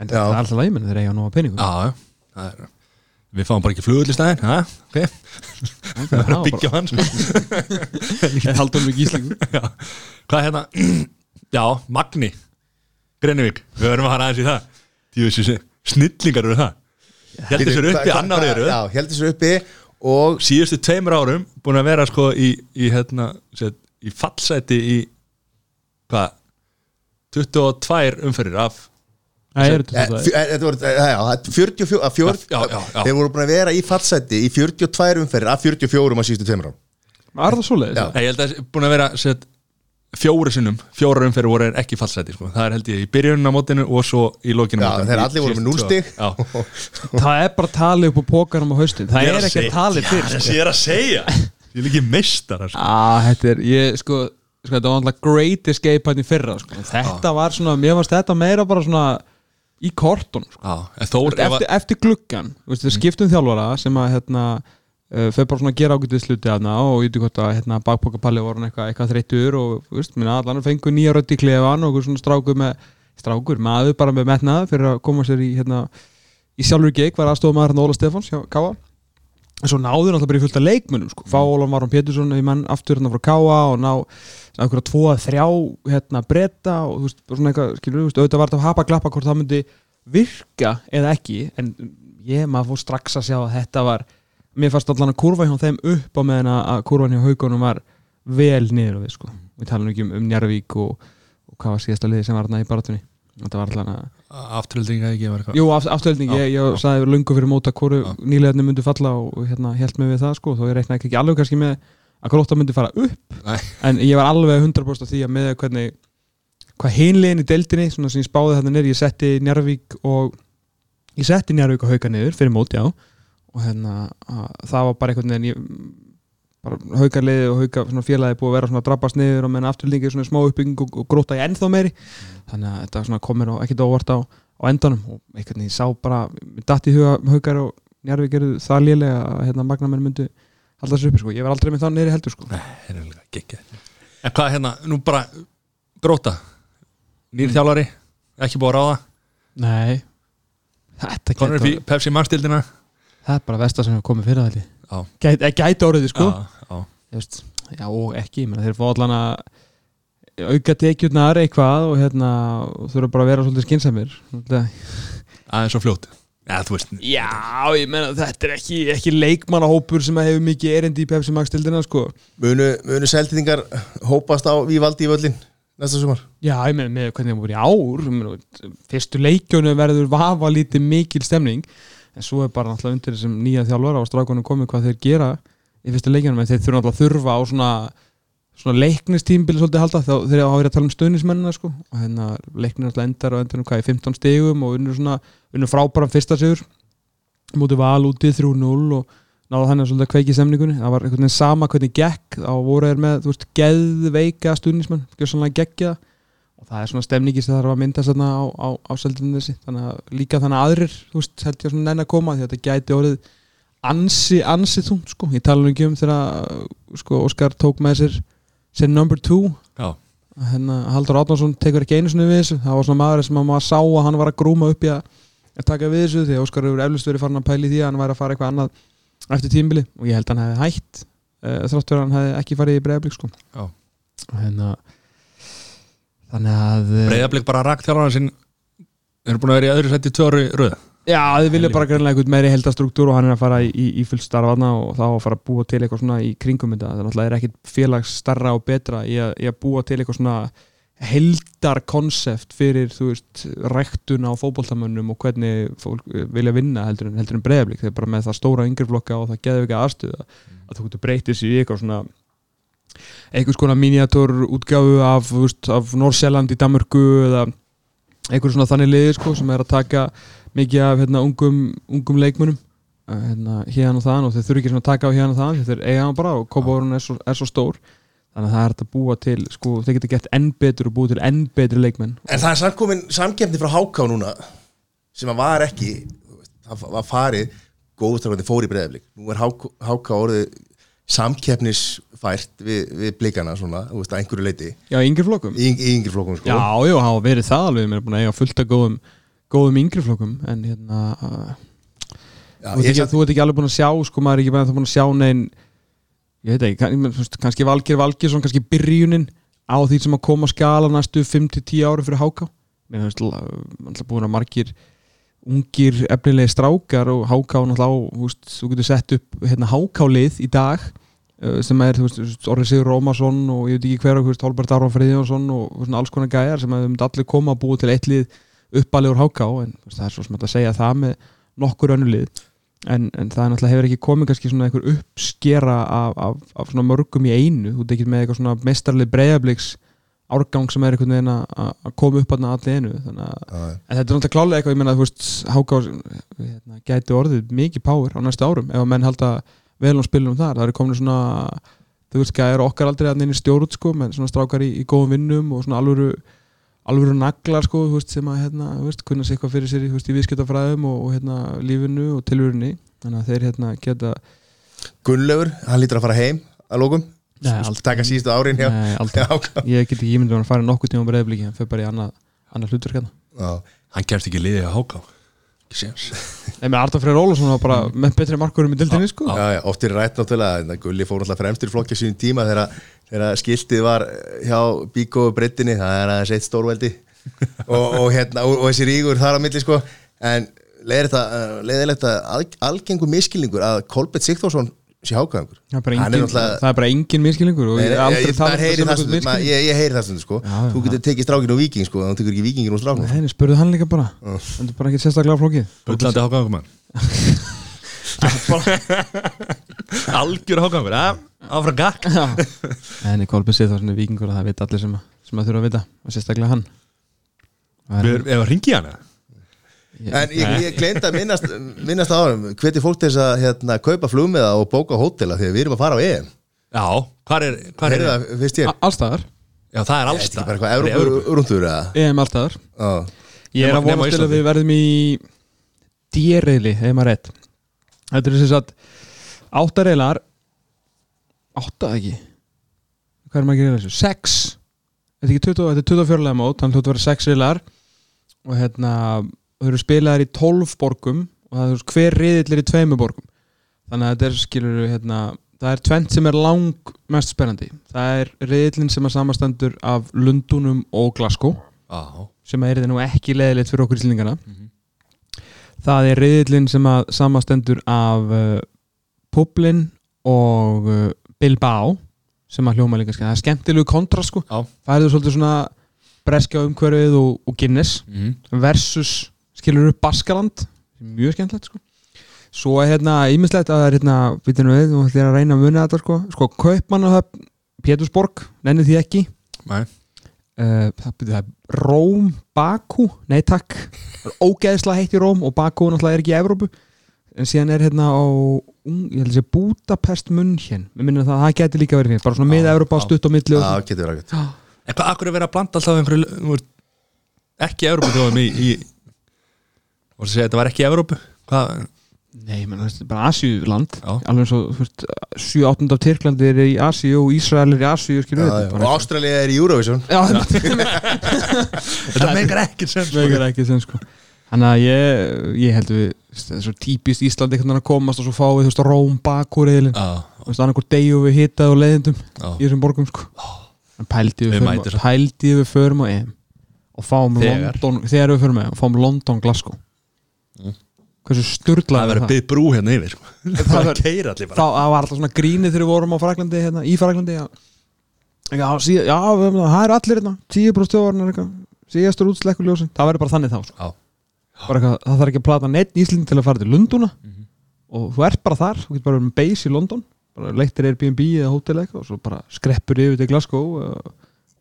En þetta Já. er alltaf lægmenn, þeir eiga nú að peningum. Já, já, það er Við fáum bara ekki flugull í staðinn, ha? Ok, það er að byggja hann. [laughs] Ég haldur mig í Íslangu Já. Hvað er hérna? [clears throat] Já, Magni Grenivík, við verðum að fara aðeins í það Tíu snillingar eru það Heldur sér uppi annar eru Já, heldur sér uppi og Síðustu tveimur árum búin að vera sko í, í hérna set, í fallseti í hvað 22 umferðir af Þeir voru búin að vera í fallseti í 42 umferðir af 44 á síðustu tveimur á Var það svoleiðis? Já. Nei, ég held að það er búin að vera set, fjóri sinnum, fjóra umferðir voru ekki fallseti sko. það er held ég í byrjunum á mótinu og svo í lokinu Já, þeir allir voru með núll stig. Já, [laughs] Það er bara talið upp á pókarum á haustin Það er að ekki talið fyrir Já, þessi ég er að segja Ég er ekki meistar sko. ah, Þetta er, ég, sko, sko Þetta var alltaf great escape hann í fyrra sko. Þetta var svona, mér fannst þetta meira bara svona í kortun sko. Eftir, eftir gluggan, veist, við skiptum þjálfara sem að hérna þau bara svona gera ágætið sluti aðna og ég veit að hérna, bakpokapalli voru eitthvað, eitthvað þreyttur og veist, minna allan fengu nýja rödd í klefan og svona strákur með strákur, maður bara með metnað fyrir að koma sér í hérna, í sjálfur geik var aðstofum maður hérna Óla Stefáns Káa en svo náður náttúrulega bara í fullt af leikmönnum sko. fá Óla Maron Pétursson í mann aftur hérna frá Káa og ná einhverja tvo að þrjá hérna breyta og þú veist, svona eitthvað, skilur, þú veist, auðvitað var þetta að hapa glappa hvort það myndi virka eða ekki en ég maður fór strax að sjá að þetta var mér fannst allan að kurva hjá þeim upp á meðan að kurvan hjá haugunum var vel niður á við sko. Við talum ekki um, um Njarvík og, og hvað var síðasta liði sem var þarna í baratunni þetta var allan að Afturhalding að ekki var eitthvað? Jú, aft, afturhelding, Já, ég, ég sagði lungu fyrir móta hvoru Já. nýlegarnir myndi falla og, og hérna held mig við það sko, þó ég reiknaði ekki alveg kannski með að gróta myndi fara upp. Nei. en ég var alveg 100% af því að með hvernig hvað hinlegin í deildinni svona sem ég spáði þarna niður, ég setti Njarvík og ég setti Njarvík og hauka niður fyrir mót, já. Og hérna, að, það var bara einhvern veginn ég, bara haukarliði og hauka félagi búið að vera svona að drabbast niður og menn afturlingi svona smá uppbygging og, og gróta í ennþá meiri. Þannig að þetta svona komir og ekkert óvart á, á endanum og einhvern veginn ég sá bara datt í huga haukar og Njarvík eru það lélega að hérna magnamenn myndu halda þessu uppi sko, ég var aldrei með það neyri heldur sko. Nei, það er alveg geggjað En hvað hérna, nú bara gróta Nýr þjálfari, ekki búið að ráða? Nei. Þetta Konur gæti, upp í Pepsi Max-dildina það er bara vestar sem hefur komið fyrir það Já. gæti, orðið sko. Já, já. Já og ekki, menn þeir fá allan að auka tekjurnar eitthvað og hérna og þurfa bara að vera svolítið skinsamir Aðeins svo fljótt Já, þú veist Já, ég menna þetta er ekki, ekki leikmannahópur sem hefur mikið erindi í Pepsi Max tildina sko. Munu, munu seltingar hópast á Vívaldi í völlin næsta sumar? Já, ég meina með hvernig það voru í ár ég meina, fyrstu leikjónu verður vafa lítið mikil stemning en svo er bara náttúrulega undir þessum nýja þjálfara og strákunum komið hvað þeir gera í fyrstu leikjónum en þeir þurfa náttúrulega að þurfa á svona svona leiknistímbili svolítið halda þá þeir hafa verið að tala um stöðnismennina sko. Og hérna leiknir náttúrulega endar og endur um hvað í 15 stegum og unnur svona unnur frábæran fyrsta sigur. Mútið val úti 3-0 og náða þannig að svolítið að kveiki semningunni það var einhvern veginn sama hvernig gekk þá voru þeir með, þú veist, geðveika stuðnismenn, gjörsanlega geggja og það er svona stemningi sem þarf að mynda þarna á, á, á seldinu þessi. Þannig að líka þannig að aðrir, þú veist, held ég svona að ansi, ansi þúnt, sko, ég tala nú ekki um þegar, sko, Óskar tók með sér sér number two. Já, hérna, Haldur Átnánsson tekur ekki einu sinni við þessu. Það var svona maður sem að maður sá að hann var að grúma upp í að, taka við þessu því Óskar hefur eflust verið farin að pæli því að hann væri að fara eitthvað annað eftir tímbili og ég held að hann hefði hætt uh, þráttur að hann hefði ekki farið í breiðablík sko. Hérna, þannig að eh, breyðablík bara rakt þjálfarnar sinn. Eru búin að vera í öðru seti tvö ári röð Já, þið vilja bara greinlega einhvern meiri heldastruktúr og hann er að fara í, í fullt starfaðna og þá að fara að búa til eitthvað svona í kringum þetta. Það er ekkit félags starra og betra í að, í að búa til eitthvað svona heldarkonsept fyrir þú veist, ræktun á fótboltamönnum og hvernig fólk eh, vilja vinna heldur en, heldur en breyðablík, þegar bara með það stóra yngreflokka og það geður ekki aðstöða að þú getur breytið sér í eitthvað svona einhvers konar miniatúr útgáfu af, af Norsjöland í Danmörku eða einhver svona þannig liði sko, sem er að taka mikið af hérna, ungum, ungum leikmunum hérna, hérna og þann og þeir þurfi ekki að taka á hérna og þann þeir eiga hann bara og kópavórun er, er svo stór. Þannig að það er að búa til sko, þeir geta gett enn betur og búið til enn betri leikmenn. En það er samt komin samkefni frá Háká núna sem að var ekki það var farið góðustrákandi fór í breyðaflik nú er Háká, Háká orðið samkeppnisfært við, við blikana svona, þú veist, að einhverju leiti Já, yngri flokkum. Í, í yngri flokkum sko. Já, já, hafa verið það alveg mér er búin að eiga fullt af góðum, góðum yngri flokkum en hérna Já, þú, ert ekki, samt- þú ert ekki alveg búin að sjá sko, maður er ekki búin að sjá neinn ég veit ekki, kann, kannski Valgir Valgirsson kannski byrjunin á því sem að koma að skala næstu 5-10 ári fyrir háká. Mér finnst alltaf búin að margir ungir efnilegi strákar og háká náttúrulega þú getur sett upp hérna, hákálið í dag uh, sem er, Orri Sigur Rómarsson og ég veit ekki hver, Holbert Aron Friðjónsson og alls konar gæjar sem myndi allir koma að búa til eitt lið uppalið úr háká en það er svo sem að segja það með nokkur önnu lið en, en það er náttúrulega hefur ekki komið kannski svona einhver uppskera af, af, af svona mörgum í einu þú ekki með eitthvað svona mestarlið breyðabliks árgang sem er einhvern veginn að að koma upp að allir einu þannig að. En þetta er náttúrulega klálega eitthvað, ég menna, þú veist, Háká hérna, gæti orðið mikið power á næstu árum ef að menn halda vel á spilunum þar. Það eru komin svona, þú veist, það eru okkar aldrei að neina stjórn, sko, menn svona strákar í, í góðum vinnum og svona alvöru, alvöru naglar, sko, veist, sem að, hérna, kunna sér eitthvað fyrir sér, veist, í viðskiptafræðum og, og, hérna, lífinu og tilvörunni. Þannig að þeir, hérna, geta... Gunnlaugur, hann lítur að fara heim að lókum taka síðustu árin hjá Nei, [laughs] Ég get ekki ímyndið að hann fara nokkuð tíma breyðbliki, hann fyrir bara í annað, annað hlutur hérna. Hann kemst ekki liðið að háká. Ekki séns. Nei, með Arta Freyr Ólafsson var bara með betri markurum í dildinni, sko. Já, já, oft er rætt náttúrulega Gulli fór náttúrulega fremstur í flokki á sínum tíma þegar, þegar skiltið var hjá Bíkó og Brettinni, það er aðeins eitt stórveldi. [laughs] Og, og, hérna, og, og þessi ríkur þar á milli sko. En leiðilegt að að algengur miskilningur að Kolbett Sigþórsson sé hákaðangur Það það er bara engin miskilningur og ég er aldrei ég, talað það stundum, maður- ég, ég heyri það stundum sko. Já, þú getur tekið strákin og viking sko þú tekur ekki vikingin og strákin Nei, spurðu hann líka bara. [laughs] [laughs] Það er bara ekki sérstaklega flókið. Bullandi hákáðum mann Algjör hákáðum Áfram gakk. [laughs] En í Kolbjörn séð þá svona vikingur og það veit allir sem, að- sem að þurfa að vita og sérstaklega hann. Er- að ringi hana? Ég- En ég, ég gleyndi að minnast, minnast árum Hveti fólk til þess að hérna, kaupa flugmiða og bóka hótela þegar við erum að fara á EM. Já, hvað er, hvað er Heyrðu það, finnst ég A- Allstaðar, Já, það er Þetta alls er bara eitthvað Evrópurúndur eða? EM allstaðar Já. Ég er að vonast til að við verðum í dýrriðli, hefur maður rétt. Þetta er þess að áttareilar átta ekki? Hvað er maður að gera þessu? Sex Þetta er ekki 20, þetta er 24 lega mót þannig að þetta verður sex riðlar og hérna, þau eru spilaðar í 12 borgum og það er hver riðill er í tveimu borgum. Þannig að þetta er skilur hérna, það er tvent sem er lang mest spennandi. Það er riðillin sem er samastendur af Lundunum og Glasgow Já, sem er þetta nú ekki leðilegt fyrir okkur íslendingana. Það er reyðlinn sem að samastendur af uh, Publin og uh, Bilbao sem að hljóma líka skemmt það er skemmtilegu kontrast sko. Já. Færðu svolítið svona breskja umhverfið og, og Guinness mm. versus skilur upp Baskaland mjög skemmtilegt sko. Svo er hérna ímislegt að það er hérna við þér við, að reyna að muna þetta sko. Sko Kaupmannahöfn, Pétursborg nenni því ekki. Nei. Uh, það byrði það Róm, Bakú nei takk, það er ógeðslega heitt í Róm og Bakú náttúrulega er ekki í Evrópu en síðan er hérna á ung, ég held að sé Budapest München. Mér minnir það að það geti líka verið fyrir bara svona Já, miða Europa já. stutt á milli og Já, svona. getur verið að Já. En hvað, akkur er verið að blanda alltaf einhverju þú ekki Európa þjóðum í, í og það segja þetta var ekki Európu hvað, Nei, menn, það er bara Asíuland. Já. alveg eins og þú veist, 7-8 af Tyrklandi er í Asíu og Ísrael er í við þetta Og Ástralía er í Eurovision. Já, [laughs] þetta meikar ekki sem það meikar ekki sem sko Þannig að ég, ég held við það er svo típist Íslandi veginn að komast og svo fáið þú veist Róm bakúriðilin Já, þú veist annarkur degju við hitað og leiðindum já, í þessum borgum sko. En pældi Við við, förum, pældi við förum á EM. Og fáum Þegar. London þegar við förum og fáum London Glasgow. Mm. hversu það sturglaði er verið að byggja brú hérna yfir sko. Það [laughs] það var- er það alltaf svona grínið þegar við vorum á Fraklandi hérna, í Fraklandi já, já, já það eru allir hérna 10% þjóðarnar síðastur útslekkuljósin það verður bara þannig þá sko. Eitthvað, það þarf ekki að plata neitt Íslind til að fara til Lunduna Mhm. og þú ert bara þar, þú getur bara verið með base í London bara leiktir Airbnb eða hótel eitthvað og svo bara skreppur yfir til Glasgow og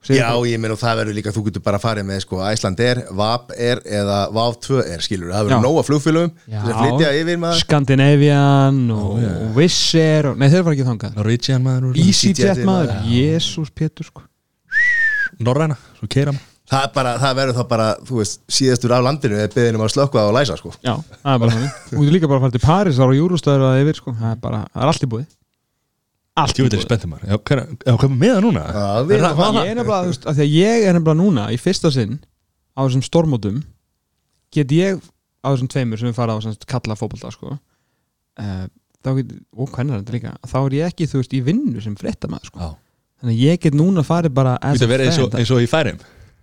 segir Já, bara- ég meina og það verður líka, þú getur bara farið með sko Æsland er, VAP er eða VAV 2 er, skilur, það verður nóga flugfélögum Já. sem flytja yfir maður Scandinavian og, já. og Wizz Air og, nei þeir var ekki þangað Norwegian maður EasyJet maður. Jésús Pétur sko Norræna, svo keira maður Það, er bara, það verður þá bara, þú veist, síðastur af landinu er beðinum að slökka og læsa, sko. Já, það er bara þannig. Þú getur líka bara að fara til Paris ára og Júrustöður að yfir sko. Það er bara, það er allt í búið. Allt í Ég veit ekki spenntum maður. Já, hvað með það núna? Já, við Er erum það- að Ég er nefnilega, þú veist, af því að ég er nefnilega núna í fyrsta sinn á þessum stormótum get ég á þessum tveimur sem við fara á sagt kalla fótbolta sko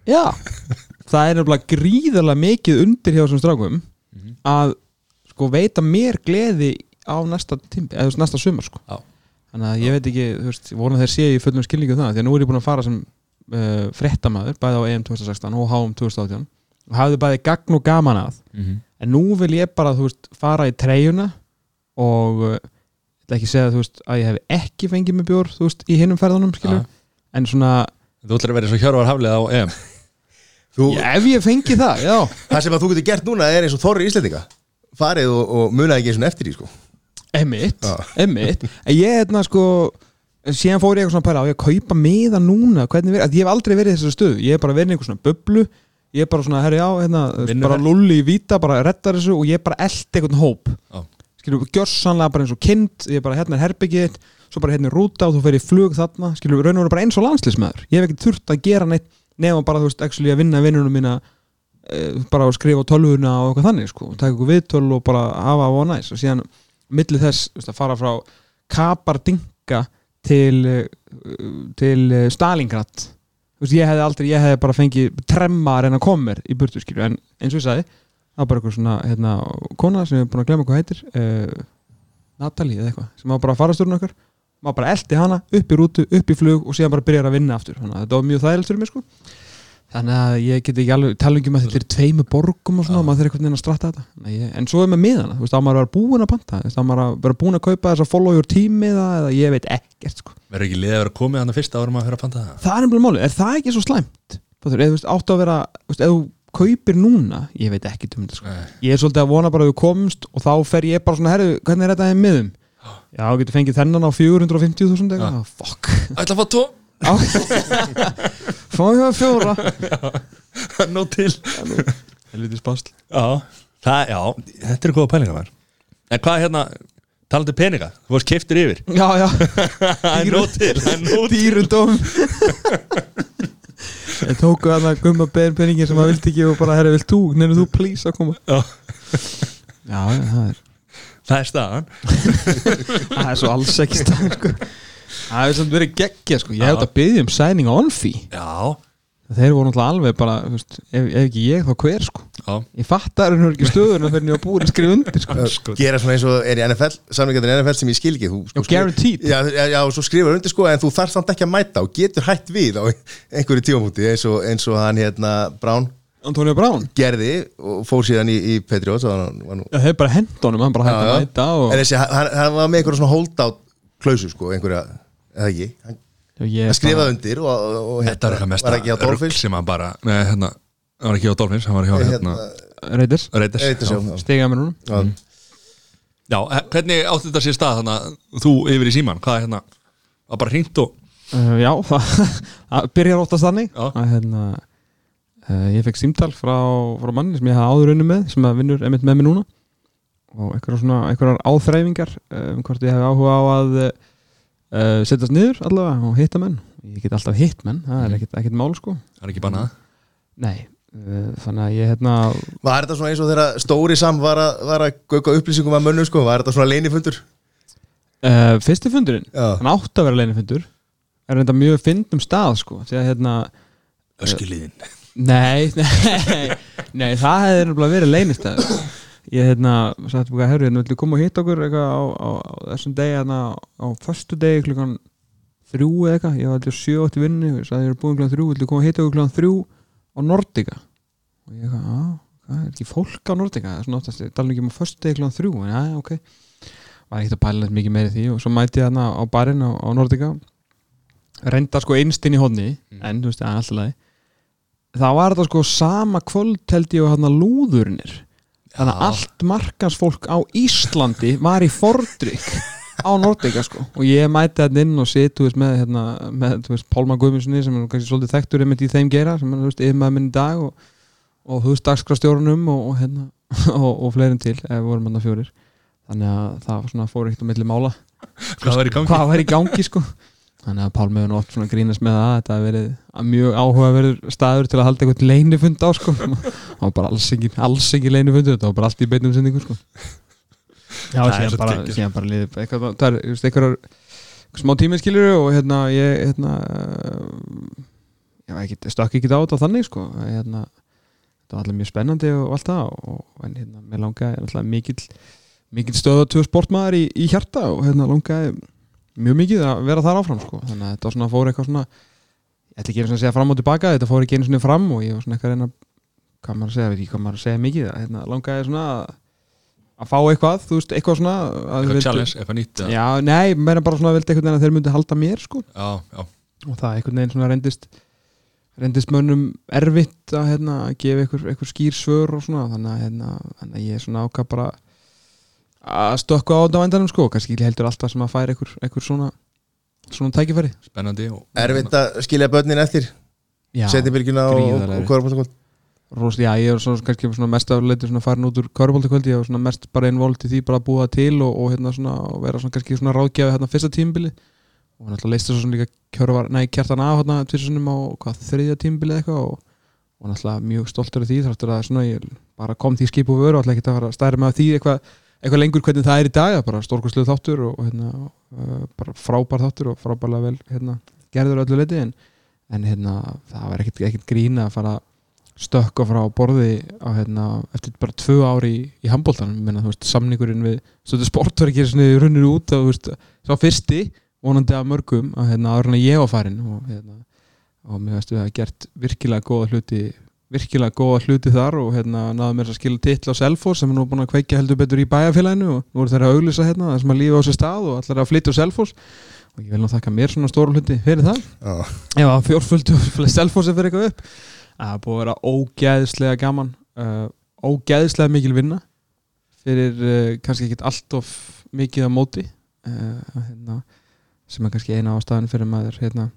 Já. [laughs] það er nefnilega gríðarlega mikið undir hjá þessum strákum Mhm. að sko veita mér gleði á næsta tímbi, eða næsta sumar sko. Já. þannig að ég veit ekki, þú veist, vona þeir sé í fullum skilningu um það, því að nú er ég búin að fara sem uh, fréttamaður, bæði á EM 2016 og HM 2018 og hafði bæði gagn og gaman að en nú vil ég bara, þú veist, fara í treyjuna og uh, ekki segja, þú veist, að ég hef ekki fengið mig bjór, þú veist, í hinnum ferðunum, skilur Já. en svona, Þú ætlar að vera eins og Hjörvar Haflið á EM [laughs] þú, já, ef ég fengi það, já. Það sem að þú getur gert núna er eins og Þorri Íslendinga. Farið og, og munaði ekki eins og eftir því, sko. Emmitt, emmitt En ég hérna sko síðan fór ég eitthvað svona pæla á ég að kaupa miða núna hvernig verið, ég hef aldrei verið í þessari stöðu. Ég hef bara verið í einhver svona bublu. Ég er bara svona, herri já, hérna, Vinnuverk. bara lulli í víta bara reddar þessu og ég er bara eld einhvern hóp. Já. skilur, gjörsanlega bara eins og kind ég er bara hérna er herbyggið svo bara hérna er rúta og þú fer í flug þarna. Skilur, raun og veru bara eins og landslismæður ég hef ekki þurft að gera neitt nema bara, þú veist, actually að vinna vinnunum mína e, bara að skrifa á tölvuna og eitthvað þannig, sko, taka ykkur viðtöl og bara hafa á næs. Og síðan milli þess, veist, að fara frá Kapardinga til eh, til eh, Stalingrad veist, ég hefði aldrei, ég hefði bara fengið tremma að reyna mér í burtu skilju en eins og ég sagði, það var bara eitthvað svona hérna, kona sem ég er búin að glemma hvað heitir uh, Natalie eða eitthvað sem var bara að fara stjórn okkar maður bara eldi hana upp í rútu, upp í flug og síðan bara byrjar að vinna aftur. Þannig að þetta var mjög þægilegt fyrir mig sko. Þannig að ég get ekki alveg tala um að þetta er tveimu borgum og svona maður þarf einhvern veginn að stratta þetta. Ég, en svo er með miðana, þú veist, á maður að vera búin að panta þú veist, á maður að vera búin að kaupa þess að follow your team eða, eða ég veit ekkert sko. Verður ekki liðið að vera komið hann að fyrsta árum að fyrir að panta það? Það er nefnilega máli, er það ekki svo slæmt? Eða þú veist, áttu að vera þú veist, ef þú kaupir núna, ég veit ekki um þetta sko. Nei. ég er svolítið að vona bara að þú komst og þá fer ég bara svona, herru, hvernig er þetta í miðum já, þú getur fengið þennan á 450.000 Já. eitthvað, fuck. Ætla að fá tó Á. fáðu það fjóra? Nó til. Helviti spásl. Já, það, já, þetta er góða pælinga maður. En hvað hérna, talandi um peninga? Þú varst keftur yfir. Já, já, [laughs] Það er nóg til, það er nóg til. dýrundum ég [laughs] tóku að það gumma peningin sem maður vildi ekki og bara, herru, vilt þú, nefnir þú please að koma? Já, já, það er Það er staðan [laughs] það er svo alls ekki stað sko. það er samt verið geggja sko. ég hef þetta að byggja um sæning á onfi Já, þeir voru náttúrulega alveg bara veist, ef, ef ekki ég þá hver sko. já, ég fattar henni ekki stöðuna fyrir ég var búin að skrifa undir sko. [laughs] sko. Gera svona eins og er í NFL Samlingarnir í NFL sem ég skil ekki þú, Já, skrif- guaranteed. já, já, og svo skrifar undir sko En þú þarf samt ekki að mæta og getur hætt við Á einhverju tímamúti eins og, eins og hann hérna Brown Antonio Brown? Gerði Og fór síðan í, í Patriots og hann var nú já, þeir bara hendunum, hann bara hætti að mæta og En þessi, hann, hann var með einhverja svona holdout klausu sko, einhverja, eða ekki? Hann, hann skrifaði undir og, og, og mesta var ekki á Dolphins. sem hann bara Nei, hérna, hann var ekki á Dolphins Hann var hjá hérna hérna, Raiders. Raiders já. stiga með núna. Já. Já, eh, hvernig átti þetta sér stað þannig að þú yfir í síman, hvað er hérna var bara hringt og uh, Já, það, [laughs] það byrjar óttast þannig að hérna uh, ég fekk símtal frá, frá manni sem ég hafði áður unni með sem að vinnur einmitt með mér núna. Og einhverjar áþreifingar uh, um hvort ég hef áhuga á að uh, setjast niður allavega og hitta menn. Ég get alltaf hitt menn, það er ekkert, ekkert mál sko. Það er ekki bannað? Nei, uh, þannig að ég hérna Var þetta svona eins og þegar Stóri Sam var að, var að gauka upplýsingum að mönnum sko? Var þetta svona leinifundur? uh, fyrsti fundurinn, Já, hann átti að vera leinifundur er þetta mjög fyndum stað sko því að hérna Öskiliðin Nei, [laughs] nei, nei, það hefði nefnilega verið leynistæður Ég hérna, sagt búið að herru, hérna villu koma og hitta okkur eitthvað á, á, á þessum degi hérna á föstu degi klukkan þrjú eða eitthvað, ég var alltaf sjöótt í vinnu ég sagði ég er búin klukkan þrjú, villu koma og hitta okkur klukkan þrjú á Nordica? Og ég eitthvað, á, hvað er ekki fólk á Nordica? Það er svona oftast, ég tala ekki um á föstu degi klukkan þrjú en já, ok, var ekkert að pæla mikið meiri því og svo mæti ég hérna á barinn á, á Nordica. Reynda sko einst inn í hodni en þú veist, það er alltaf þá var þetta sko sama kvöld held ég og hann að lúðurnir. Þannig að allt markansfólk á Íslandi var í fordrykk á Nordica sko. Og ég mæti þetta inn og veist, með, hérna, með veist, Pálma Guðmundssoni sem er kannski svolítið þekktur einmitt í þeim gera sem er yfirmaður minn í dag og, og dagskrastjórunum og, og, hérna, [laughs] og, og fleirin til ef við vorum hann fjórir. Þannig að það fór ekkert á milli mála. Hvað var í gangi? hvað var í gangi sko þannig að Pálmi hefur oft svona grínast með það þetta hefur verið að mjög áhugaverður staður til að halda eitthvað leinifund á sko. Það var bara alls ekki, alls ekki leinifund þetta var bara allt í beinum sendingu sko. Já, Það er bara, bara liðið eitthvað, það er, þú veist, eitthvað smá tímið skilur og hérna ég hérna ég ekki, stökk ekki á þannig sko. Hérna, þetta var alltaf mjög spennandi og allt það og, en hérna, mér langaði alltaf mikill mikill stöðatöð sportmaður í, í hjarta og hérna langaði mjög mikið að vera þar áfram sko. þannig að þetta svona fór eitthvað svona ég ætla ekki einu sinni að segja fram og tilbaka þetta fór ekki einu sinni fram og ég var svona eitthvað að reyna hvað maður að segja, veit ekki hvað maður að segja mikið að hérna, langaði svona að, fá eitthvað, þú veist, eitthvað svona að Eitthvað challenge, eitthvað nýtt? Já, nei, meira bara svona vildi einhvern veginn að þeir myndi halda mér sko já, já, og það einhvern veginn svona reyndist reyndist mönnum erfitt að hérna, gefa einhver skýr svör og svona þannig að, hérna, að ég er svona ákvað bara að stökka á þetta á endanum sko kannski heldur alltaf sem að færa einhver, einhver svona svona tækifæri. Spennandi og, erfitt að skilja börnin eftir Já, Setnibylgjuna og, og, Körbóltakvöld Ros, já, ég er svona, kannski svona mest afleiti svona farin út úr körbóltakvöldi, ég var svona mest bara involvt í því bara að búa til og, og hérna svona og vera svona kannski svona ráðgjafi hérna fyrsta tímbili og náttúrulega leist það svo svona líka kjörvar, nei, kjartan af hérna tvissunum á hvað þriðja tímbili eitthvað og, og náttúrulega mjög stoltur af því þáttur að svona ég bara kom því skip og vöru og ætla ekki að fara að stæra með því eitthvað eitthvað lengur hvernig það er í dag, það er bara stórkvæslu þáttur og, hérna, uh, bara frábær þáttur og frábærlega vel hérna, gerður öllu leiti en, en hérna, það var ekkit, ekkit grín að fara stökka frá borði á, hérna, eftir bara tvö ári í, í handbóltanum samningurinn við sportverkir runnir út sá fyrsti, vonandi af mörgum að hérna, ég var farin og, hérna, og mér veist við að gert virkilega góða hluti virkilega góða hluti þar og hérna náðum mér að skilja titla á Selfoss sem er nú búin að kveikja heldur betur í bæjarfélaginu og voru þeirra að auglýsa hérna það sem að lífa á sér stað og allar að flytja á Selfoss. Og ég vil nú þakka mér svona stóru hluti fyrir það. Já, ef að fjórföldu Selfossi fyrir eitthvað upp. Það búið að vera ógæðislega gaman uh, ógæðislega mikil vinna fyrir uh, kannski ekkit allt of mikið á móti uh, hérna, sem er kannski eina ástæðan fyrir maður hérna,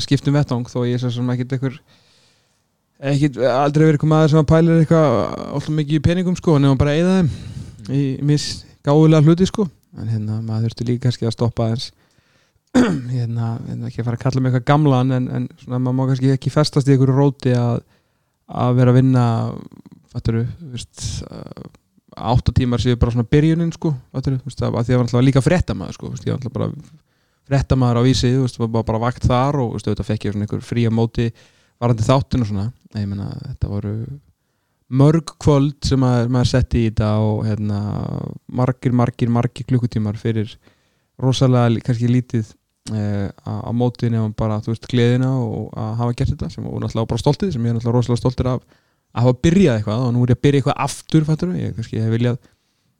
skiptum vettvang þó ég er svo sem ekkit einhver ekkit aldrei verið komað sem að pælir eitthvað alltaf mikið í peningum sko nema bara eða þeim í mis gáðulega hluti sko. En hérna maður þurfti líka kannski að stoppa aðeins. [clears throat] Hérna, hérna ekki að fara að kalla mig eitthvað gamlan en, en svona maður má kannski ekki festast í einhverju róti að, að vera að vinna fatturu, veist uh, átta tímar séu bara svona byrjunin sko, fatturu, veist, að, því að var alltaf líka fréttamaður sko, veist, ég var alltaf bara fréttamaður á vísi, þú veist, bara, bara vakt þar og veist, auðvitað fekk ég svona einhver fría móti varandi þáttin og svona ég meina, þetta voru mörg kvöld sem maður, maður setti í þetta og hérna, margir, margir, margir klukkutímar fyrir rosalega kannski lítið uh, á móti nefnum bara, þú veist, gleðina og að hafa gert þetta sem og náttúrulega bara stoltið sem ég er náttúrulega rosalega stoltur af að hafa byrjað eitthvað og nú er ég að byrja eitthvað aftur fattur, ég kannski hef viljað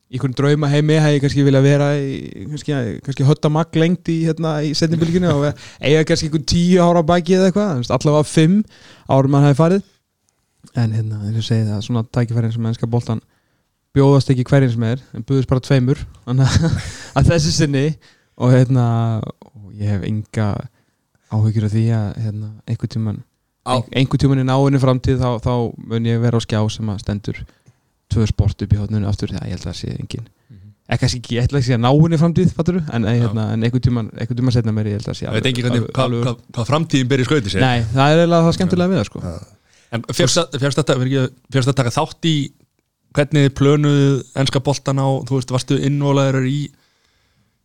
í einhvern drauma heimi hef ég kannski viljað vera í, kannski, kannski hötta magg lengt í, hérna, í setnibilginu og eiga kannski einhvern tíu ára baki eða eitthvað, allavega fimm árum mann hefði farið. En hérna, eins og segi það, svona tækifærin sem mennska boltan bjóðast ekki hverjum sem er en buðist bara tveimur. Að- þessi sinni og hérna og ég hef enga áhyggjur af því að hérna, einhver tíman Á- einhver tíman í náinni framtíð þá, þá mun ég vera á skjá sem að stendur tvö sport upp í hóttunum aftur það ég held að það sé engin. Ekki kannski ekki, ég ætla ekki að segja náinni framtíð fattur, en, hérna, en einhver tíman, einhver tíman setna mér ég held að sé ég ekki hvernig, alveg- hvað, alveg- hvað, hvað framtíðin byrja skauti sér Nei, það er eiginlega það skemmtilega við það sko. En fjárst að taka þátt í hvernig þið plönuðu ennska boltan á, þú veist, varstu innvolaður í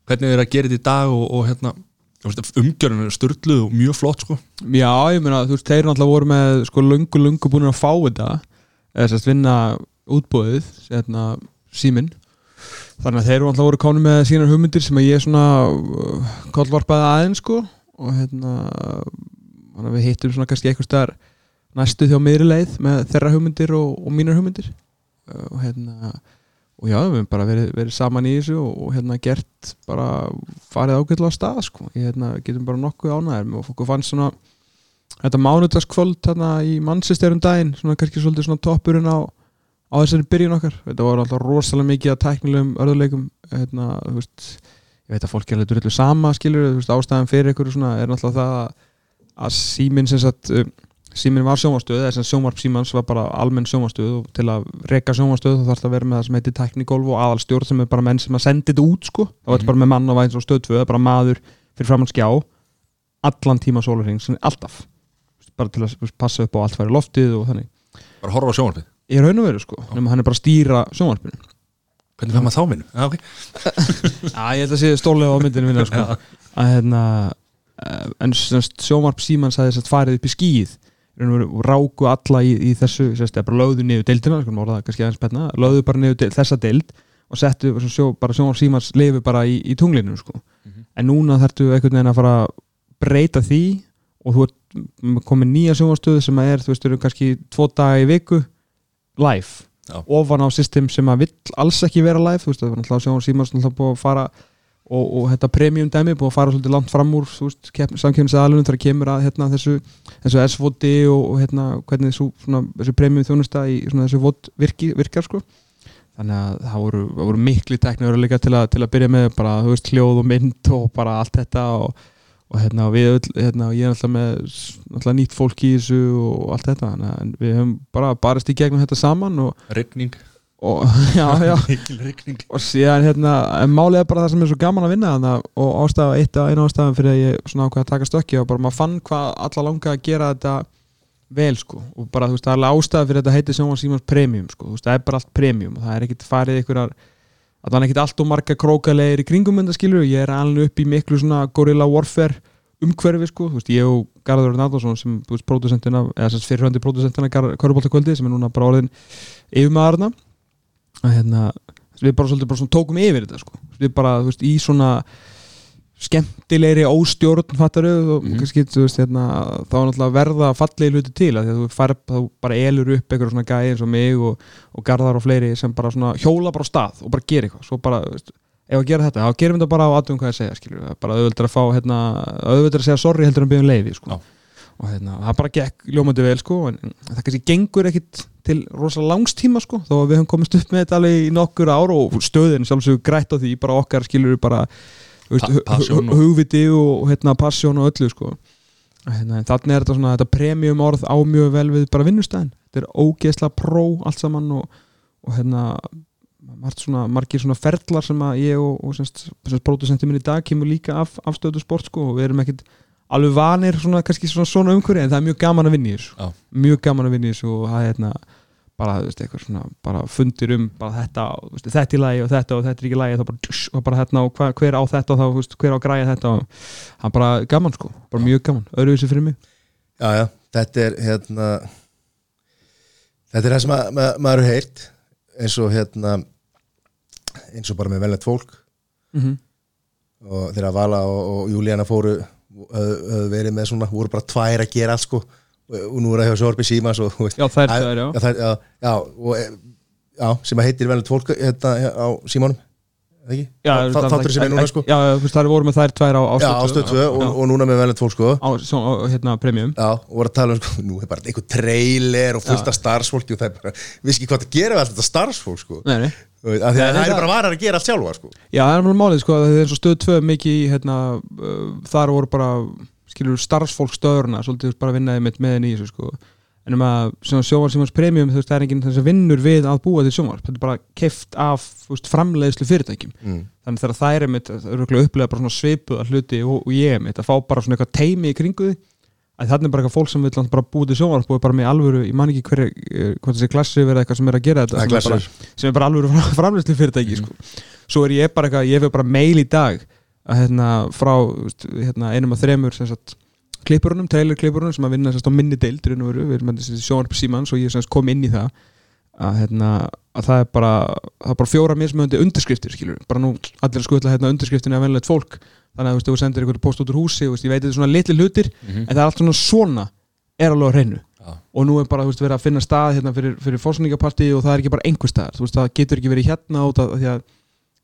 hvernig þið er að gera þetta í dag og, og hérna, er störluð og mjög flott sko. Já, ég meina, þú veist, þeir náttúrulega voru með sko lungu, lungu búin að fá þetta eða sérst vinna útbóðið hérna, síminn. Þannig að þeir náttúrulega voru kánu með sínar hugmyndir sem að ég svona uh, kollvarpaði aðeins sko. Og hérna við hittum svona kannski eitthvað staðar næstu þjá meiri leið með þeirra hugmyndir og, og mínar hugmyndir. Uh, og hérna og já, við hefum bara verið, verið saman í þessu og, og hérna gert bara farið ágætlega á stað sko, ég hérna getum bara nokkuð ánæður og fólk fannst svona þetta mánudagskvöld þarna í Manchester um daginn, svona kannski svolítið svona toppurinn á, á þessari byrjun okkar. Þetta var alltaf rosalega mikið að tæknilegum örðuleikum, hérna, þú veist ég veit að fólk er drullu sama skilur þú veist, ástæðan fyrir ykkur svona er náttúrulega það að, síminn um, síminn var sjónvarstöð, þess að sjónvarp símans var bara almenn sjónvarstöð og til að reka sjónvarstöð þá þarf það að vera með það sem heitir teknikólf og aðalstjórn sem er bara menn sem að sendi þetta út sko, þá er þetta bara með mann og væns og stöð 2, það er bara maður fyrir framann skjá allan tíma sólarring, alltaf. Bara til að passa upp á allt færi loftið og þannig. Bara horfa á sjónvarpið, er raun og veru sko, nema hann er bara að stýra sjónvarpinu. Hvernig fær maður þá vinnu? Já, ok, [laughs] Já, ég held að sé stólega á myndinu minna sko. að hérna eh, en sjónvarp símans hafði sett farið upp í skíð Í ráku alla í, í þessu eða bara lögðu niður deildina sko, penna, lögðu bara niður deil, þessa deild og settu sjó, bara sjónvarp símans lifi bara í, í tunglinu sko. en núna þarftu einhvern veginn að fara að breyta því og þú ert komið nýja sjónvarstöðu sem að er, þú veist, eru kannski tvo daga í viku live Já. ofan á system sem að vill alls ekki vera live, þú veist, það var náttúrulega sjónvarstöðu símans náttúrulega búið að fara og, og þetta premium dæmi búið að fara svolítið langt fram úr samkjöfnisaðalunum þegar kemur að hérna, þessu, þessu S-voti og, og hérna, hvernig þessu, svona, þessu premium þjónusta í svona, þessu vot virki, virkar sko. þannig að það voru, voru mikli teknir líka til, til að byrja með bara, veist, hljóð og mynd og bara allt þetta og, og hérna, við, öll, hérna, ég er alltaf með alltaf nýtt fólk í þessu og allt þetta að við höfum bara barist í gegnum þetta saman og, rigning. og [laughs] já, já. [laughs] Og síðan hérna, en málið er bara það sem er svo gaman að vinna þarna og ástæða, eitt af einu ástæðan fyrir að ég svona ákveða að taka stökki og bara maður fann hvað alla langa að gera þetta vel sko. Og bara þú veist það er alveg ástæða fyrir þetta heiti Sjónvans Símans Premium sko, þú veist það er bara allt Premium og það er ekkit farið einhverjar að það er ekkit allt og marga krókalegir í kringum þetta skilur ég er alveg upp í miklu svona Gorilla Warfare umhverfi sko, þú veist ég og Garður Náðarsson sem þú veist pródusentina eða sem fyrirhandi pródusentina Körbóltakvöldi sem er núna bara orðin yfirmaðurna að hérna við bara svolítið bara svona tókum yfir þetta sko. við bara, þú veist, í svona skemmtilegri óstjórn fattaru og Mhm. kannski, þú veist, hérna þá er náttúrulega verða fallegi hluti til að þú fær, þá bara elur upp eitthvað svona gæði eins og mig og, og garðar og fleiri sem bara svona hjóla bara á stað og bara gera eitthvað, svo bara, þú veist ef að gera þetta, þá gerum við þetta bara á aðdum hvað ég segja skilur, bara auðvitað að fá, hérna auðvitað að segja sorry heldur en byggjum leiði, sko. Og hérna, það bara gekk ljómandi vel, sko en það kannski gengur ekkit til rosa langstíma, sko, þó að við höfum komist upp með þetta alveg í nokkur ár og stöðin sjálfsögur grætt á því, bara okkar skilur bara hugviti og hérna, passion og öllu, sko. Hérna, þannig er þetta svona, þetta premium orð á mjög vel við bara vinnustæðin þetta er ógeðslega pró allt saman og, og hérna svona, margir svona ferlar sem að ég og, og semst, semst pródusenti minn í dag kemur líka af, af stöðu sport sko og við erum ekkit alveg vanir svona, svona, svona umhverju en það er mjög gaman að vinna í þessu Já. mjög gaman að vinna í þessu og það er hérna bara, þú veist, eitthvað svona, bara fundir um bara þetta, veist, þetta er lagi og þetta og þetta er ekki lagi þá bara, tjús, og bara hérna og hva, hver á þetta og þá, veist, hver á græja þetta og er bara gaman sko, bara mjög gaman öðruvísi fyrir mig. Já, já, þetta er hérna þetta er það sem að, ma maður er heyrt eins og hérna eins og bara með velnett fólk. Mm -hmm. og þegar Vala og, og Júlíana fóru höfðu verið með svona, voru bara tvær að gera sko og, nú er það hjá Sorbi Símas og veist, Já, þær Æ, tvær, já. já, þær, já, já, og, e, já sem að heitir velnett fólk hérna, á það- þáttur sem er núna sko. Já, veist, það voru með þær tvær á, á Já, á stöð 2 og, og núna með velnætt fólk sko. Á, svo, hérna, premium. Já, og voru að tala um sko, nú er bara einhver trailer og fullt af starfsfólki og það er bara, við ekki hvað það gera við allt þetta starfsfólk sko? Nei, nei. Að nei, það er bara varar að gera allt sjálfa sko. Já, það er alveg málið, sko, það er eins og stöð 2 mikið hérna, þar voru bara skilur starfsfólk stöðurna svolítið bara vinnaði með henni í þessu, sko. En um að sjóvar sem premium þú veist, það er enginn þess að vinnur við að búa til sjóvar þetta er bara keift af veist, framleiðslu fyrirtækjum. Mm. þannig þegar það er mitt, örgulega upplega bara svona svipuða hluti og, og ég mitt, að fá bara svona eitthvað teimi í kringu því að þannig er bara eitthvað fólk sem vil bara búa til sjónvarp og er bara með alvöru, ég man ekki hverju eh, hvað þessi klassi verið eitthvað sem er að gera þetta er sem er bara, sem er bara alvöru [laughs] fram- framleiðslu fyrirtæki sko. svo er ég bara eitthvað, ég að hérna frá hérna, einum af þremur sagt klippurunum, trailer klippurunum sem að vinna sérst á minni deild og við erum sjónvarp símans og ég semst kom inn í það að, hérna, að það er bara það er bara fjóra mismöndi undirskriftir skilur bara nú allir að skutla hérna undirskriftinni af venlegt fólk. Þannig að þú sendir einhverju post út úr húsi veist, ég veit þetta er svona litli hlutir Mhm. en það er allt svona svona er alveg á hreinu. Já. og nú er bara veist, verið að finna stað hérna fyrir, fyrir fórsningapartí og það er ekki bara einhver veist, það getur ekki verið hérna út af því að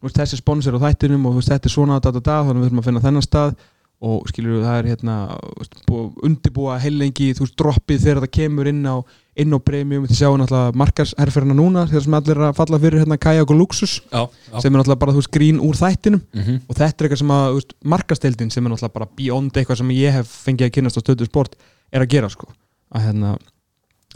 veist, þessi sponsor á þættinum og veist, þetta er svona da, da, da, þannig við þurfum að finna þennan stað. Og skilur það er hérna undirbúa heilengi þú veist, droppið þegar það kemur inn á inn á premium, þið sjáum náttúrulega markarsherferina núna þegar sem allir er að falla fyrir hérna kajak og luxus Já, já. sem er náttúrulega bara þú veist grín úr þættinum. Mhm. og þetta er eitthvað sem að þú veist, markasteldin sem er náttúrulega bara beyond eitthvað sem ég hef fengið að kynast á stöðu sport er að gera sko. Að hérna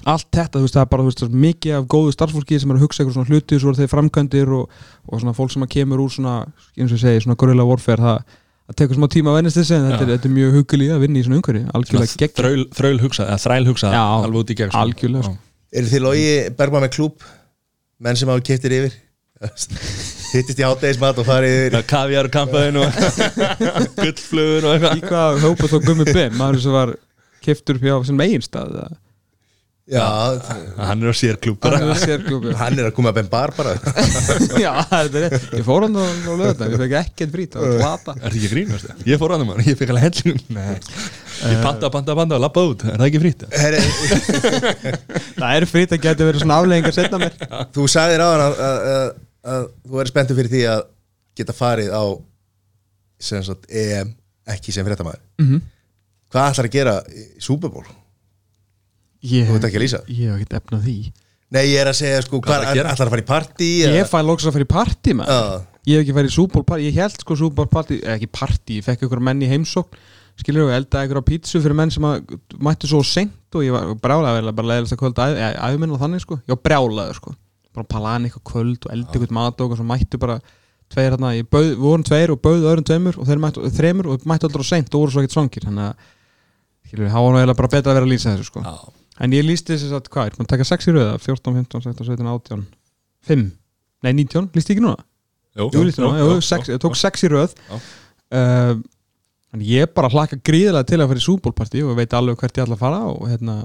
allt þetta, þú veist, það er bara þú veist, mikið af góðu starfsfólki sem er að hugsa eitthvað svona hluti svo er þeir framkvæmdir og, og svona fólk sem að kemur úr svona, eins og ég segi, svona gorilla warfare það, það tekur smá tíma að vennast þessi en þetta er, þetta er mjög hugulíð að vinna í svona umhverfi algjörlega gegn, þraul, þraul hugsað, eða þræl hugsað Já, alveg út í gegn sko. algjörlega, sko. Er þið logi Bergman með klúb menn sem hafa keftir yfir? [laughs] Hittist í hátægismat og farið yfir Kaviar og kampaðin og [laughs] gullflugur og eitthvað. Í hvað hópa þó gummi bim maður sem var keftur upp hjá sem eigin stað eða- Já, Hann er á sér klúb bara. Hann er er að koma að Ben Bar bara. [laughs] Já, er Ég fór hann á, á lögða, ég fekk ekkert frít Það var plata. Er það ekki grínast? Ég fór hann um hann, ég fekk alveg Nei. Ég panta, panta, panta og lappa út. Er það ekki? Herri, [laughs] Það er frít að geta verið svona afleggingar setna mér Þú sagðir á hann að, að, að, að þú verður spenntur fyrir því að geta farið á sem sagt EM ekki sem fréttamaður. Mhm. Hvað ætlar að gera í Super Bowl? Ég Þú veit ekki að lýsa? Ég hef ekkert efnað því. Nei, ég er að segja sko, hvað gera? ætlar að fara í partí? Ég fæ lóks að fara í partí með Já, Ég hef ekki farið í súból partí Ég held sko súból partí, eða ekki partí Ég fekk ykkur menn í heimsókn. Skilur og eldaði ykkur á pítsu fyrir menn sem að mættu svo seint og ég var brjálaði bara leiðast að kvölda æðuminn og þannig sko, ég var brjálaði sko. Bara palani eitthvað kvöld og eldi eitthvað mat og svo mættu bara tveir hérna, við vorum tveir og bauð öðrum tveimur og þeir mættu, þreimur og mættu aldrei á seint og voru svo ekkert svangir þannig að, skilur, það var eiginlega bara betra að vera að lýsa þessu sko. Já En ég lísti þess að, hvað, er að taka 6 í röða 14, 15, 16, 17, 18 5, nei 19, lísti ekki núna? Jú, Jú, lísti núna, jú, sex, ég tók 6 í Já. uh, En ég bara hlakka gríðilega til að fara í súbólpartí og veit alveg hvert ég ætla að fara og hérna,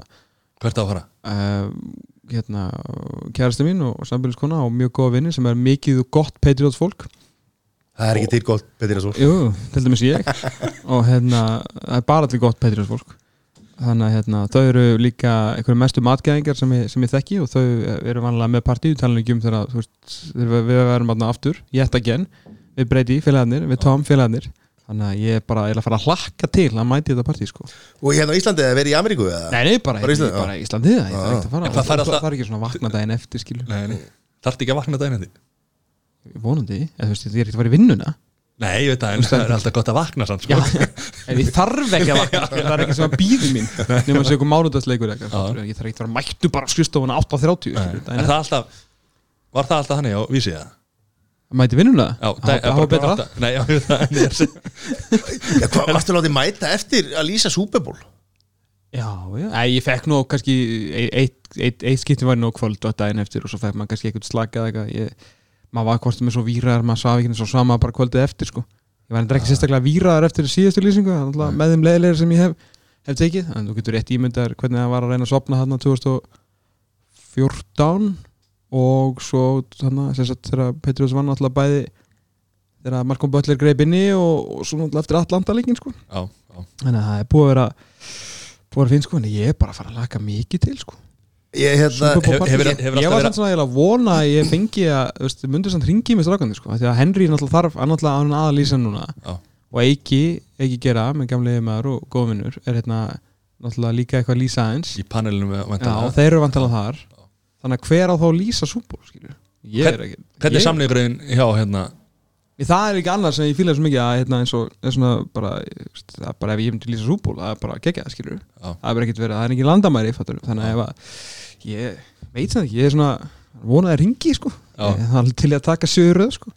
Hvert að fara? uh, hérna kærasti mín og sambíliskona og mjög góða vinni sem er mikið og gott Patriots fólk það er ekki til gott Petir Asól Jú, til dæmis ég. [laughs] Og hérna, það er bara til gott Patriots fólk þannig að hérna, þau eru líka einhverju mestu matgæðingar sem ég, sem ég þekki og þau eru vanlega með partíu talanlegjum þegar við, verðum aðna aftur yet again, við breyti félagarnir við Tom félagarnir. Þannig að ég er bara ég að fara að hlakka til að mæti þetta partí sko. Og hérna á Íslandi eða verið í Ameríku? Nei, nei, bara, Bara Íslandi, bara Íslandi ég þarf ekki að fara. Það alltaf- er ekki svona vakna daginn eftir Þarfti ekki að vakna daginn eftir? vonandi, þú veist, ég er ekki að fara í vinnuna Nei, ég veit það, en það er alltaf gott að vakna sann, sko. Já, en ég þarf ekki að vakna það er ekki sem að býði mín [laughs] nema að segja eitthvað. Já. ég þarf ekki að vera mættu bara á skrifstofuna 8.30 Nei. skilur, Er það alltaf Var það alltaf þannig á vísi það? mæti vinnuna? Já, það var betra. Nei, já, [laughs] ég veit það en er hvað varstu látið mæta eftir að lýsa Super Bowl? já, já, ég fekk nú kannski eitt, eitt, eitt skipti var nú kvöld og daginn eftir og svo fekk maður kannski eitthvað slakað eitthvað. Ég, maður var hvort með svo víraðar maður svaf ekki eins og sama bara kvöldið eftir sko. Ég var endur ekki sérstaklega víraðar eftir síðustu lýsingu er með þeim leiðilegir sem ég hef, hef tekið en þú getur rétt ímyndar hvernig það var að reyna að sopna þarna 2014 og svo þarna sem sagt þegar Petrus vann alltaf bæði þegar Malcolm Butler greip inni og, og svo náttúrulega eftir Atlanta leikin sko. Þannig að það er búið að vera búið að vera finn sko en ég er bara að fara að laka mikið til sko Ég hérna Bowl Hefur- hefur- Ég- var samt svona að vona að ég fengi að, þú veist, myndir samt ringi með strákandi sko, því að Henry náttúrulega þarf, hann náttúrulega hann aða lýsa núna. Já. og Eiki, Eiki gera með gamlega maður og góðvinnur er hérna náttúrulega líka eitthvað að lýsa aðeins. Í panelinu með Já, væntanlega. og þeir eru vantilega þar. Þannig að hver á þá að lýsa súból er ekki Hvernig er samleikurinn hjá hérna? Það er ekki annað sem ég fíla svo mikið að hérna, eins og svona bara, bara ef ég myndi lýsa súból það er bara gegja það skilur það er ekkert verið, það er ekki landamæri þannig að ef að ég veit það ekki, ég er svona vonaði að ringi sko. Ég- það er til að taka sjöru sko.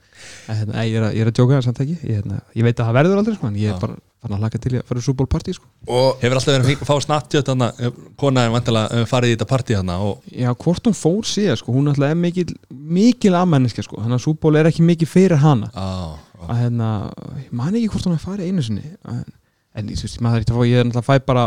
En, hérna, ég, er að, ég er að djóka það samt ekki. Ég, hérna, ég veit að það verður aldrei sko en ég er bara fann að laka til að fara í súból partí sko. Og Hefur alltaf verið að fá snattjöt þannig konaðin væntanlega farið í þetta og Já, hvort hún fór síðan sko, hún alltaf er mikil, mikil aðmenniska sko, þannig að súból er ekki mikið fyrir hana. Á, á, að hérna, ég man ekki hvort hún er farið einu sinni en, en veist, maður fá ég er alltaf að fæ bara,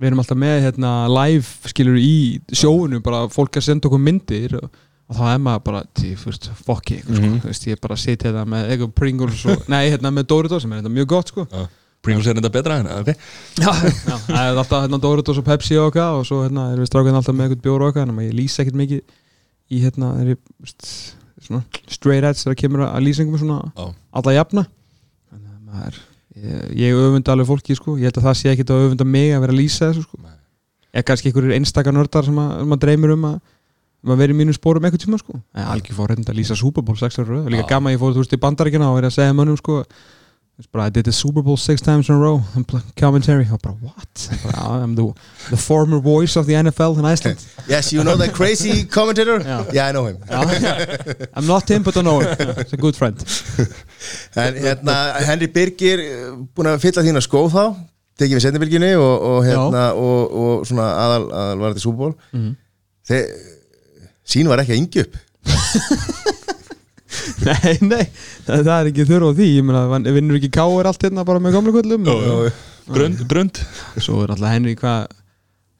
við erum alltaf með hérna, live, skilur í sjóinu bara fólk að senda okkur myndir og, þá er maður bara, veist, fokki sko, Mhm. þú veist, ég er bara að sitja hérna með eitthvað Pringles og, [laughs] nei, hérna með Doritos sem er hérna mjög gott sko á. Pringles er þetta betra en ok Já, já, það er alltaf hérna Doritos og Pepsi og okkar og svo hérna erum við strákan alltaf með eitthvað bjór og okkar en ég lýsa ekkert mikið í hérna er ég, veist, svona straight edge þegar kemur að lýsingum svona Já. alla jafna Þannig að maður, ég, öfunda alveg fólki sko, ég held að það sé ekkert að öfunda mig að vera að lýsa þessu sko. Er kannski einhverjir einstaka nördar sem að, sem að dreymir um að um að vera í mínum spórum eitthvað tíma sko. En algjör fór reynda að lýsa Super Bowl 6 ára röð. líka gaman ég fór þú veist í bandaríkina og verið að segja mönnum sko bara, I did the Super Bowl six times in a row. And commentary og bara what? "Ah, I'm the, the former voice of the NFL in Iceland. [laughs] Yes, you know that crazy [laughs] commentator? Já. Yeah, I know him. Já, I'm not him but I know him. It's a good friend. [laughs] En hérna, Henry Birgir eh, búin að fylla þína skó þá tekið við setnibylginni og, og hérna og, og svona aðal, aðal var þetta súból Mhm. þeir sín var ekki að yngja upp [laughs] nei, nei, það, það er ekki þurfa á því ég meina, van- vinnur ekki káir allt hérna bara með gamla kvöllum Jú, jú. Grund, grund svo er alltaf Henry hvað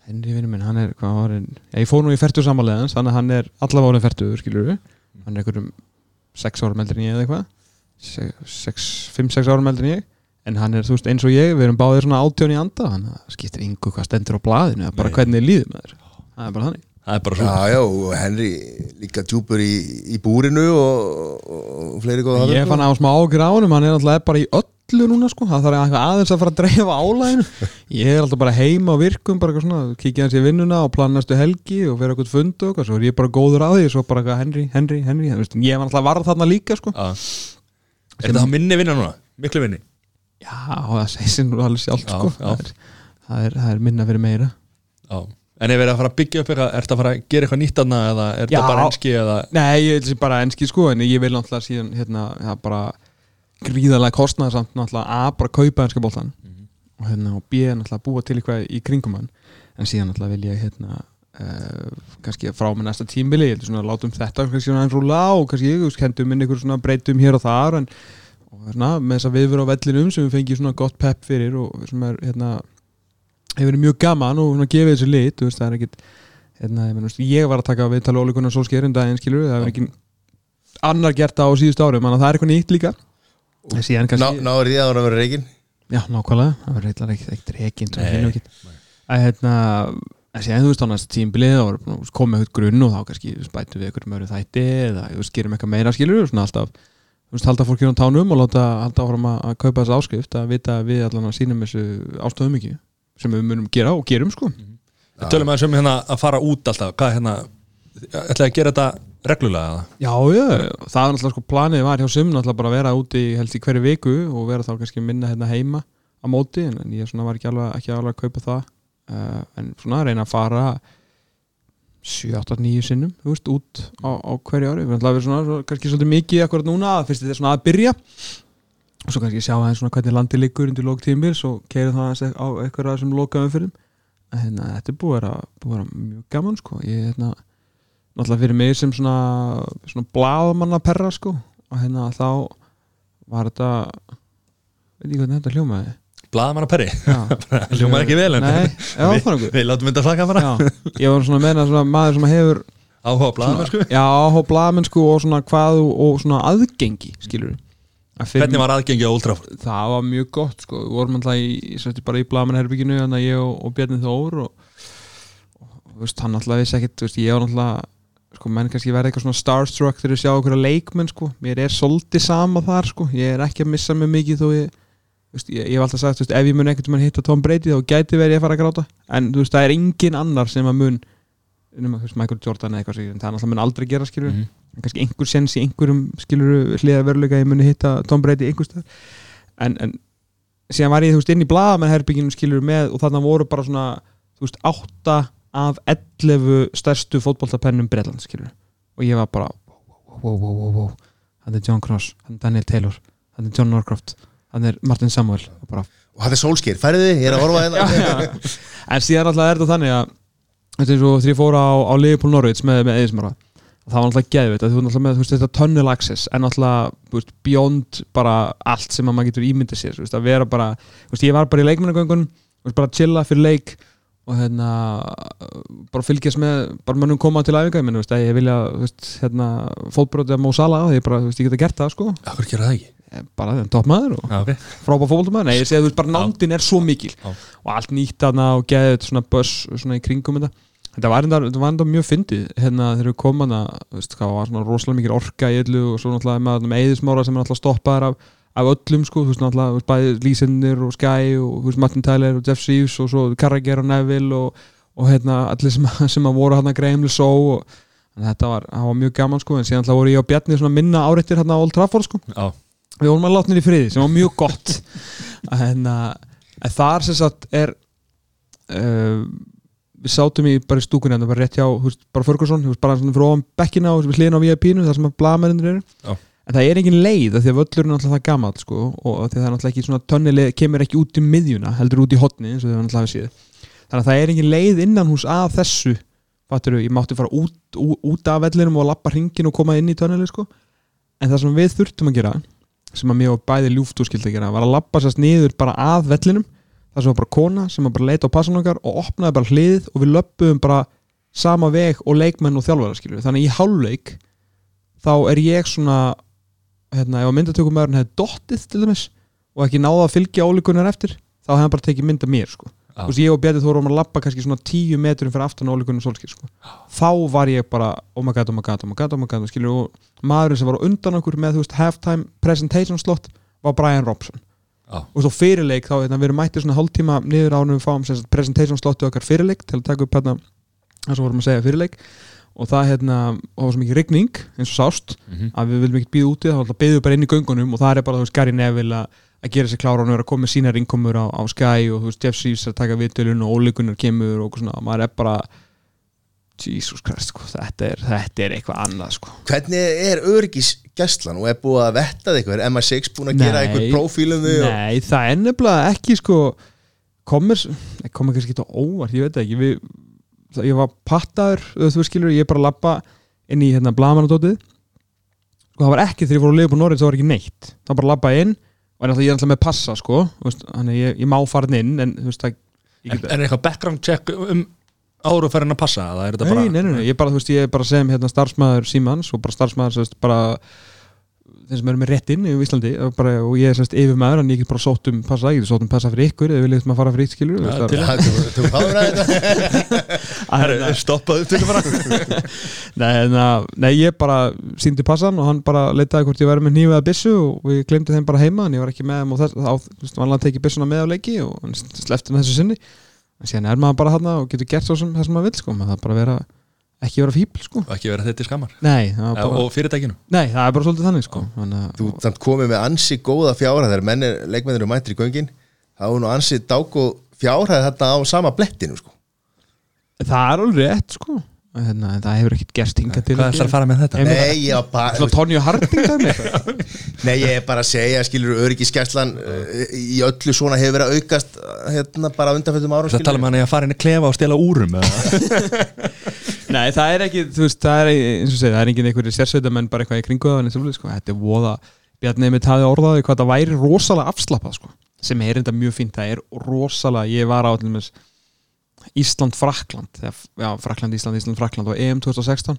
Henry vinnur minn, hann er hvað árin ég fór nú í færtu samanlegans, þannig að hann er allavega árin færtu, skilur við hann er einhverjum 6 árum eldri en ég eða eitthvað. 5-6 árum eldri en ég. En hann er, þú veist, eins og ég, við erum báðir svona átjón í anda, hann skiptir yngu hvað stendur á blaðinu, bara hvernig líður með þér það er bara þannig Það er bara svo. Já, já, og Henry líka djúpur í, í búrinu og, og, og fleiri góða Ég fann á smá ágjur á honum, hann er alltaf bara í öllu núna sko, það þarf eitthvað aðeins að fara að dreifa álæginu. [laughs] Ég er alltaf bara heima á virkum, bara eitthvað svona, kikið hans í vinnuna og plana næstu helgi og vera eitthvað fund og eitthvað, svo er ég bara góður á því, svo bara eitthvað Henry, Henry, Henry, þú veist, ég var alltaf varð þarna líka sko. Já. Er þetta minni vinna núna? Miklu vinni? Já, það segir sér nú alveg sjálft Já, sko, já. Það, er, það, er, það er minna fyrir meira. Já En við erum að fara að byggja upp eitthvað, ertu að fara að gera eitthvað nýtt aðna eða er þetta bara enski eða? Nei, ég vil bara enski sko, en ég vil náttúrulega síðan, hérna, já, bara gríðarlega kostnaði samt náttúrulega að bara kaupa enska boltan og hérna og B náttúrulega búa til eitthvað í kringum hann. En síðan náttúrulega vil ég hérna uh, kannski frá með næsta tímbili ég heldur svona að látum þetta kannski svona eins rúla og kannski ég hendum inn einhver svona breytum hér og þar en og svona með þess að við verum á vellinum sem við fengjum svona gott pepp fyrir og sem er hérna hefur verið mjög gaman og gefið þessu lit veist það er ekkit hérna, ég, menn, veist, ég var að taka við tala ólíkunar sólsker en daginn skilur það er ekki annar gert á síðust árum þannig að það er eitthvað nýtt líka. En náður því að það vera reygin Já, nákvæmlega, það var reyðlar ekkert reygin að hérna að þú veist á næsta tímbilið og komið eitthvað grunn og þá kannski bætum við eitthvað mörg þætti eða gerum eitthvað meira skilur svona alltaf, þú veist, halda fólkinu á tánum og láta halda áfram að, að kaupa þessu áskrift að vita að við allan að sýnum þessu ástöðum ekki sem við munum gera og gerum sko. Við tölum aðeins um hérna að fara út alltaf. Hvað hérna, ætlaði að gera þetta reglulega eða? Já, já, það var náttúrulega sko planið var hjá sum náttúrulega bara að vera úti helst í hverju viku og vera þá kannski minna hérna heima á móti en, ég svona var ekki alveg, ekki alveg að kaupa það. Uh, en svona reyna að fara 7, 8, 9 sinnum þú veist, út á, á hverju ári. Við ætlaði að vera svona kannski svolítið mikið akkurat núna fyrst þetta er svona að byrja og svo kannski sjá aðeins svona hvernig landi liggur undir lók tímil svo keira það aðeins á eitthvað sem loka umfyrir en hérna, þetta er búið að vera, mjög gaman sko. Ég hérna náttúrulega fyrir mig sem svona, svona blaðmanna perra sko. Og hérna þá var þetta veit ekki hvernig þetta hljómaði. Blaðamanna perri [laughs] Hljómaði ekki vel en nei, já, var Við látum þetta flaka bara. Já, ég var svona að meina svona maður sem hefur Áhuga blaðamenn sko. Já, áhuga á blaðmennsku og svona hvað og, og svona aðgengi skilur Hvernig var aðgengi á Old Trafford? það var mjög gott sko. Við vorum alltaf í, bara í blaðmannherbygginu þannig að ég og, og Bjarni Þór og, og veist, hann náttúrulega vissi þú veist, ég var náttúrulega sko, menn kannski verða eitthvað svona starstruck þegar ég sjá okkur leikmenn, sko, mér er svolítið sama þar, sko, ég er ekki að missa mig mikið þó ég, veist, ég, ég hef alltaf sagt, ef ég mun ekkert um að hitta Tom Brady þá gæti verið ég að fara að gráta, en þú veist, það er engin annar sem að mun nema, Michael Jordan eða eitthvað en það náttúrulega mun aldrei gera, skilur Mhm. en kannski einhver sens í einhverjum skilur hliða veruleika ég muni hitta Tom Brady einhverstað en, en síðan var ég þú veist inn í blaðamennherbygginum skilur með og þarna voru bara svona þú veist átta af 11 stærstu fótboltapennum Breitland skilur og ég var bara wow, wow, wow, wow, hann er John Cross, hann er Daniel Taylor hann er John Norcroft, hann er Martin Samuel. Og bara og það er sólskýr, færðu þið, ég er að horfa [laughs] já, hérna en síðan alltaf er þetta þannig að þetta er og því ég fóra á, á Liverpool Norwich með, með Eðismara það var alltaf geðvitt að þú er alltaf með veist, þetta tunnel access en alltaf beyond bara allt sem að maður getur ímyndið sér veist, að vera bara, veist, ég var bara í leikmennagöngun bara að chilla fyrir leik og hérna bara fylgjast með, bara mönnum koma til æfinga ég, að ég vilja, hérna fótbrótið að Mó Salah, ég bara, ég geta gert það sko, Akkur gera það ekki? Ég bara, það er topp maður og Já, ok. frábæð fótboltamaður, nei ég segi að þú veist bara nándin er svo mikil Já. og allt nýtt aðna og geðið svona börs svona í kringum þetta þetta var enda, mjög fyndið hérna þegar við komum að þú veist hvað var svona rosalega mikil orka í öllu og svo náttúrulega með, með eðismára sem er náttúrulega stoppaðar af, af öllum sko, þú veist náttúrulega bæði Lísendir og Sky og þú veist Martin Tyler og Jeff Seaves og svo Carragher og Neville og, og hérna allir sem, sem að voru hérna Graham Lissó og að þetta var, var mjög gaman sko en síðan náttúrulega voru ég og Bjarni svona minna áreittir hérna á Old Trafford sko. Já, við vorum að látnir í friði sem var mjög gott. [laughs] En, uh, en þar við sátum í bara í stúkunni það var rétt hjá, veist, bara Ferguson veist, bara ofan bekkina og við hliðin á VIP-nu þar sem að blaðmennir eru Já. en það er engin leið því að völlur er náttúrulega það gammal sko, og því að það er náttúrulega ekki svona tönnileg kemur ekki út í miðjuna, heldur út í hotni þannig að það er engin leið innan hús að þessu fattur ég mátti fara út, út, út af vellinum og lappa hringin og koma inn í tönnileg sko. en það sem við þurftum að gera sem að mér og bæði ljúft og skildi að gera var að lappa sérst niður bara að vellinum það sem var bara kona sem var bara leita á passan okkar og opnaði bara hliðið og við löpum bara sama veg og leikmenn og þjálfara skilur þannig í hálfleik þá er ég svona hérna, ef að myndatökumæðurinn hefði dottið til dæmis og ekki náða að fylgja ólíkunar eftir þá hefði hann bara tekið mynda mér sko. Já. þú veist ég og Bjarni þú vorum að lappa kannski svona tíu metrum fyrir aftan ólíkunar solskir sko. þá var ég bara oh my god, oh my god, oh my god, oh my god skilur, og maðurinn sem var undan okkur með þú veist, halftime presentation slot var Brian Robson Já. og svo fyrirleik þá hérna, við erum mættið svona hálftíma niður ánum við fáum sem sagt, presentation slotu okkar fyrirleik til að taka upp hérna það sem vorum að segja fyrirleik og það hérna, það var svo mikið rigning eins og sást Mhm. að við viljum ekki býða úti þá byggðum við bara inn í göngunum og það er bara þú veist Gary Neville að, að gera sér klára og hann er að koma með sínar innkomur á, á Sky og þú veist Jeff er að taka viðtölun og ólíkunar kemur og svona, maður er bara Jesus Christ, sko, þetta er, þetta er eitthvað annað sko. hvernig er öryggisgæslan? Og er búið að vetta þig eitthvað, er MI6 búin að gera Nei. eitthvað prófílum þig og... Nei, það er nefnilega ekki sko komir, komir kannski ekki óvart, ég veit það ekki. Við, það, ég var pattaður, þú veist skilur ég er bara að lappa inn í hérna blamanadótið og það var ekki þegar ég fór að lifa på Norrið það var ekki neitt, það var bara að lappa inn. Og ég er alltaf með passa sko. Þú veist, þannig ég, ég má fara inn en þú veist það ég En er eitthvað background check um áru inn að passa? Það þetta bara Nei, nei, nei, nei, ég bara, þú veist, ég er bara sem hérna starfsmæður Símans og bara starfsmæður sérst, bara þeir sem eru með rétt inn í Íslandi og, bara, og ég er sérst yfir maður en ég get bara sótt um passa, ég get sótt um passa fyrir ykkur eða viljið maður fara fyrir ykkur skilur Ja, til- Já, þú- fáður [laughs] að þetta. Að, Stoppaðu upptöku bara nei, na, nei, ég bara síndi passan og hann bara leitaði hvort ég væri með nýfið að byssu og við glemdi þeim bara heima en ég var ekki með þeim og þess, á, þú veist, vanlega tekið byssuna með á leiki og hann slefti með þessu sinni en síðan er maður bara hann og getur gert svo sem það sem maður vil sko, maður það bara vera ekki vera fíbl sko. Og ekki vera þetta í skammar. Nei, það, bara, Og fyrirtækinu. Nei, það er bara svolítið þannig sko. Þannig, að- þú samt komið með ansi góða fjárhæð. Þegar mennir, leikmennir eru mættir í göngin þá er nú ansi dágóð fjárhæð þetta á sama blettinu sko. Það er alveg rétt sko hérna, en það hefur ekkert gerst hinga til Hvað ætlar að fara með þetta? Nei, ég var bara Svona Tonju Harding dæmi eitthvað. [laughs] Nei, ég er bara að segja, skilur öryggiskæslan uh, í öllu svona hefur verið að aukast hérna bara undanfjöldum árum Það tala um hann að fara inn að klefa og stela úrum eða? [laughs] Nei, það er ekki, þú veist, það er eins og segja, það er engin einhverjir sérsveita menn bara eitthvað í kringu það og sko, þetta er voða Bjarni mitt hafi orðaði hvað það væri rosalega afslappað sko, sem er enda mjög fínt það er rosalega, ég var á til dæmis Ísland-Frakland þegar, já, Frakland, Ísland, Ísland, Frakland og EM 2016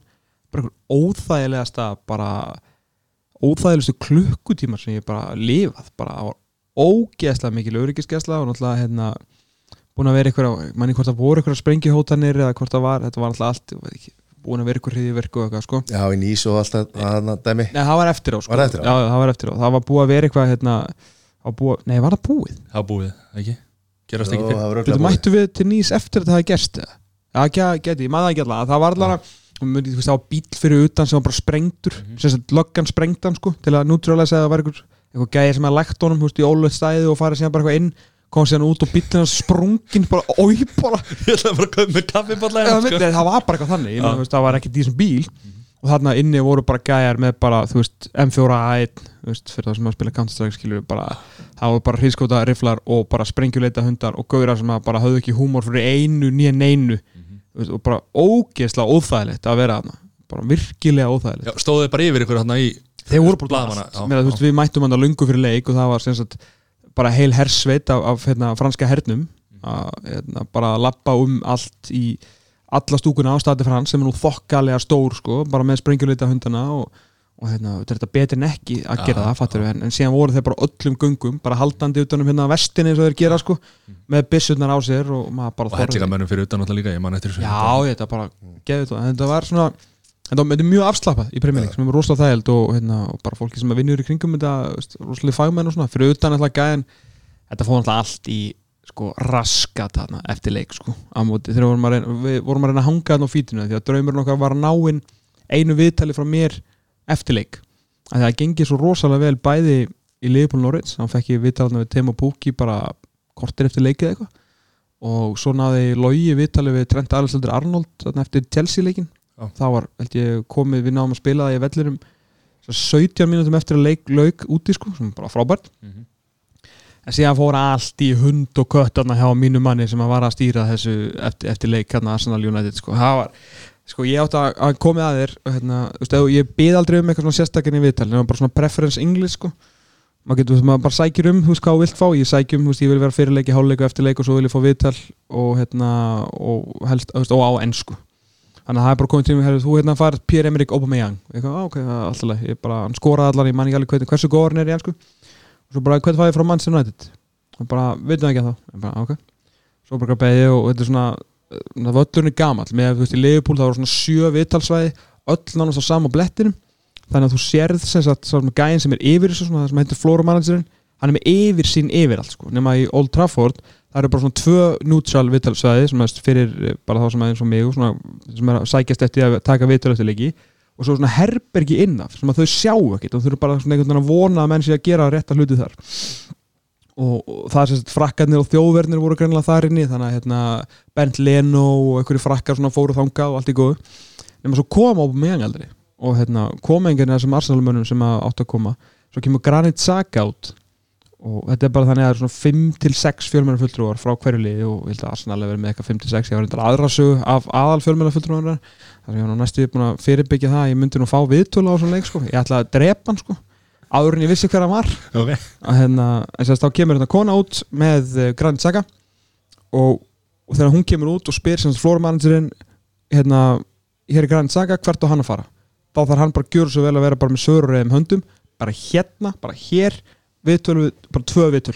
bara einhver óþægilegasta bara óþægilegustu klukkutímar sem ég bara lifað, bara var ógeðslega mikil öryggisgeðsla og náttúrulega hérna búin að vera ykkur manni hvort það voru ykkur sprengihótanir eða hvort það var, þetta var alltaf allt ég veit ekki, búin að vera ykkur hriðiverku og eitthvað sko Já, í nýs og alltaf að dæmi Nei, það var eftir á sko Var eftir á? Já, það var eftir á, það var búið að vera eitthvað hérna, á búið, nei, var það búið? Það var búið, ekki? Gerast ekki fyrir það Þetta mættu við til nýs eftir að það hefði gerst? Ekki, geti, ég maður það ekki allavega. Það var veist, það var bíl fyrir utan sem var bara sprengtur, Mhm. sem sagt löggan sprengtan sko, til að neutralisa að það var eitthvað eitthvað gæði sem að lægt honum, þú veist, í ólega stæði og farið síðan bara eitthvað inn, kom síðan út og bílinn hans sprungin, bara, oi, bara. [laughs] Ég ætlaði bara að koma með kaffiballa Eða, myndi, það var bara eitthvað þannig, það var ekki dísum bíl og þarna inni voru bara gæjar með bara, þú veist, M4A1 þú veist, fyrir það sem að spila Counter-Strike skilur bara, það voru bara hrískóta riflar og bara sprengjuleita hundar og gauðra sem að bara höfðu ekki húmor fyrir einu nýja neinu. Þú veist, og bara ógeðslega óþægilegt að vera þarna. Bara virkilega óþægilegt. Já, stóðu þið bara yfir ykkur hérna í þeir voru bara já. við mættum hann að lungu fyrir leik og það var sagt bara heil hersveit af, af hérna, franska hernum. Að hérna, bara lappa um allt í alla stúkuna á stati frans sem er nú þokkalega stór sko, bara með sprengjulita hundana og, og hérna, þetta er betur en ekki að gera Já, það, fattur við, en, en síðan voru þeir bara öllum göngum, bara haldandi utanum hérna vestin eins og þeir gera sko, með byssurnar á sér og maður bara Og hellinga mönnum fyrir utan náttúrulega líka, ég man eftir þessu Já, þetta bara geði þetta Þetta var svona Þetta er mjög afslappað í premjörning sem er rosalega þægild og, hérna, og bara fólki sem vinnur í kringum þetta rosalega fagmenn og svona fyrir utan alltaf gæðin þetta fór alltaf allt í sko raskat þarna eftir leik sko á móti. Þegar vorum að reyna, við vorum að reyna að hanga þarna á fítinu því að draumurinn okkar var að ná inn einu viðtali frá mér eftir leik. Að það gengið svo rosalega vel bæði í Liverpool Norwich, hann fekk ég viðtalna við Temo Pukki bara kortir eftir leikið eitthvað. Og svo náði Logi viðtali við Trent Alexander Arnold þarna eftir Chelsea leikin Já. það var, held ég, komið við náðum að spila það í vellinum svo 17 mínútum eftir að leik lauk úti sko, sem bara frábært. Mhm. En síðan fór allt í hund og kött þarna hjá mínu manni sem var að stýra þessu eftir, eftir leik hérna Arsenal United sko, það var sko ég átti að, komið að þér hérna, ef ég bið aldrei um eitthvað sérstakinn í viðtal, nema bara svona preference English sko. Maður getur, maður bara sækir um, þú veist, hvað þú vilt fá. Ég sækjum, þú veist, ég vil vera fyrirleiki, háluleik og eftirleik og svo vil ég fá viðtal og hérna og helst, þú veist, og á ennsku þannig að það er bara komið tími, herri, þú hérna farið Pierre-Emerick Aubameyang, ég kom, ok, það alltaf ég bara, hann skoraði allan, ég man ekki alveg hvernig, hversu góður hann er í ennsku svo bara, hvernig fæði frá Manchester United? Og bara, veitum ekki að ég bara, ok, svo bara beðið og þetta er svona, uh, völlurinn er gamall. Með, þú veist, í Liverpool það voru svona sjö viðtalsvæði öll nánast á sama blettinum. Þannig að þú sérð sem sagt svona gæðin sem er yfir þessu svona, það sem heitir floor managerin hann er með yfir sín yfir allt sko. Nema í Old Trafford það eru bara svona tvö neutral viðtalsvæði sem er fyrir eh, bara þá sem er eins og mig sem er sækjast eftir að taka leiki og svo svona herbergi innaf sem að þau sjá ekkert og þau eru bara svona einhvern veginn að vona að menn sé að gera rétta hluti þar. Og, og það er sagt frakkarnir og þjóðverðnir voru greinlega þar inni þannig að hérna, Bernd Leno og einhverju frakkar svona fóru þangað og allt í góðu. Nema svo kom á mig aldrei og hérna, kom enginn af þessum arsenalmönnum sem að átt að koma. Svo kemur Granit Xhaka út og þetta er bara þannig að það er svona 5-6 fjölmennar fulltrúar frá hverju liði og ég held að Arsenal er verið með eitthvað 5-6 ég var reyndar aðra sög af aðal fjölmennar fulltrúar þar ég var næstu búin að fyrirbyggja það ég myndi nú fá viðtölu á svona leik sko. ég ætla að drepa hann sko. Áður en ég vissi hver hann var. Ok. Að hérna, þess að þá kemur hérna kona út með uh, Granit Xhaka og, og þegar hún kemur út og spyr sem flórmanagerinn hérna, hér er Granit Xhaka, hvert á hann að fara? Þá þarf hann bara að gjöra svo vel að vera bara með sörurreðum höndum, bara hérna, bara hér viðtölu, við- bara tvö viðtöl.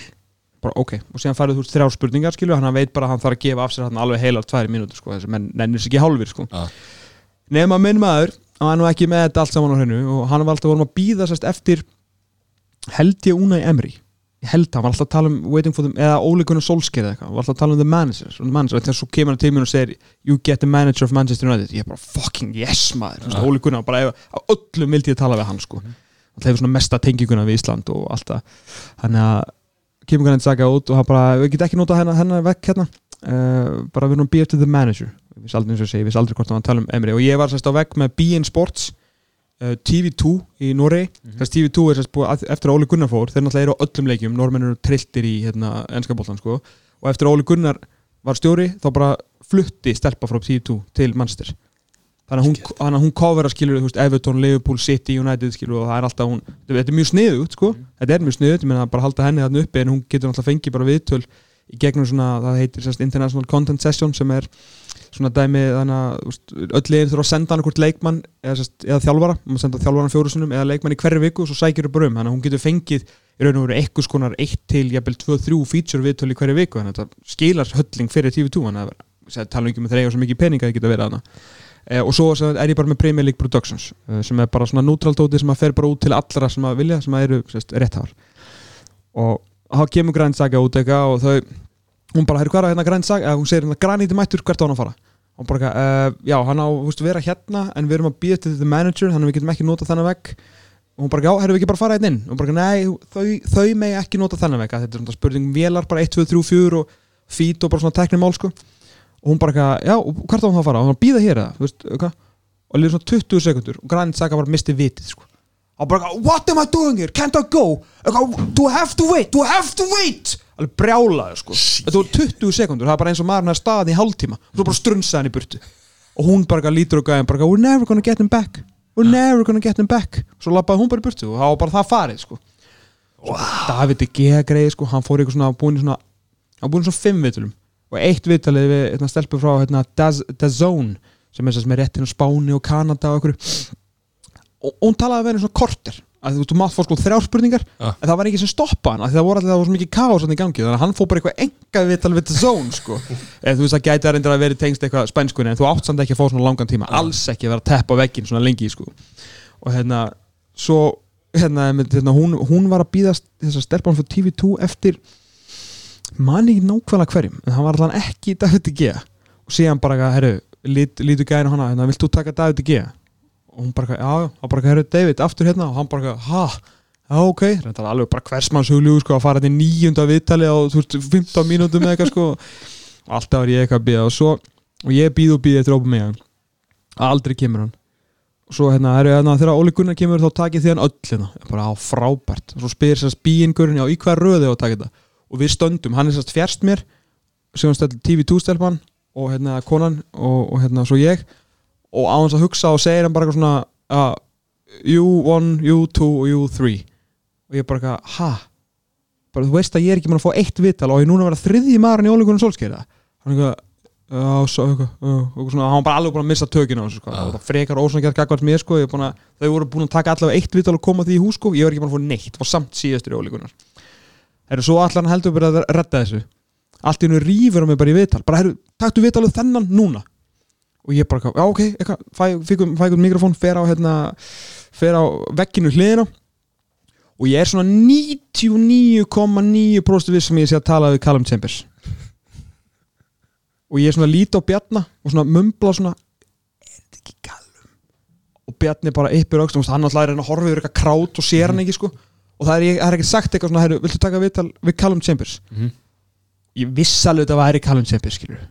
Bara ok, og síðan farið þú veist þrjár spurningar skilju, hann veit bara að hann þarf að gefa af sér hann alveg heilar tværi mínútur sko, þessi menn nennir sér ekki hálfir sko. Já. nema minn maður, hann var nú ekki með þetta allt saman á hreinu og hann var alltaf vorum að býða sérst eftir held ég Unai Emery. Held hann var alltaf að tala um waiting for them eða Ole Gunnar Solskjaer eða eitthvað, hann var alltaf að tala um the manager, the manager. og þegar svo kemur hann til mér og segir you get the manager of Manchester United. Ég er bara fucking yes maður. Ja. Ole Gunnar, bara ef, hann hefur svona mesta tenginguna við Ísland og allt það. Þannig að kemur hann saka út og hann bara, við getum ekki nota hennar, hennar vekk hérna. Uh, bara við erum býja til the manager. Við vissi aldrei eins og segi, við vissi aldrei hvort hann tala um Emery. Og ég var sérst á vekk með BN Sports uh, TV2 í Noregi. Mm -hmm. TV2 er sérst búið eftir að Óli Gunnar fór þeir náttúrulega eru á öllum leikjum, normenn eru trilltir í hérna, ennskapoltan sko. Og eftir að Óli Gunnar var stjóri þá bara flutti stelpa frá TV2 til Manchester þannig að hún, að að skilur Everton, Liverpool, City, United skilur og það er alltaf hún, þetta er mjög sniðugt sko. Þetta er mjög sniðugt, ég meina bara halda henni þarna uppi en hún getur náttúrulega fengið bara viðtöl í gegnum svona, það heitir sérst, International Content Session sem er svona dæmi þannig að öll liðin þurfa að senda hann hvort leikmann eða, sérst, eða þjálfara, maður senda þjálfaran fjóru sinum eða leikmann í hverju viku og svo sækir þau bara um þannig að hún getur fengið í raun og veru eitthvað skonar 1 til jafnvel 2-3 feature viðtöl í hverju viku. Þannig að þetta skilar hölling fyrir TV2 þannig að það tala ekki um að þeir eiga svo mikið peninga að geta verið þarna eh, og svo er ég bara með Premier League Productions eh, sem er bara svona neutral dóti sem að fer bara út til allra sem að vilja sem að eru sérst, rétthafar og þá kemur Grand Saga út eitthvað og þau hún bara, hérna hvað er hérna Grand Saga? Eða hún segir hérna Granite mættur, hvert á hann að fara? Og bara, uh, já, hann á, þú veist, vera hérna en við erum að býða til the manager þannig að við getum ekki nota þennan vegg. Og hún bara, já, herru við ekki bara fara einn inn? Og bara, nei, þau, þau megi ekki nota þennan að þetta er svona spurning um vélar, bara 1, 2, 3, 4 og feet og bara svona teknir mál, sko og hún bara, já, og hvert á hann að fara? Og hann býða hér eða, þú veist, hvað og líður svona 20 sekundur og Granit Xhaka bara misti vitið, sko. Og bara, what am I doing here, can't I go? Do I have to wait, do I have to wait? Alveg brjálaði sko. Þetta voru 20 sekundur, það var bara eins og maður með staðin í hálftíma. Og svo bara strunsaði hann í burtu. Og hún bara lítur og gæði bara we're never gonna get him back. We're never gonna get him back. Svo lappaði hún bara í burtu og það var bara það farið sko. Wow. David G. greið sko hann fór eitthvað svona búin í svona hann búin í svona fimm vitulum og eitt vitalið við hérna, stelpur frá hérna, DAZN sem er er rétt hérna Spáni og Kanada og einhverju. Og, hún talaði að vera svona korter. Að þú, mátt fór sko þrjár spurningar Ja. en það var ekki sem stoppa hann það voru alltaf það var svo mikið kaos hann í gangi þannig að hann fór bara eitthvað enga vital við zone sko. [laughs] Eða þú veist að gæti að reynda að vera tengst eitthvað spænskunni en þú átt samt ekki að fá svona langan tíma alls ekki að vera að teppa veggin svona lengi sko. Og hérna svo hérna, hérna hún, hún var að býðast þessar stelpann fyrir TV2 eftir manni ekki nákvæmlega hverjum en hann var allan ekki David G og síðan bara, herru, lít, lítu gæðin hana hérna, vilt þú taka David G og hún bara, já, og bara, herru, David, aftur hérna. Og hann bara, ha, já, ok. Þetta er alveg bara hversmanns hugljú, sko, að fara í nýjunda viðtali á, þú veist, 15 mínútum eða eitthvað, sko, og alltaf var ég eitthvað að býða og svo, og ég býð og býð eftir ópa mig, aldrei kemur hann. Og svo, hérna, herru, hérna, þegar Óli Gunnar kemur þá takið því hann öll, hérna, bara, á, frábært. Svo spyr sérst bíingurinn, já, í hvað röði á að taka þetta og við stöndum, hann er sérst fjärst mér sem stelp TV2 stelpan og hérna konan og, og hérna svo ég. Og á hans að hugsa og segir hann bara eitthvað svona uh, you one, you two og you three. Og ég bara eitthvað, ha? Bara þú veist að ég er ekki mann að fá eitt vital og ég er núna að vera þriðji maðurinn í ólíkunum solskeiða hann eitthvað og svona, hann var bara alveg búin að missa tökina þessu, sko, og það frekar ósangjarn gagvart mér, sko, að, þau voru búin að taka allavega eitt vital og koma því í hús, sko, ég var ekki búin að fá neitt, var samt síðastur í ólíkunar Herru, svo allan heldur bara að redda þessu. Allt í hennu rýfur á mig bara í vital bara, herru, taktu vitalið þennan núna. Og ég bara, já, ok, eitthvað fæ, fækum mikrofón, fer á hérna fer á vegginu hliðina. Og ég er svona 99,9% við sem ég sé að tala við Callum Chambers. Og ég er svona lít á Bjarna og svona mumbla svona er þetta ekki Callum? Og Bjarni bara yppir aukstum hann alltaf er að horfa yfir eitthvað krát og sér hann ekki sko og það er, ég, það er ekki sagt eitthvað svona viltu taka viðtal við Callum Chambers? Mhm. ég viss alveg þetta væri Callum Chambers skilur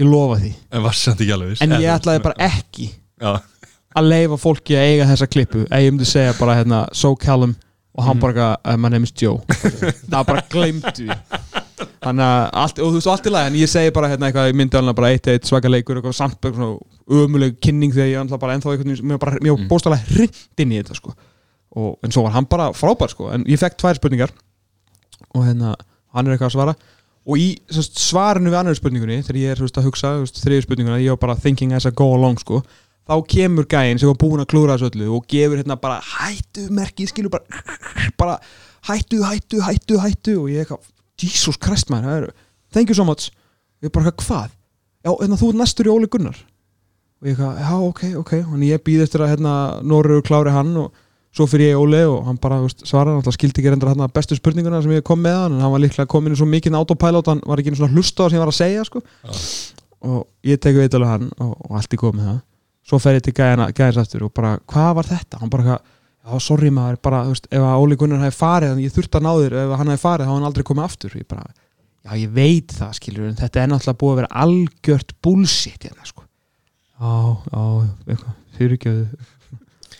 ég lofa því. En alveg en ég ætlaði bara ekki Já, að leifa fólki að eiga þessa klippu. Að ég myndi segja bara hérna so Callum og hann bara uh, my name is Joe. [laughs] Það bara glemdu því. Þannig að allt, og þú veist allt í lagi en ég segi bara hérna eitthvað, ég myndi alveg bara eitt eitt svaka leikur eitthvað samt eitthvað svona ömuleg kynning þegar ég alltaf bara ennþá eitthvað mér var bara, mér var bóstalega hrind inn í þetta sko og en svo var hann bara frábær sko. En ég fekk tvær spurningar. Og hérna hann er eitthvað að svara. Og í sem sagt, svarinu við annar spurningunni þegar ég er sem sagt, að hugsa þriðju spurninguna, ég var bara thinking as I go along sko þá kemur gæinn sem var búinn að klúra þessu öllu og gefur hérna bara hættu merki, skilur bara bara hættu, hættu, hættu, hættu og ég eitthvað, Jesus Christ man thank you so much. Ég bara hvað, já, hérna þú er næstur í Óli Gunnar. Og ég eitthvað, já, ok, ok. Og ég býð eftir að hérna Norrur klári hann og svo fyrir ég Óli og hann bara veist, svaraði, hann skildi ekki reyndar hérna bestu spurninguna sem ég kom með hann, en hann var líklega komin í svo mikið autopilot, hann var ekki einu svona hlusta á það sem ég var að segja sko. og ég teku veit alveg hann og, og allt í með það. Svo fer ég til gæðins aftur og bara, hvað var þetta? hann bara, já, sorry maður, bara, veist, ef að Óli Gunnar hefði farið, þannig ég þurfti að ná þér ef hann hefði farið, þá hann aldrei komið aftur. Ég bara, já, ég veit það, skilur en þetta er náttúrulega búið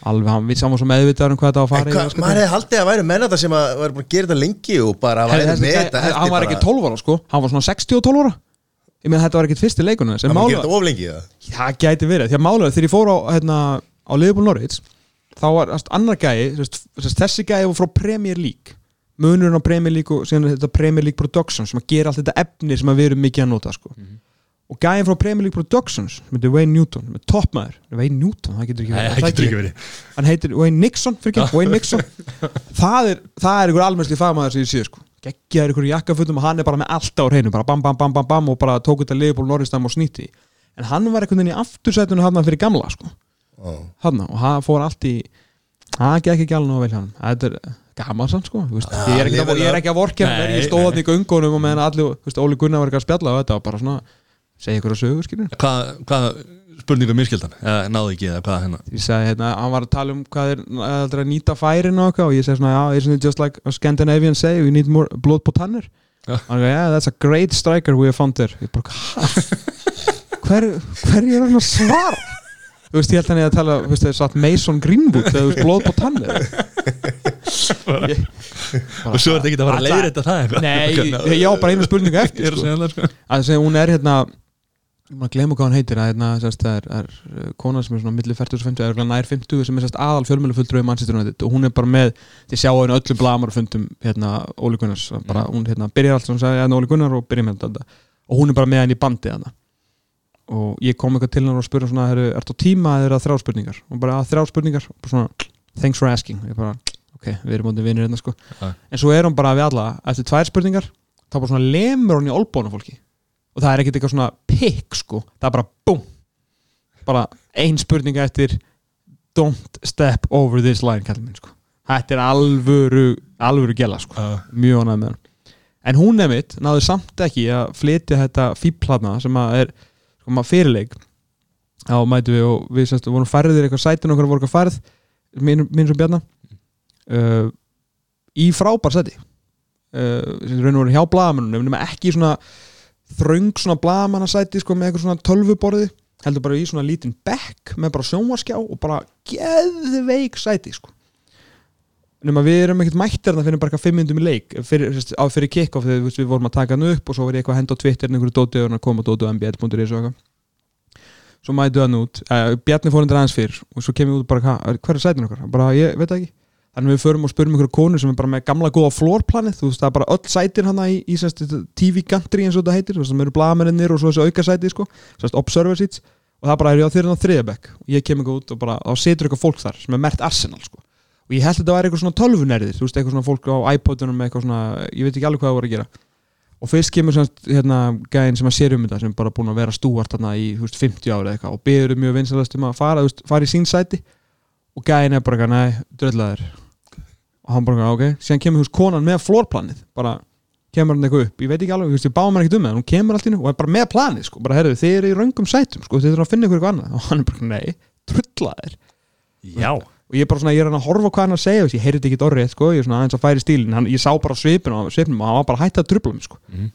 alveg, hann við saman svo meðvitaður um hvað þetta á að fara í, maður hefði haldið að væri menn þetta sem að væri búin að gera þetta lengi og bara væri með þetta eftir hann var ekki 12 ára sko. Hann var svona 62 ára. Ég meina þetta var ekkit fyrsti leikunum Það var að mála, gera þetta of lengi það það gæti verið því að málega þegar ég fór á, hérna, á Liverpool Norwich þá var annar gæi þess, þess, þessi gæi var frá Premier League. Munurinn á Premier League og síðan þetta Premier League Productions sem að gera allt þetta efni sem að við erum mikið að nota sko. Og gæðin frá Premier League Productions heitir Wayne Newton, með toppmaður. Wayne Newton, það getur ekki verið, það getur ekki verið. Hann heitir Wayne Nixon fyrir ekki, Wayne Nixon. Það er, það er ykkur almennsli fagmaður sem ég sé sko, geggjaður ykkur jakkafutum og hann er bara með allt á hreinu, bara bam bam bam bam bam og bara tók þetta liðból Norristam og snýtti en hann var einhvern veginn í aftursætunum hann fyrir gamla sko, Ó. hann og hann fór allt í það gekk ekki alveg nú vel hjá hann þetta er gaman sann sko. Ja, ég, er ekki, að- að vorkja ég stóð hann í göngunum og meðan allir, Óli Gunnar var ekki að spjalla og þetta var bara svona, segja ykkur að sögu skilur Hvað, hvað spurningu miskildan? Eða náðu ekki eða hvað hérna? ég sagði hérna, hann var að tala um hvað er að nýta færin og eitthvað og ég segi svona, já, isn't it just like Scandinavian say, we need more blood på tannir Já. hann sagði, yeah, that's a great striker we have found there ég bara, [laughs] hver, hver er hann að svara? þú veist, ég held hann að tala, þú veist, það er satt Mason Greenwood þú veist, blóð på tannir Ég- Og svo er þetta ekki að fara að þetta það Nei, ég, á bara einu spurningu [laughs] eftir er að sko. það sko að hún er hérna maður glemur hvað hann heitir að hérna, sérst, það er, er uh, kona sem er svona milli 40 og 50 eða nær 50 sem er sérst aðal fjölmjölufulltrúi United og hún er bara með þið sjá henni öllum blamar fundum hérna Óli Gunnars bara, hún hérna, byrjar allt sem hún sagði hérna Óli Gunnar og byrjar með þetta og hún er bara með henni í bandi þarna. Og ég kom eitthvað til hennar og spurði svona er þetta tíma eða er það þrjá spurningar? Og bara þrjá spurningar. Og bara svona thanks for asking. Ég bara ok, við erum mótið vinnir hérna sko. En svo er hún bara við alla eftir tvær spurningar þá bara svona lemur hún í olbónu fólki og það er ekkert eitthvað svona pikk sko. Það er bara búm. Bara ein spurninga eftir don't step over this line minn sko. Þetta er alvöru alvöru gæla sko. Já. mjög ánægð með hann en hún nefnitt náðu samt ekki að flytja þetta fíplatna sem að er sko fyrirleik. Á mætu við og við semst vorum færðir eitthvað sætin okkar voru eitthvað færð minn, minn sem bjarna. Uh, í frábær sæti. Uh, sem raun og voru hjá blagamennunum ekki svona þröng svona blagamannasæti sko með eitthvað svona tölvuborði heldur bara í svona lítinn bekk með bara sjónvarskjá og bara geðveik sæti sko. Nema við erum ekkert mættir þarna fyrir bara eitthvað fimm myndum í leik fyrir, fyrir kick-off þegar við vorum að taka hann upp og svo ég eitthvað að henda á Twitter einhverju dóti og hann að koma dóti á mbl.is og eitthvað. Svo mætu hann út uh, Bjarni fór hendur aðeins fyrr og svo kem ég út bara "Ha, hver er sætin okkar? bara ég veit ekki þannig við förum og spurum einhverju konu sem er bara með gamla góða floorplanið. Þú veist það er bara öll sætin hann í, í sérst, TV gantri eins og þetta heitir það eru blagamennir og svo þessi auka sæti sko, sérst, observer seats. Og það bara er ég á þeirra á þriðabekk og ég kem eitthvað út og bara þá situr eitthvað fólk þar sem er mert Arsenal sko. Og ég held að þetta væri eitthvað svona tölvunerðir þú veist, eitthvað svona fólk á iPodunum með eitthvað svona, ég veit ekki alveg hvað það voru að gera. Og fyrst kemur semst, hérna, gæðin sem að sér um þetta sem er bara búin að vera stúart þarna í þú veist, 50 ára eitthvað og byður mjög vinsalast um að fara, þú veist, fara í sín sæti. Og gæðin er bara, nei, dröllaður og hann bara, ok. Síðan kemur veist, konan með flórplanið bara kemur hann eitthvað upp, ég veit ekki alveg, ég báum hann ekkert um það hún kemur allt í nú og er bara með planið, sko. Bara, herru, þið eru í röngum sætum, sko, þið þurfum að finna ykkur eitthvað annað. Og hann er bara, nei, drullaður Já. Og ég er bara svona, ég er hann að horfa hvað hann að segja veist, ég heyrði ekki orðið, sko, ég er svona aðeins að færi stílin hann, ég sá bara svipin og svipin og hann var bara hægt að trubla mig, sko. Mhm.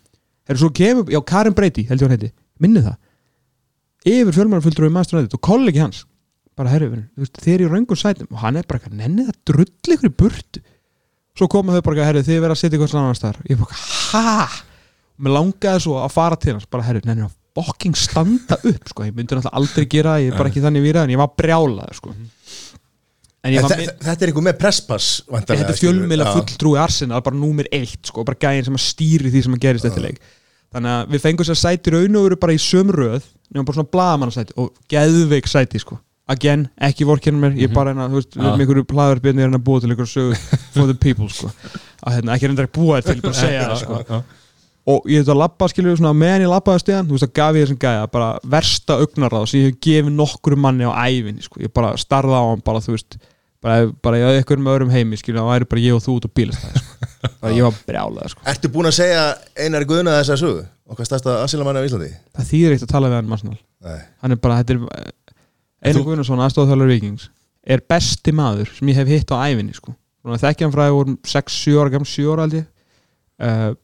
Herru, svo kemur, já, Karin Breyti, held ég hann heiti minni það, yfir fjölmjörnfulltrúi maður og kollegi hans bara, herru, þú veist, þið er í röngum sætum. Og hann er bara, eitthvað, nenni það drull ykkur í burtu. Svo koma þau bara, herru, þið verða að setja ykkur svona annars þar, ég bara, ha? Og mér langaði svo að fara til hans bara, herru, nenni það fucking standa upp sko, ég myndi náttúrulega aldrei gera ég er bara ekki þannig výrað en ég var brjálaður sko. Þe- Þetta er einhver með presspass þetta er Já. fulltrúi Arsenal bara númer eitt sko, bara gæðin sem að stýri því sem að gerist þetta leik. Þannig að við fengum sér sæti raun og veru bara í sömröð nema bara svona blagamannasæti og geðveik sæti sko again, ekki vorkennum mér, ég bara hérna, þú veist, við erum einhverju plaðarbyrni hérna að búa til einhverju sögu for the people sko að hérna, ekki að búa þetta til, bara segja það sko og ég þetta að labba skilur svona meðan ég labbaði stegan, þú veist að gaf ég þessum gæja bara versta augnaráð sem ég hef gefið nokkru manni á ævinni sko, ég bara starða á hann bara þú veist, bara, bara ég eitthvað með öðrum heimi skilur, það væri bara ég og þú út á bílastæði sko. [laughs] bara ég var brjálað sko. Ertu búin að segja Einar Guðna þessa sögu? Okkar stærsta asilamanni á Íslandi? það þýðir eitt að tala við hann Nei hann er bara, þetta er Einar Guðnarsson, aðstofþjóðlar vikings er besti maður sem ég hef hitt á ævinni sko. þekkja hann frá að vorum 6-7 ára gammal, 7 ára aldrei uh,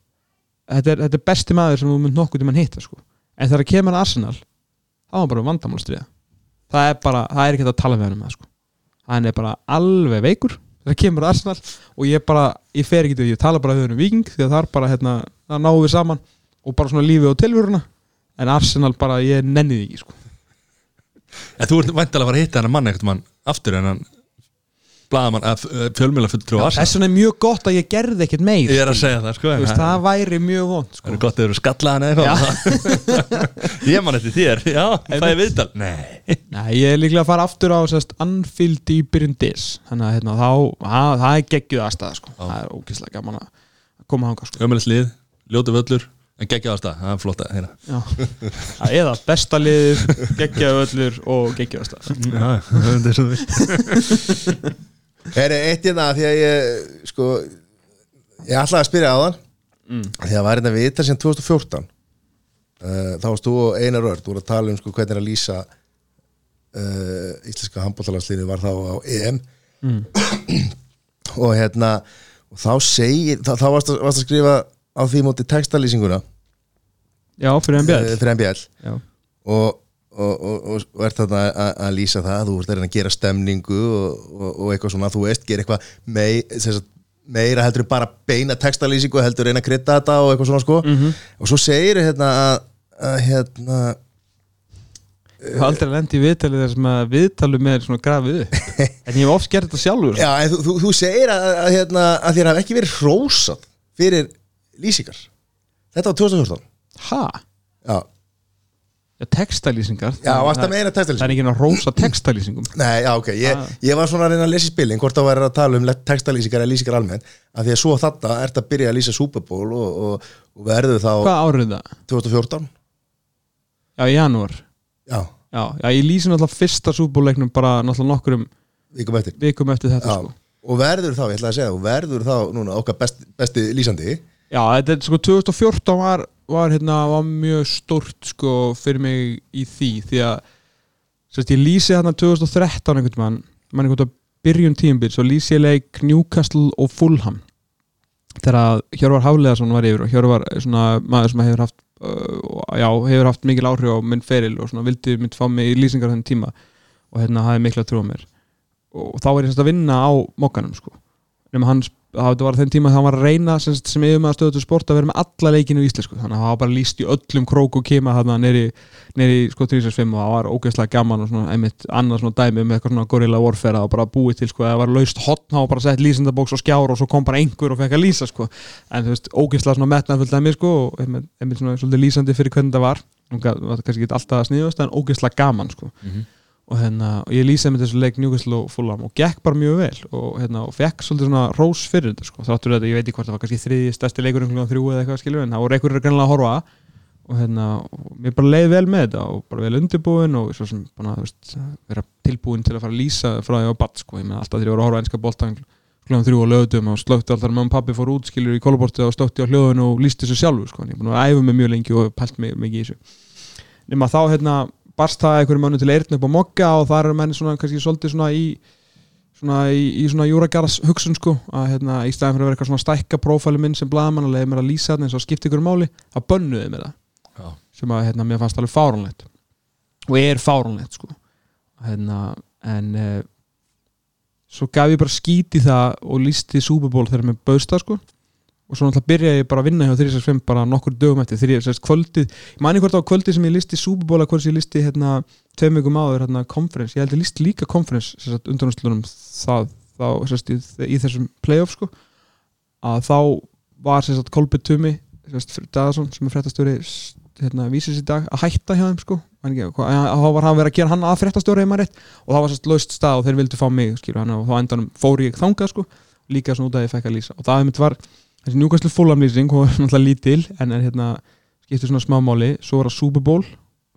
þetta, er, þetta er besti maður sem þú mynd nokkuð til mann hitta sko. en þegar kemur að Arsenal þá er hann bara vandamálstriða það er bara, það er ekki hægt að tala við hann um það sko. hann er bara alveg veikur þegar kemur Arsenal og ég bara ég fer ekki til því, ég tala bara við hann um viking því að það er bara, hérna, það náum við saman og bara svona lífið og tilvöruna en Arsenal bara, ég nenni því ekki sko. En þú ert væntalega að fara að hitta hennar mann ekkert mann aftur en hann blaðamann að fjölmjöla fulltrú á þess vegna er mjög gott að ég gerði ekkert meir. Ég er að segja það sko Þú veist, það væri mjög vond Það sko. er gott að þau eru skallaðan eða eitthvað. [laughs] Ég man eftir þér, já, það er viðtal. Nei. Nei, ég er líklega að fara aftur á sérst, Anfield í byrjun dis þannig að hérna, þá, það, það er geggjuð aðstæða sko. það er ógeðslega gaman að koma hanga sko. Ömjölis lið, ljótu völlur En geggja á stað, það er flott að heyra. Já. Það eða besta liðið geggjaðu öllur og geggjaðu aðstæða Já, það er svo þú vilt. Er eitt hérna því að ég sko ég ætlaði að spyrja á þann Mm. því að var hérna við þetta sem 2014 uh, þá varst þú og Einar Örd voru að tala um sko hvernig er að lýsa uh, íslenska handbóltalandsliðinu var þá á EM. Og hérna og þá segir, þá, þá varst, að, varst að skrifa á því móti textalýsinguna. Já, fyrir uh, björn fyrir MBL og, og, og, og, ert þarna að, að lýsa það þú ert að reyna að gera stemningu og, og, og eitthvað svona, þú veist, gera eitthvað mei, sagt, meira heldur bara beina textalýsingu, heldur reyna að krydda þetta og eitthvað svona sko. Og svo segir hérna að, að hérna ég hef aldrei lendi í viðtalið þar sem að viðtalið með er svona grafið upp. [laughs] En ég hef oft gert þetta sjálfur. Já, en þú, þú, þú segir að, að, hérna, að þér hafi ekki verið hrósað fyrir lýsingar. Þetta var 2014 Ha? já, textalýsingar. Já að meina Það er ekki að rósa textalýsingum. Nei, já, ok, ég, Ah. ég var svona að reyna að lesa í spilin hvort það væri að tala um textalýsingar eða lýsingar almennt af því að svo þetta ert að byrja að lýsa Super Bowl og, og, og verður þá Hvað árið það? 2014 Já, í janúar. Já, Já, já ég lýsi náttúrulega fyrsta súbúleiknum bara náttúrulega nokkurum vikum eftir. vikum eftir þetta Já, sko. og verður þá, ég ætla að segja, og verður þá núna okkar best, besti lýsandi Já, þetta er sko 2014 var, var, hérna, var mjög stórt sko fyrir mig í því því að sérst, ég lýsi hérna 2013 einhvern mann, mann einhvern veginn byrjun tíumbil, svo lýsi ég leik Newcastle og Fulham. Þegar að Hjörvar Hafleðarsson var yfir og Hjörvar er svona maður sem hefur haft uh, já, hefur haft mikil áhrif á minn feril og svona vildi mynd fá mig í lýsingar þenn tíma og hérna hafði mikla trú á mér. Og þá er ég semst að vinna á mokkanum sko nema hann, það var þenn tíma að hann var að reyna sem, sem yfir með að stöðu til sport að vera með alla leikinu í íslensku, þannig að það var bara líst í öllum krók og kema hann neyri, neyri sko 365 og það var ógeðslega gaman og svona einmitt annað svona dæmi með eitthvað svona gorilla warfare og bara búið til sko, það var laust hotn, það var bara sett lýsindabóks og skjár og svo kom bara einhver og fekk að lýsa sko, en þú veist, ógeðslega svona metnaðfullt dæmi sko og einmitt, einmitt svona lýsandi fyrir hvernig það var, gat- var að og, hérna, og ég lýsaði með þessu leik Newcastle og Fulham og gekk bara mjög vel og, hérna, og fekk svolítið svona rós fyrir þetta sko. þráttur þetta, ég veit ekki hvort það var kannski þriði stærsti leikur um þrjú eða eitthvað skilju en það voru einhverjur greinlega að horfa og, hérna, og mér bara leiði vel með þetta og bara vel undirbúin og svo sem bara, þú veist, vera tilbúin til að fara að lýsa frá því á batt sko. ég meina alltaf þegar ég voru að horfa einska boltan klukkan þrjú og lögutum og slökti alltaf með pappi fór út skilur í kólabortið og stótti á hljóðun og lýsti þessu sjálfur sko. Ég er búin að æfa mig mjög lengi og pælt mig mikið í þessu nema þá hérna barst það einhverjum mannu til eirn upp á mokka og það eru menn svona kannski svolítið svona í svona í, í svona júragarðs hugsun sko að hérna í staðin fyrir að vera eitthvað svona stækka prófæli minn sem blaðmann að leiði mér að lýsa þarna eins og skipta ykkur máli að bönnuði mér það. Já. sem að hérna mér fannst alveg fáránlegt. Og er fáránlegt sko. Hérna en uh, svo gaf ég bara skít í það og lísti Super Bowl þegar mér bauðst það sko og svo náttúrulega byrjaði ég bara að vinna hjá 365 bara nokkur dögum eftir þegar ég sérst kvöldið. Ég mani hvort á kvöldið sem ég listi að hvort ég listi hérna tveim vikum áður hérna conference, ég held ég listi líka conference sérst undanústlunum þá sérst í, í þessum playoff sko. Að þá var sérst Kolbjörn Tumi sérst Dagason sem er fréttastjóri hérna vísis í dag að hætta hjá þeim sko. Þá var hann verið að gera hann að rétt. Og það var sérst laust stað og þeir vildu fá mig skilur hann og þá endanum fór ég þangað sko. Líka svona út að ég fekk að lýsa. Og það einmitt var þessi njúkastlu fólamlýsing hún var náttúrulega lítil en er hérna skiptir svona smámáli, svo var það Super Bowl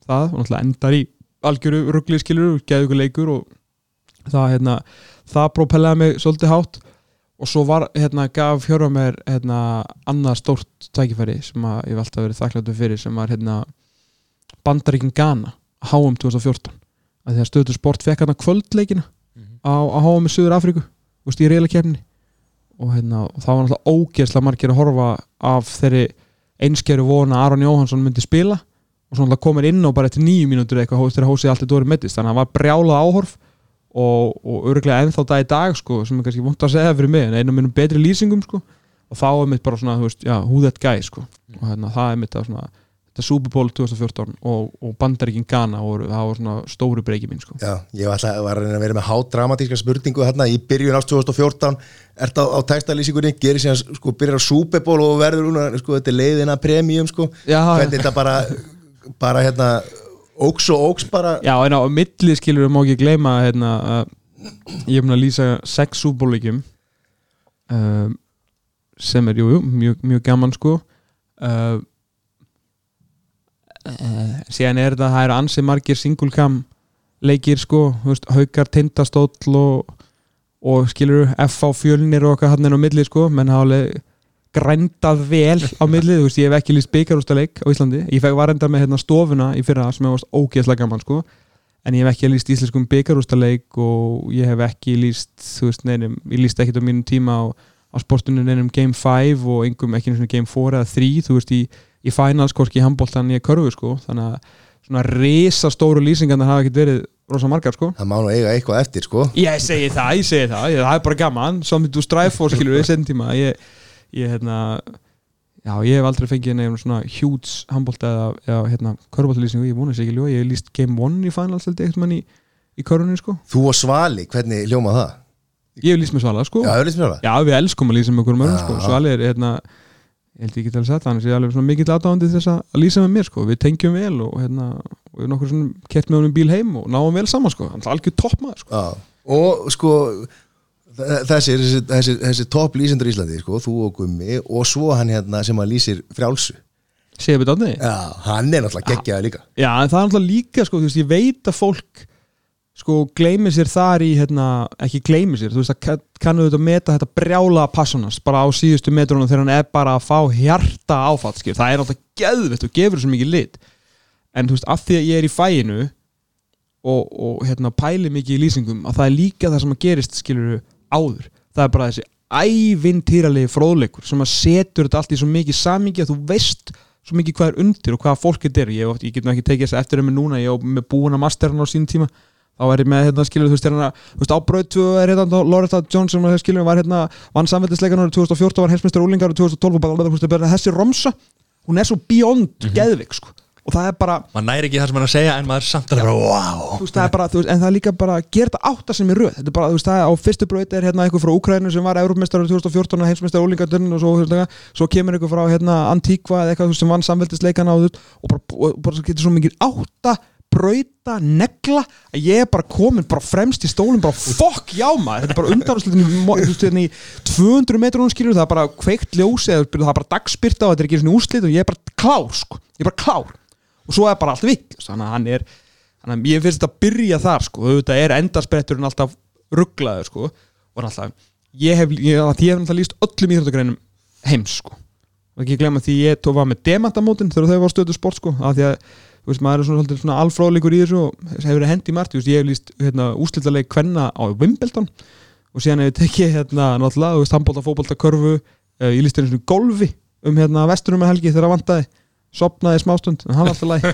það og náttúrulega endar í algjöru ruggli skilur, geðu ykkur leikur og það hérna það propellaði mig svolítið hátt. Og svo var hérna gaf hjörfa mér hérna annað stórt tækifæri sem að ég hef alltaf verið þakkláttur fyrir sem var hérna Bandaríkin Ghana HM 2014 að því að stöðu sport fekk hérna kvöldleikina á, á HM í Suður Afríku og reyla kefni og, hérna, og það var náttúrulega ógeðslega margir að horfa af þeirri einskeru vona að Aron Jóhansson myndi spila og svo náttúrulega komir inn og bara eftir nýju mínútur eitthvað þegar hósið alltaf dórið mettist þannig að það var brjálað áhorf og, og örglega ennþá dag í dag sko, sem er kannski vont að segja fyrir mig en einu mínum betri lýsingum sko, og þá er mitt bara svona veist, já, who that guy sko. og hérna, það er mitt að svona þetta Super Bowl 2014 og, og Bandaríkin Ghana og það var svona stóru breyki mín sko. Já, ég var, að vera með hádramatíska spurningu hérna í byrjun ást 2014 ert á, á textalýsingunni, gerir síðan sko, byrjar á Super Bowl og verður núna sko, þetta er leiðina premium sko. Já, hvernig þetta bara, bara hérna óks og óks bara. Já, en á milli skilur við má ekki gleyma hérna, að ég er búin að lýsa sex Bowl leikjum um, sem er, jú, jú, mjög, mjög gaman sko. Uh, uh, síðan er þetta það eru ansi margir single cam leikir sko, haukar tindastóll og, og skilur F á fjölnir og okkar hann er á milli sko, menn alveg grændað vel á milli, þú veist, ég hef ekki líst byggarústaleik á Íslandi, ég fekk varenda með hérna stofuna í fyrra sem hefur varst ógeðslega gaman sko. En ég hef ekki líst íslenskum byggarústaleik og ég hef ekki líst þú veist, neinum, ég líst ekkit á mínum tíma á, á sportunum neinum Game 5 og engum ekki einu svona Game 4 eða 3 þú veist, í, í finals, hvorki í handbóltan ég körfu sko, þannig að svona risa stóru lýsingarna hafa ekkert verið rosa margar sko. Það má nú eiga eitthvað eftir sko. Ég segi það, ég segi það, ég, það er bara gaman. Something to strive for, skilur við, setjum tíma. Ég, ég, hérna Já, ég hef aldrei fengið nefnum svona huge handbólta eða, eða hérna, körbóltalýsingu, ég vonast ekki ljó Ég hef líst Game 1 í finals, eitthvað mann í, í körunni, sko. Þú og Svali, hvernig hljóma það? Ég hef líst með Svala, sko. Já, Já, við elskum að lýsa með okkur mörgum, sko. Svali er, hérna, ég held ég get alveg sagt það Hann sé alveg svona mikill aðdáðandi þess að lýsa með mér, sko. Við tengjum vel og, hérna, og við nokkur svona kert með honum bíl heim og náum vel saman, sko. Hann er algjör toppmaður, sko. Og sko þessi, þessi, þessi, þessi topp lýsendur í Íslandi sko, þú og Gummi og svo hann hérna sem að lýsir frjálsu. Sér við dátni? Já, hann er náttúrulega geggjaði líka. Já, en það er náttúrulega líka, sko, þú veist, ég veit að fólk sko, gleymi sér þar í hérna, ekki gleymi sér, þú veist, að kannu þetta meta þetta brjála passionast bara á síðustu metrunum þegar hann er bara að fá hjarta áfatt, skil, það er náttúrulega geðvitt og gefur svo mikið lit. En þú veist, af því að ég er í fæinu og, og hérna, pæli mikið í lýsingum að það er líka það sem að gerist, skilur áður, það er bara þessi ævintýralegi fróðleikur sem að setur þetta allt í svo mikið samingi að þú veist svo mikið hvað er undir og hvað fólk þetta er. Ég, ég get nú ekki tekið þess eftir um mig núna ég er með búin að masterna á sín tíma þá er ég með hérna skilur þú veist hérna þú veist ábröð 2 er hérna Loretta Johnson og skilur var hérna vann samvældisleikan árið 2014 var heimsmeistar úlingar árið 2012 og bara, bara, bara þessi romsa. Hún er svo beyond geðvik sko. Og það er bara maður næri ekki það sem hann er að segja en maður er samt alveg bara wow þú veist, það er bara, þú veist, en það er líka bara að þetta átta sem er röð, þetta er bara, þú veist, það er á fyrstu braut er hérna eitthvað frá Úkrænu sem var Európmeistar 2014 og heimsmeistar ólingaturinn og svo, þú veist, eitthvað, svo kemur eitthvað frá hérna Antíkva eða eitthvað þú veist, sem vann samveldisleikana og, þú veist, og bara, og bara getur svo mikið átta brauta, negla að ég er bara komin bara fremst í stólinn bara fokk já maður, þetta er bara undanúrslitin í, mo- þú veist, hérna í 200 metrunum skilur það er bara kveikt ljósi það er bara dagspyrta og þetta er ekki svona úrslit og ég er bara klár sko, ég er bara klár. Og svo er bara allt vitt þannig að hann er þannig að ég finnst þetta að byrja þar sko. Auðvitað er endarspretturinn alltaf rugglaður sko. Og alltaf ég hef, ég, ég hef alltaf líst öllum íþróttagreinum heims sko. Og ekki glemma því ég tók var með demantamótin þegar þau var stöðu sport sko af því að veist maður er svona, svona alfróðleikur í þessu og hefur verið hendi margt, ég hef líst hérna, úslitaleg kvenna á Wimbledon og síðan hef ég tekið hérna náttúrulega, þú veist handbólta, fótbólta, körfu uh, ég líst einu svona golfi um hérna vesturum með helgi þegar það vantaði. Sopnaði smástund, en hann var alltaf læg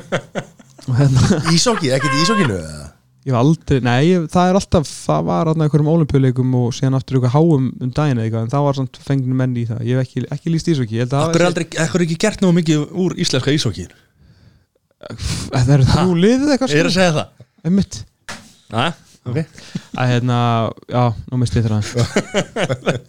[laughs] hérna Ísokki, ekkert í ísokkinu eða? Ég var aldrei, nei, það er alltaf það var alltaf einhverjum olimpíuleikum og síðan aftur eitthvað háum um daginn eða eitthvað en það var samt fengni menn í það, ég hef ekki, ekki líst ísokki ég held að Akkur er aldrei, akkur er ekki gert náðu mikið úr íslenska ísóki það eru þú liðið eitthvað Ég er að segja það. Einmitt, Na, ok. Að hérna, já, nú misti ég það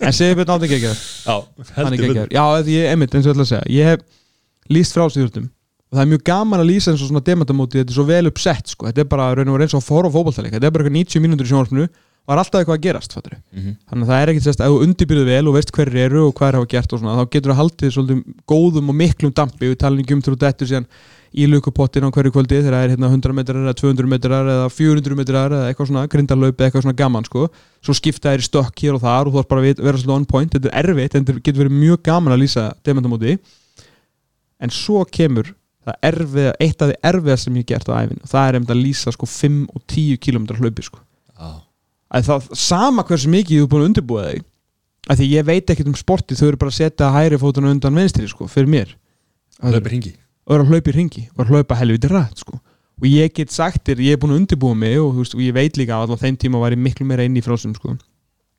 en segir betur náttúrulega ekki Já, hann er heldur ekki já, ég, einmitt, eins og ég ætla að segja. Ég hef líst frálsýðurtum og það er mjög gaman að lýsa eins og svona demantamóti þetta er svo vel uppsett, sko, þetta er bara raun og verið eins og fór og fótballtaleik, þetta er bara eitthvað 90 mínútur í sjónvarpinu og það er alltaf eitthvað að gerast, fattur Mhm. þannig að það er ekkert sérst, ef þú undirbyrðu vel og veist hverju eru og hvað er hafa gert og svona, þá getur þú haldið svolítið góðum og miklum dampi, við talum ekki um til þú dettur síðan í lukupottin á hverju kvöldi þegar það er hérna 100 metrar eða 200 metrar eða 400 metrar eða eitthvað svona grindarlaup eða eitthvað svona gaman sko, svo skipta þær í stökk hér og þar og þú þarf bara að vera svolítið on point, þetta er erfitt en þetta getur verið mjög gaman að lýsa demantamóti en svo kemur það erfiða, eitt af því erfiða sem ég gert á æfin og það er einmitt að lýsa sko 5 og 10 km hlaupi sko. Já, að það sama hversu mikið þú er búin að undirbúa þig ég og eru að hlaupa í ringi og að hlaupa helviti rætt sko. og ég get sagt þér, ég er búin að undirbúa mig og, veist, og ég veit líka að allan þeim tíma var ég miklu meira inn í frásum sko.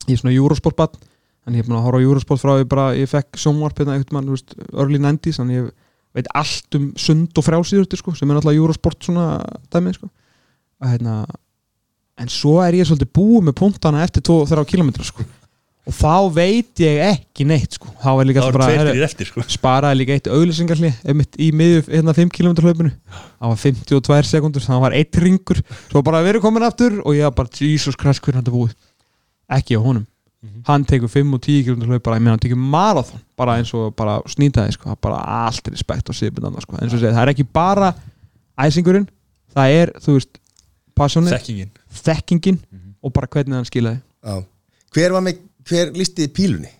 ég er svona Eurosport-bann þannig ég er búin að horfa á Eurosport frá því bara ég fekk sjónvarp hérna einhvern mann, early 90s þannig ég veit allt um sund og frjálsýðurti sko, sem er náttúrulega Eurosport svona dæmið sko. að, hérna, en svo er ég svolítið búið með punktana eftir 2-3 km sko. Og þá veit ég ekki neitt sko. þá er líka bara eftir sko. sparaði líka eitt auðlýsingarli í miðju hérna 5 km hlaupinu. Það var 52 sekundur, það var eitt ringur svo bara við erum komin aftur. Og ég var bara Jesus Christ hvernig er búið? Ekki á honum, hann tekur 5 og 10 km hlaup bara, ég meina hann tekur marathon bara eins og bara snýtaði sko, það er bara allt respekt og sýpinn annars sko, eins og segja, það er ekki bara æsingurinn, það er þú veist, passionið, Þekkingin. þekkingin og bara hvernig hann skilaði. Já. Hver var með, hver listi pílunni?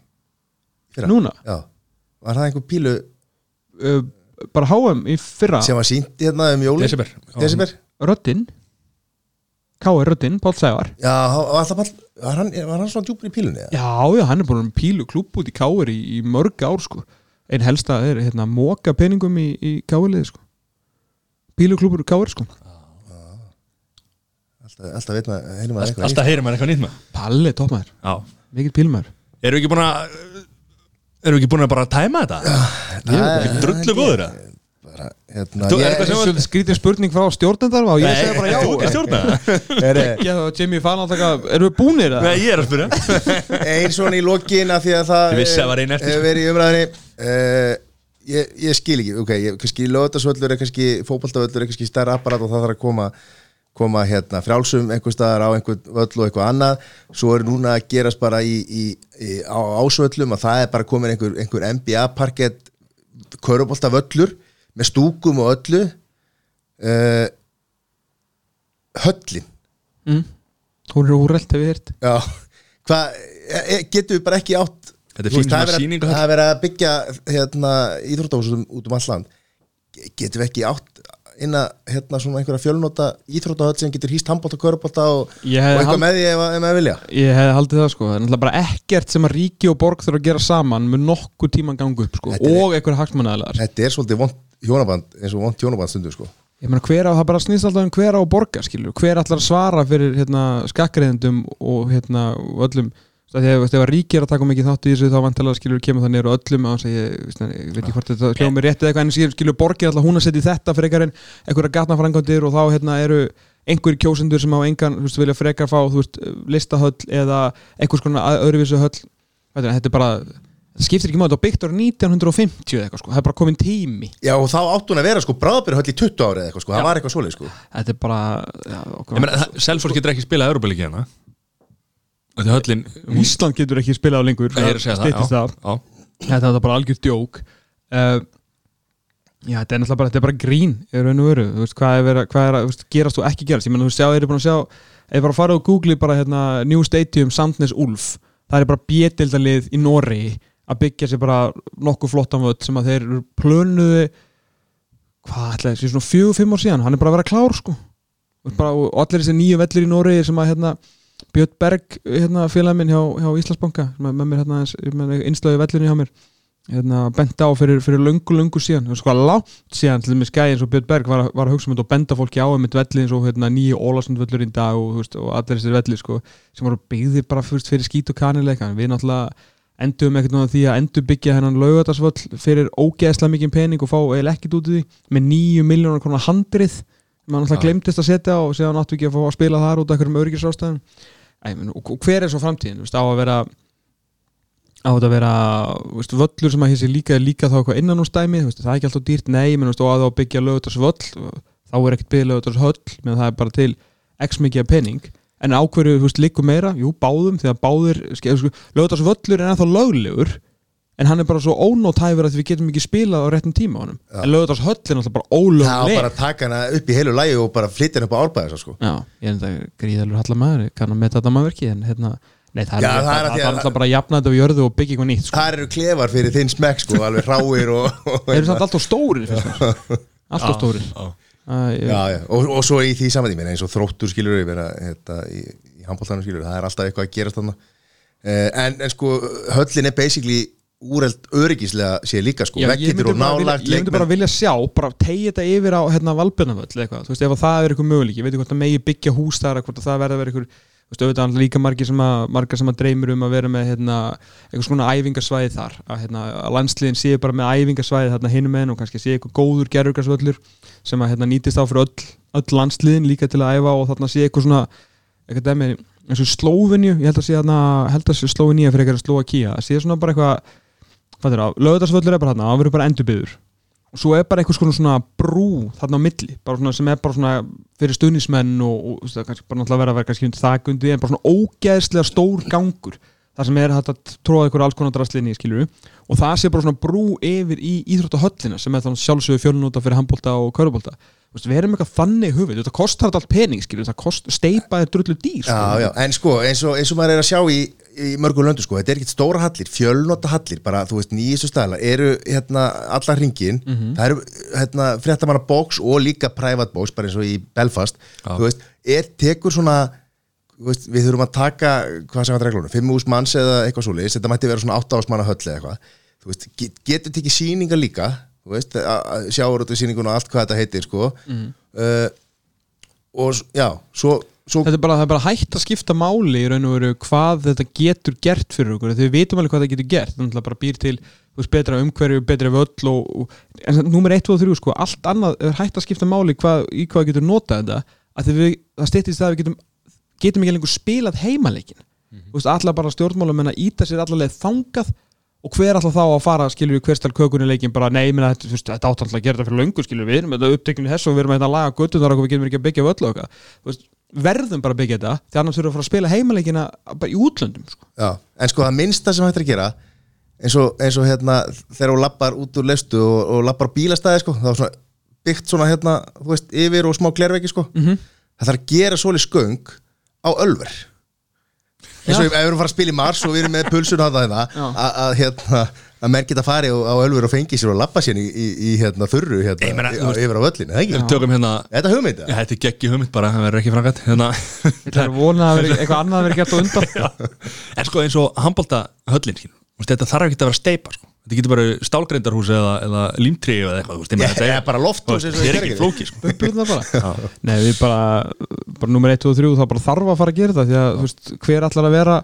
Fyrra? núna, Já, var það einhver pílu uh, bara HM í fyrra sem var sínt hérna um jólin? Desember Desember? Röddinn K.R. Röddinn, Páll Sævar Já, var, það, var, hann, var hann svona djúpur í pílunni? eða? Já, já, hann er búin með pílu klubb út í K.R. í, í mörg ár sko Einn helsta er hérna móka peningum í, í K.R. sko Pílu klubbur í K.R. sko Alltaf, alltaf veit maður, heyrðum maður eitthvað Alltaf heyrir maður eitthvað nýtt með Palli, toppmæður, Já mikill pílumæður Erum við ekki búin að Erum við ekki búin að bara tæma þetta? Nei, drullu góður það? bara, hérna, Þú- er ég, eitthvað sem- Svolítið skrítið spurning frá stjórnendar og ég segi bara já Þú ekki stjórna það? er, Já, Jimmy fann alltaf, erum við búnir það? Nei, ég er að spyrja [laughs] ein svona í lokin af því að það Ég vissi að var ein eftir, hefur sko. verið í umræðinni uh, ég, ég skil ekki, ok, ég, kannski lögðarsvöllur er kannski, fótboltavöllur er kannski stærra apparat og það þarf að koma koma hérna frjálsum einhver staðar á einhver völl og eitthvað annað. Svo er núna að gerast bara í, í, í, á ásvöllum að það er bara komin einhver, einhver NBA parkett köruboltavöllur með stúkum og öllu uh, höllin. Mm. Hún er úrreld, heyrt. Já, hvað, e- e- getum við bara ekki átt er fín það að- er verið að byggja hérna, íþróttahúsum út um all land. Ge- Getum við ekki átt inn að hérna, svona einhverja fjölnota íþróttahöll sem getur hýst handbólta, körbólta og, og eitthvað hald- með því ef, ef maður vilja. Ég hefði haldið það sko, það er náttúrulega bara ekkert sem að ríki og borg þurfa að gera saman með nokkuð tíman gangu upp sko Þetta og einhver hagsmannaðilegar Þetta er svolítið vond hjónaband eins og vond hjónaband stundu sko. Ég meina hver á, það bara snýst alltaf um hver á borga skilur, hver allar svara fyrir hérna, skakkreðendum og hérna öllum, það að veist, ef að að taka mikið þátt í þessu þá vantilega skilur kemur það neyru öllum sig, ég, veist, ég veit ekki hvort þetta hljóðum mér rétt eða eitthvað en skilur, skilur borgir alltaf hún að setja í þetta frekar en einhverja gatnafrængandir og þá hérna eru einhverjir kjósendur sem á engan þú veist, vilja frekar fá þú veist, listahöll eða einhvers konar öðruvísu höll. Þetta er bara, þetta skiptir ekki máli þetta var byggt ára 1950 eða eitthvað sko, það er bara komin tími. Já og þá átt hún að vera sko bráðbyrjuhöll í 20 ári eða eitthvað sko, það var eitthvað svoleið sko. Þetta er bara já, okkur Ég meina, það- Selfoss getur ekki spilað Európa-líki hérna Þetta er höllin Ísland getur ekki spilað á lengur. Er að segja það. Þetta er bara algjör djók. Uh, Já, þetta er náttúrulega bara, þetta er bara grín í raun og veru, þú veist, hvað er, vera, hvað er að þú veist, gerast og ekki gerast, ég menn, þú veist, sjá, þeir eru búin að sjá ef bara að fara á Google bara hérna New Stadium Sandnes Ulf, það er bara bjetildalið í Norri að byggja sér bara nokkuð flottan völd sem að þeir eru plönuðu hvað ætlaði, svona fjögur, fimm ár síðan. Hann er bara að vera klár, sko. Þú veist, bara, og allir þessi nýju vellir í Norri sem að hérna Björn Berg, hérna, félagin minn hjá, hjá Íslandsbanka, með mér hérna innslöðu vellinu hjá mér. Hérna, bent á fyrir, fyrir löngu, löngu síðan. Veist hvað látt síðan til þess gæði eins og Björn Berg var, að- var að hugsa um þetta og benda fólki á einmitt velli eins og hérna, nýju Ólasund völlur í dag og, veist, og allir þessir velli sko, sem voru byggðir bara fyrst fyrir skít og kanileika við náttúrulega endum ekkert náða því að endur byggja hennan laugatarsvöll fyrir ógeðslega mikið pening og fá eiginlega ekkert út í því með nýju miljónar konar handrið. Sem hann alltaf glemtist að setja og séðan áttu ekki að fá að spila þar út af einhverjum meina, og, hver er svo framtíðin? Veist, á að vera á að vera veist, völlur sem að sé líka líka þá eitthvað innan úr stæmi veist, það er ekki alltaf dýrt, nei, menn, og að þá byggja lögutars völl, þá er ekkert byggja lögutars höll, menn það er bara til x mikið af penning, en ákverju líku meira, jú, báðum, því að báðir lögutars völlur er ennþá löglegur en hann er bara svo ónótæfur að við getum ekki spilað á réttum tíma á honum Já. en lögutars höll er náttúrulega bara Það ólögleg bara að taka hana upp í heilu lægi og bara flytja hana upp á árbæðis sko. Já, ég er þetta gríðalur hallar maður ég kann að meta þetta maðurverki en hérna, nei það er, Já, það, það er það, það er alltaf bara að jafna þetta við jörðu og byggja eitthvað nýtt sko. Það eru klefar fyrir þinn smekk sko, alveg ráir og, [laughs] Þeir eru samt alltaf stórir. Alltaf stórir Já. Já, já. Og, og svo í því saman tíma eins og þróttur skilur við vera, hérna, í, í handbóltanum skilur það er alltaf eitthvað að gerast þarna en, en sko höllin er basically úreld öryggislega sé líka sko, myndi og nálagt Ég myndi bara vilja sjá, bara tegja þetta yfir á hérna, Valbjörnavöll eitthvað, þú veist, ef að það er eitthvað möguleik ég veit ekki hvort það megi byggja hús þar hvort að það verða að vera eitthvað Þú veist, auðvitað líka margir sem að, margir sem að dreymir um að vera með hérna, einhvers konar æfingarsvæði þar. Að, hérna, að landsliðin séu bara með æfingarsvæði þarna hinum en og kannski séu eitthvað góður gerurgarsvöllur sem að hérna, nýtist á fyrir öll, öll landsliðin að eitthvað svona eitthvað eins og Slóvinju ég held að sé að Slóvinja fyrir eitthvað Slóakía, það sé svona bara eitthvað hvað er er bara þarna, það verður bara endurbyður og svo er bara eitthvað svona, svona brú þarna á milli, bara svona sem er bara svona fyrir stuðnismenn og, og það kannski bara náttúrulega vera að vera kannski undir þakundi en bara svona ógeðslega stór gangur. Það sem er hægt að tróða ykkur alls konar drastlinni og það sé bara svona brú yfir í íþróttahöllina sem er þannig sjálfsögur fjölunúta fyrir handbólta og körubólta við erum eitthvað þannig hufið, þetta kostar allt pening skilur, það kost, steipa er drullu dýr Já, já, en sko, eins og, eins og maður er að sjá í, í mörgum löndu, sko, þetta er ekkert stóra hallir fjölnota hallir, bara, þú veist, nýjistu staðlar eru, hérna, allar hringin. Það eru, hérna, fréttamanna bóks og líka private box, bara eins og í Belfast. Já. þú veist, er, tekur svona veist, við þurfum að taka hvað sem að reglunum, fimm ús manns eða eitthvað svoleiðis þetta mætti vera svona átta ásmanna höll eða eitthvað. Þú veist, get, getur tekið sýningar líka þú veist, sjáur út af sýningun og allt hvað þetta heitir, sko. Uh, og já, svo, svo Þetta er bara, það er bara hægt að skipta máli í raun og veru hvað þetta getur gert fyrir okkur. Þegar við vitum alveg hvað það getur gert. Þannig að bara býr til veist, betra umhverju, betra völl og, og, en það- númer 1, 2 og 3 sko, allt annað er hægt að skipta máli hvað, í hvað getur notað þetta. Við, það styttist það að við getum getum ekki lengur spilað heimaleikin þú veist, allar bara stjórnmálum en að íta sér allarleið þangað og hver alltaf þá að fara, skilur við, hverstal kökunni leikin bara, nei, minna, þetta, þú veist, þetta átt alltaf að gera þetta fyrir löngu, skilur við, við erum þetta upptekninu þess og við erum hérna að laga göttu þar og við getum ekki að byggja völl og eitthvað, þú veist, verðum bara að byggja þetta því annars þurfum við að fara að spila heimaleikina bara í útlöndum, sko. Já, en sko það minnsta sem hægt er að gera eins og, eins og hérna þegar þú lappar út úr lestu og, og lappar bílastæði sko, það var svona byggt svona hérna, þú veist, yfir og smá glerveggi sko Mhm. það þarf að gera svolítið sköng á ölver eins og ef við erum að fara að spila í mars og við erum með pulsun á það hérna, að að, hérna að menn geta farið á, á ölver og fengi sér og lappa sér í, í, í hérna þurru hérna, Ég meina, í- veist- yfir á völlinu, það ekki? Við tökum hérna Þetta er hugmynd Já, þetta er geggi hugmynd bara, það verður ekki framkvæmt hérna. Það er vonað að vera, eitthvað annað að vera gert á undan [laughs] En sko eins og handbólta höllin skilur. Þú veist, Þetta þarf ekki að vera steipa sko. Þetta getur bara stálgreindarhús eða, eða límtrí eða eitthvað þú veist, Ég þetta er bara lofthús eins og Þetta er ekki flóki sko. Bara. Nei, við bara, bara nummer 1, 2 og 3 þá bara þarf að fara að gera það því að þú veist, hver ætlar að vera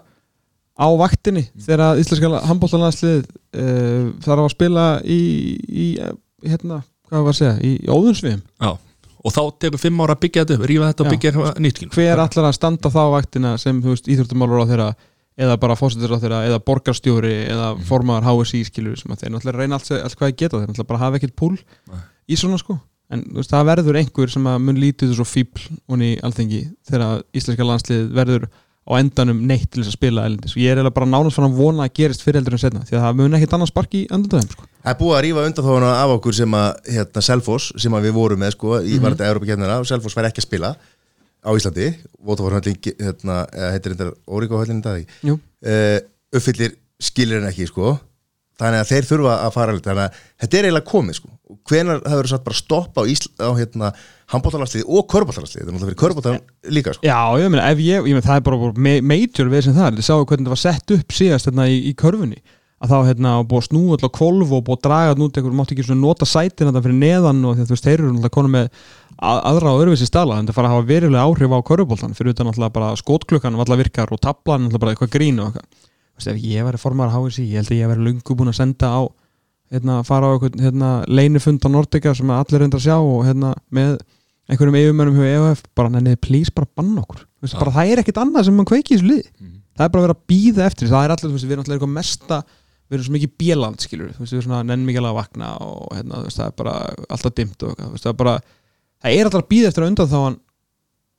á vaktinni þegar íslenska handbóltanlandslið uh, þarf að spila í, í eh, hérna, hvað var að segja í, í óðunsviðum Já. Og þá tekur fimm ára að byggja þetta upp, rífa þetta og byggja nýtt hver ætlar að standa þá á vaktina sem þú veist, íþjóttumálur á þeirra eða bara fósitur á þeirra, eða borgarstjóri eða formaður HSI skilur sem að þeir náttúrulega reyna allt, allt hvað ég geta, þeir náttúrulega bara hafa ekkert púl Nei. í svona sko en veist, það verður einhver sem að mun lítið svo fíbl honni alþengi þegar íslenska landslið verður á endanum neitt til þess að spila elendis og ég er eiginlega bara nánast fann að vona að gerist fyrir heldur en setna því að það mun ekkert annars spark í andundöðum sko. Það er búið að rífa undan þóna af okkur sem að hérna, Selfoss, sem að við vorum með sko, í Mhm. var þetta Európa-kefnina og Selfoss fær ekki að spila á Íslandi Votafór höllin, hérna, heitir þetta Óriko höllin í dag Jú. uh, uppfyllir skilir en ekki sko. Þannig að þeir þurfa að fara þannig að þetta er eiginlega komið sko. Hvenar það verður satt bara stopp á, Ísl, á hérna, handbóttalanslið og körbóttalanslið þetta er náttúrulega fyrir körbóttalan líka sko. Já, ég meina, ef ég, ég meina, það er bara major við sem það þið sáu hvernig það var sett upp síðast hérna í, í körfunni. Að þá hérna búið að snúa alltaf kvolf og búið að draga nút einhver, mátti ekki nota sætin þetta fyrir neðan og því að þú veist, þeir eru alltaf konum með að, aðra og öðruvísi stala, en það fara að hafa verulega áhrif á körfuboltan, fyrir utan alltaf bara skotklukkan og alltaf virkar og tablan alltaf bara eitthvað grín og eitthvað, ef ég væri formar HSI, ég held að ég væri lungu búin að senda á hérna, fara á eitthvað hérna, leinifund á Nordica sem allir reyndar að sjá og hérna, með einhverjum yfirmönnum hjá EOF bara nenni, please, bara banna okkur. Já. bara, það er ekkit annað sem mann kveiki í þessu liði. Mhm. það er bara að vera að býða eftir það er allir, við erum alltaf mesta við erum svo mikið bíland, skilur við, erum svona nenn mikið alveg að vakna og hérna, það er bara alltaf dimmt og það er bara það er alltaf að býða eftir að undan þá hann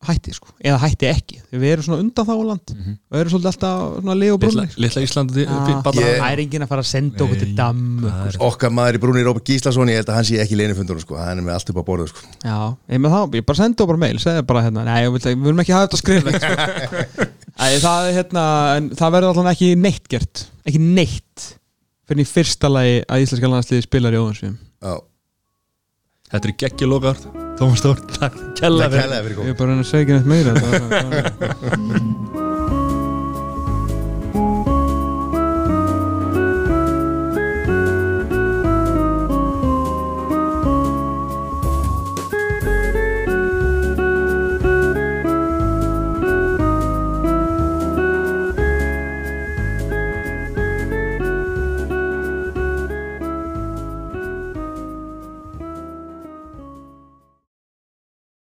hætti, sko, eða hætti ekki. Við erum svona undan þá land. Mhm. og erum svolítið alltaf svona lið og brunni litla Íslandi það er enginn að fara að senda okkur til damm er- okkar maður í brúni Rópa Gíslason ég held að hann sé ekki leinifundunum sko. Hann er með allt upp á borðu sko. Já, ég með það, ég bara sendi okkur bara mail segði bara hérna, nei, við við viljum ekki hafa þetta skriflegt sko. [laughs] Æ, það, er, hérna, en það verður alltaf ekki neitt gert ekki neitt fyrir í fyrsta lagi að íslenska landsliði spilar í óðansvíum Já, Þetta er geggi lokar Tómas Stór, takk kella það kælaði fyrir ég er bara að segja ekki neitt meira [laughs] [laughs]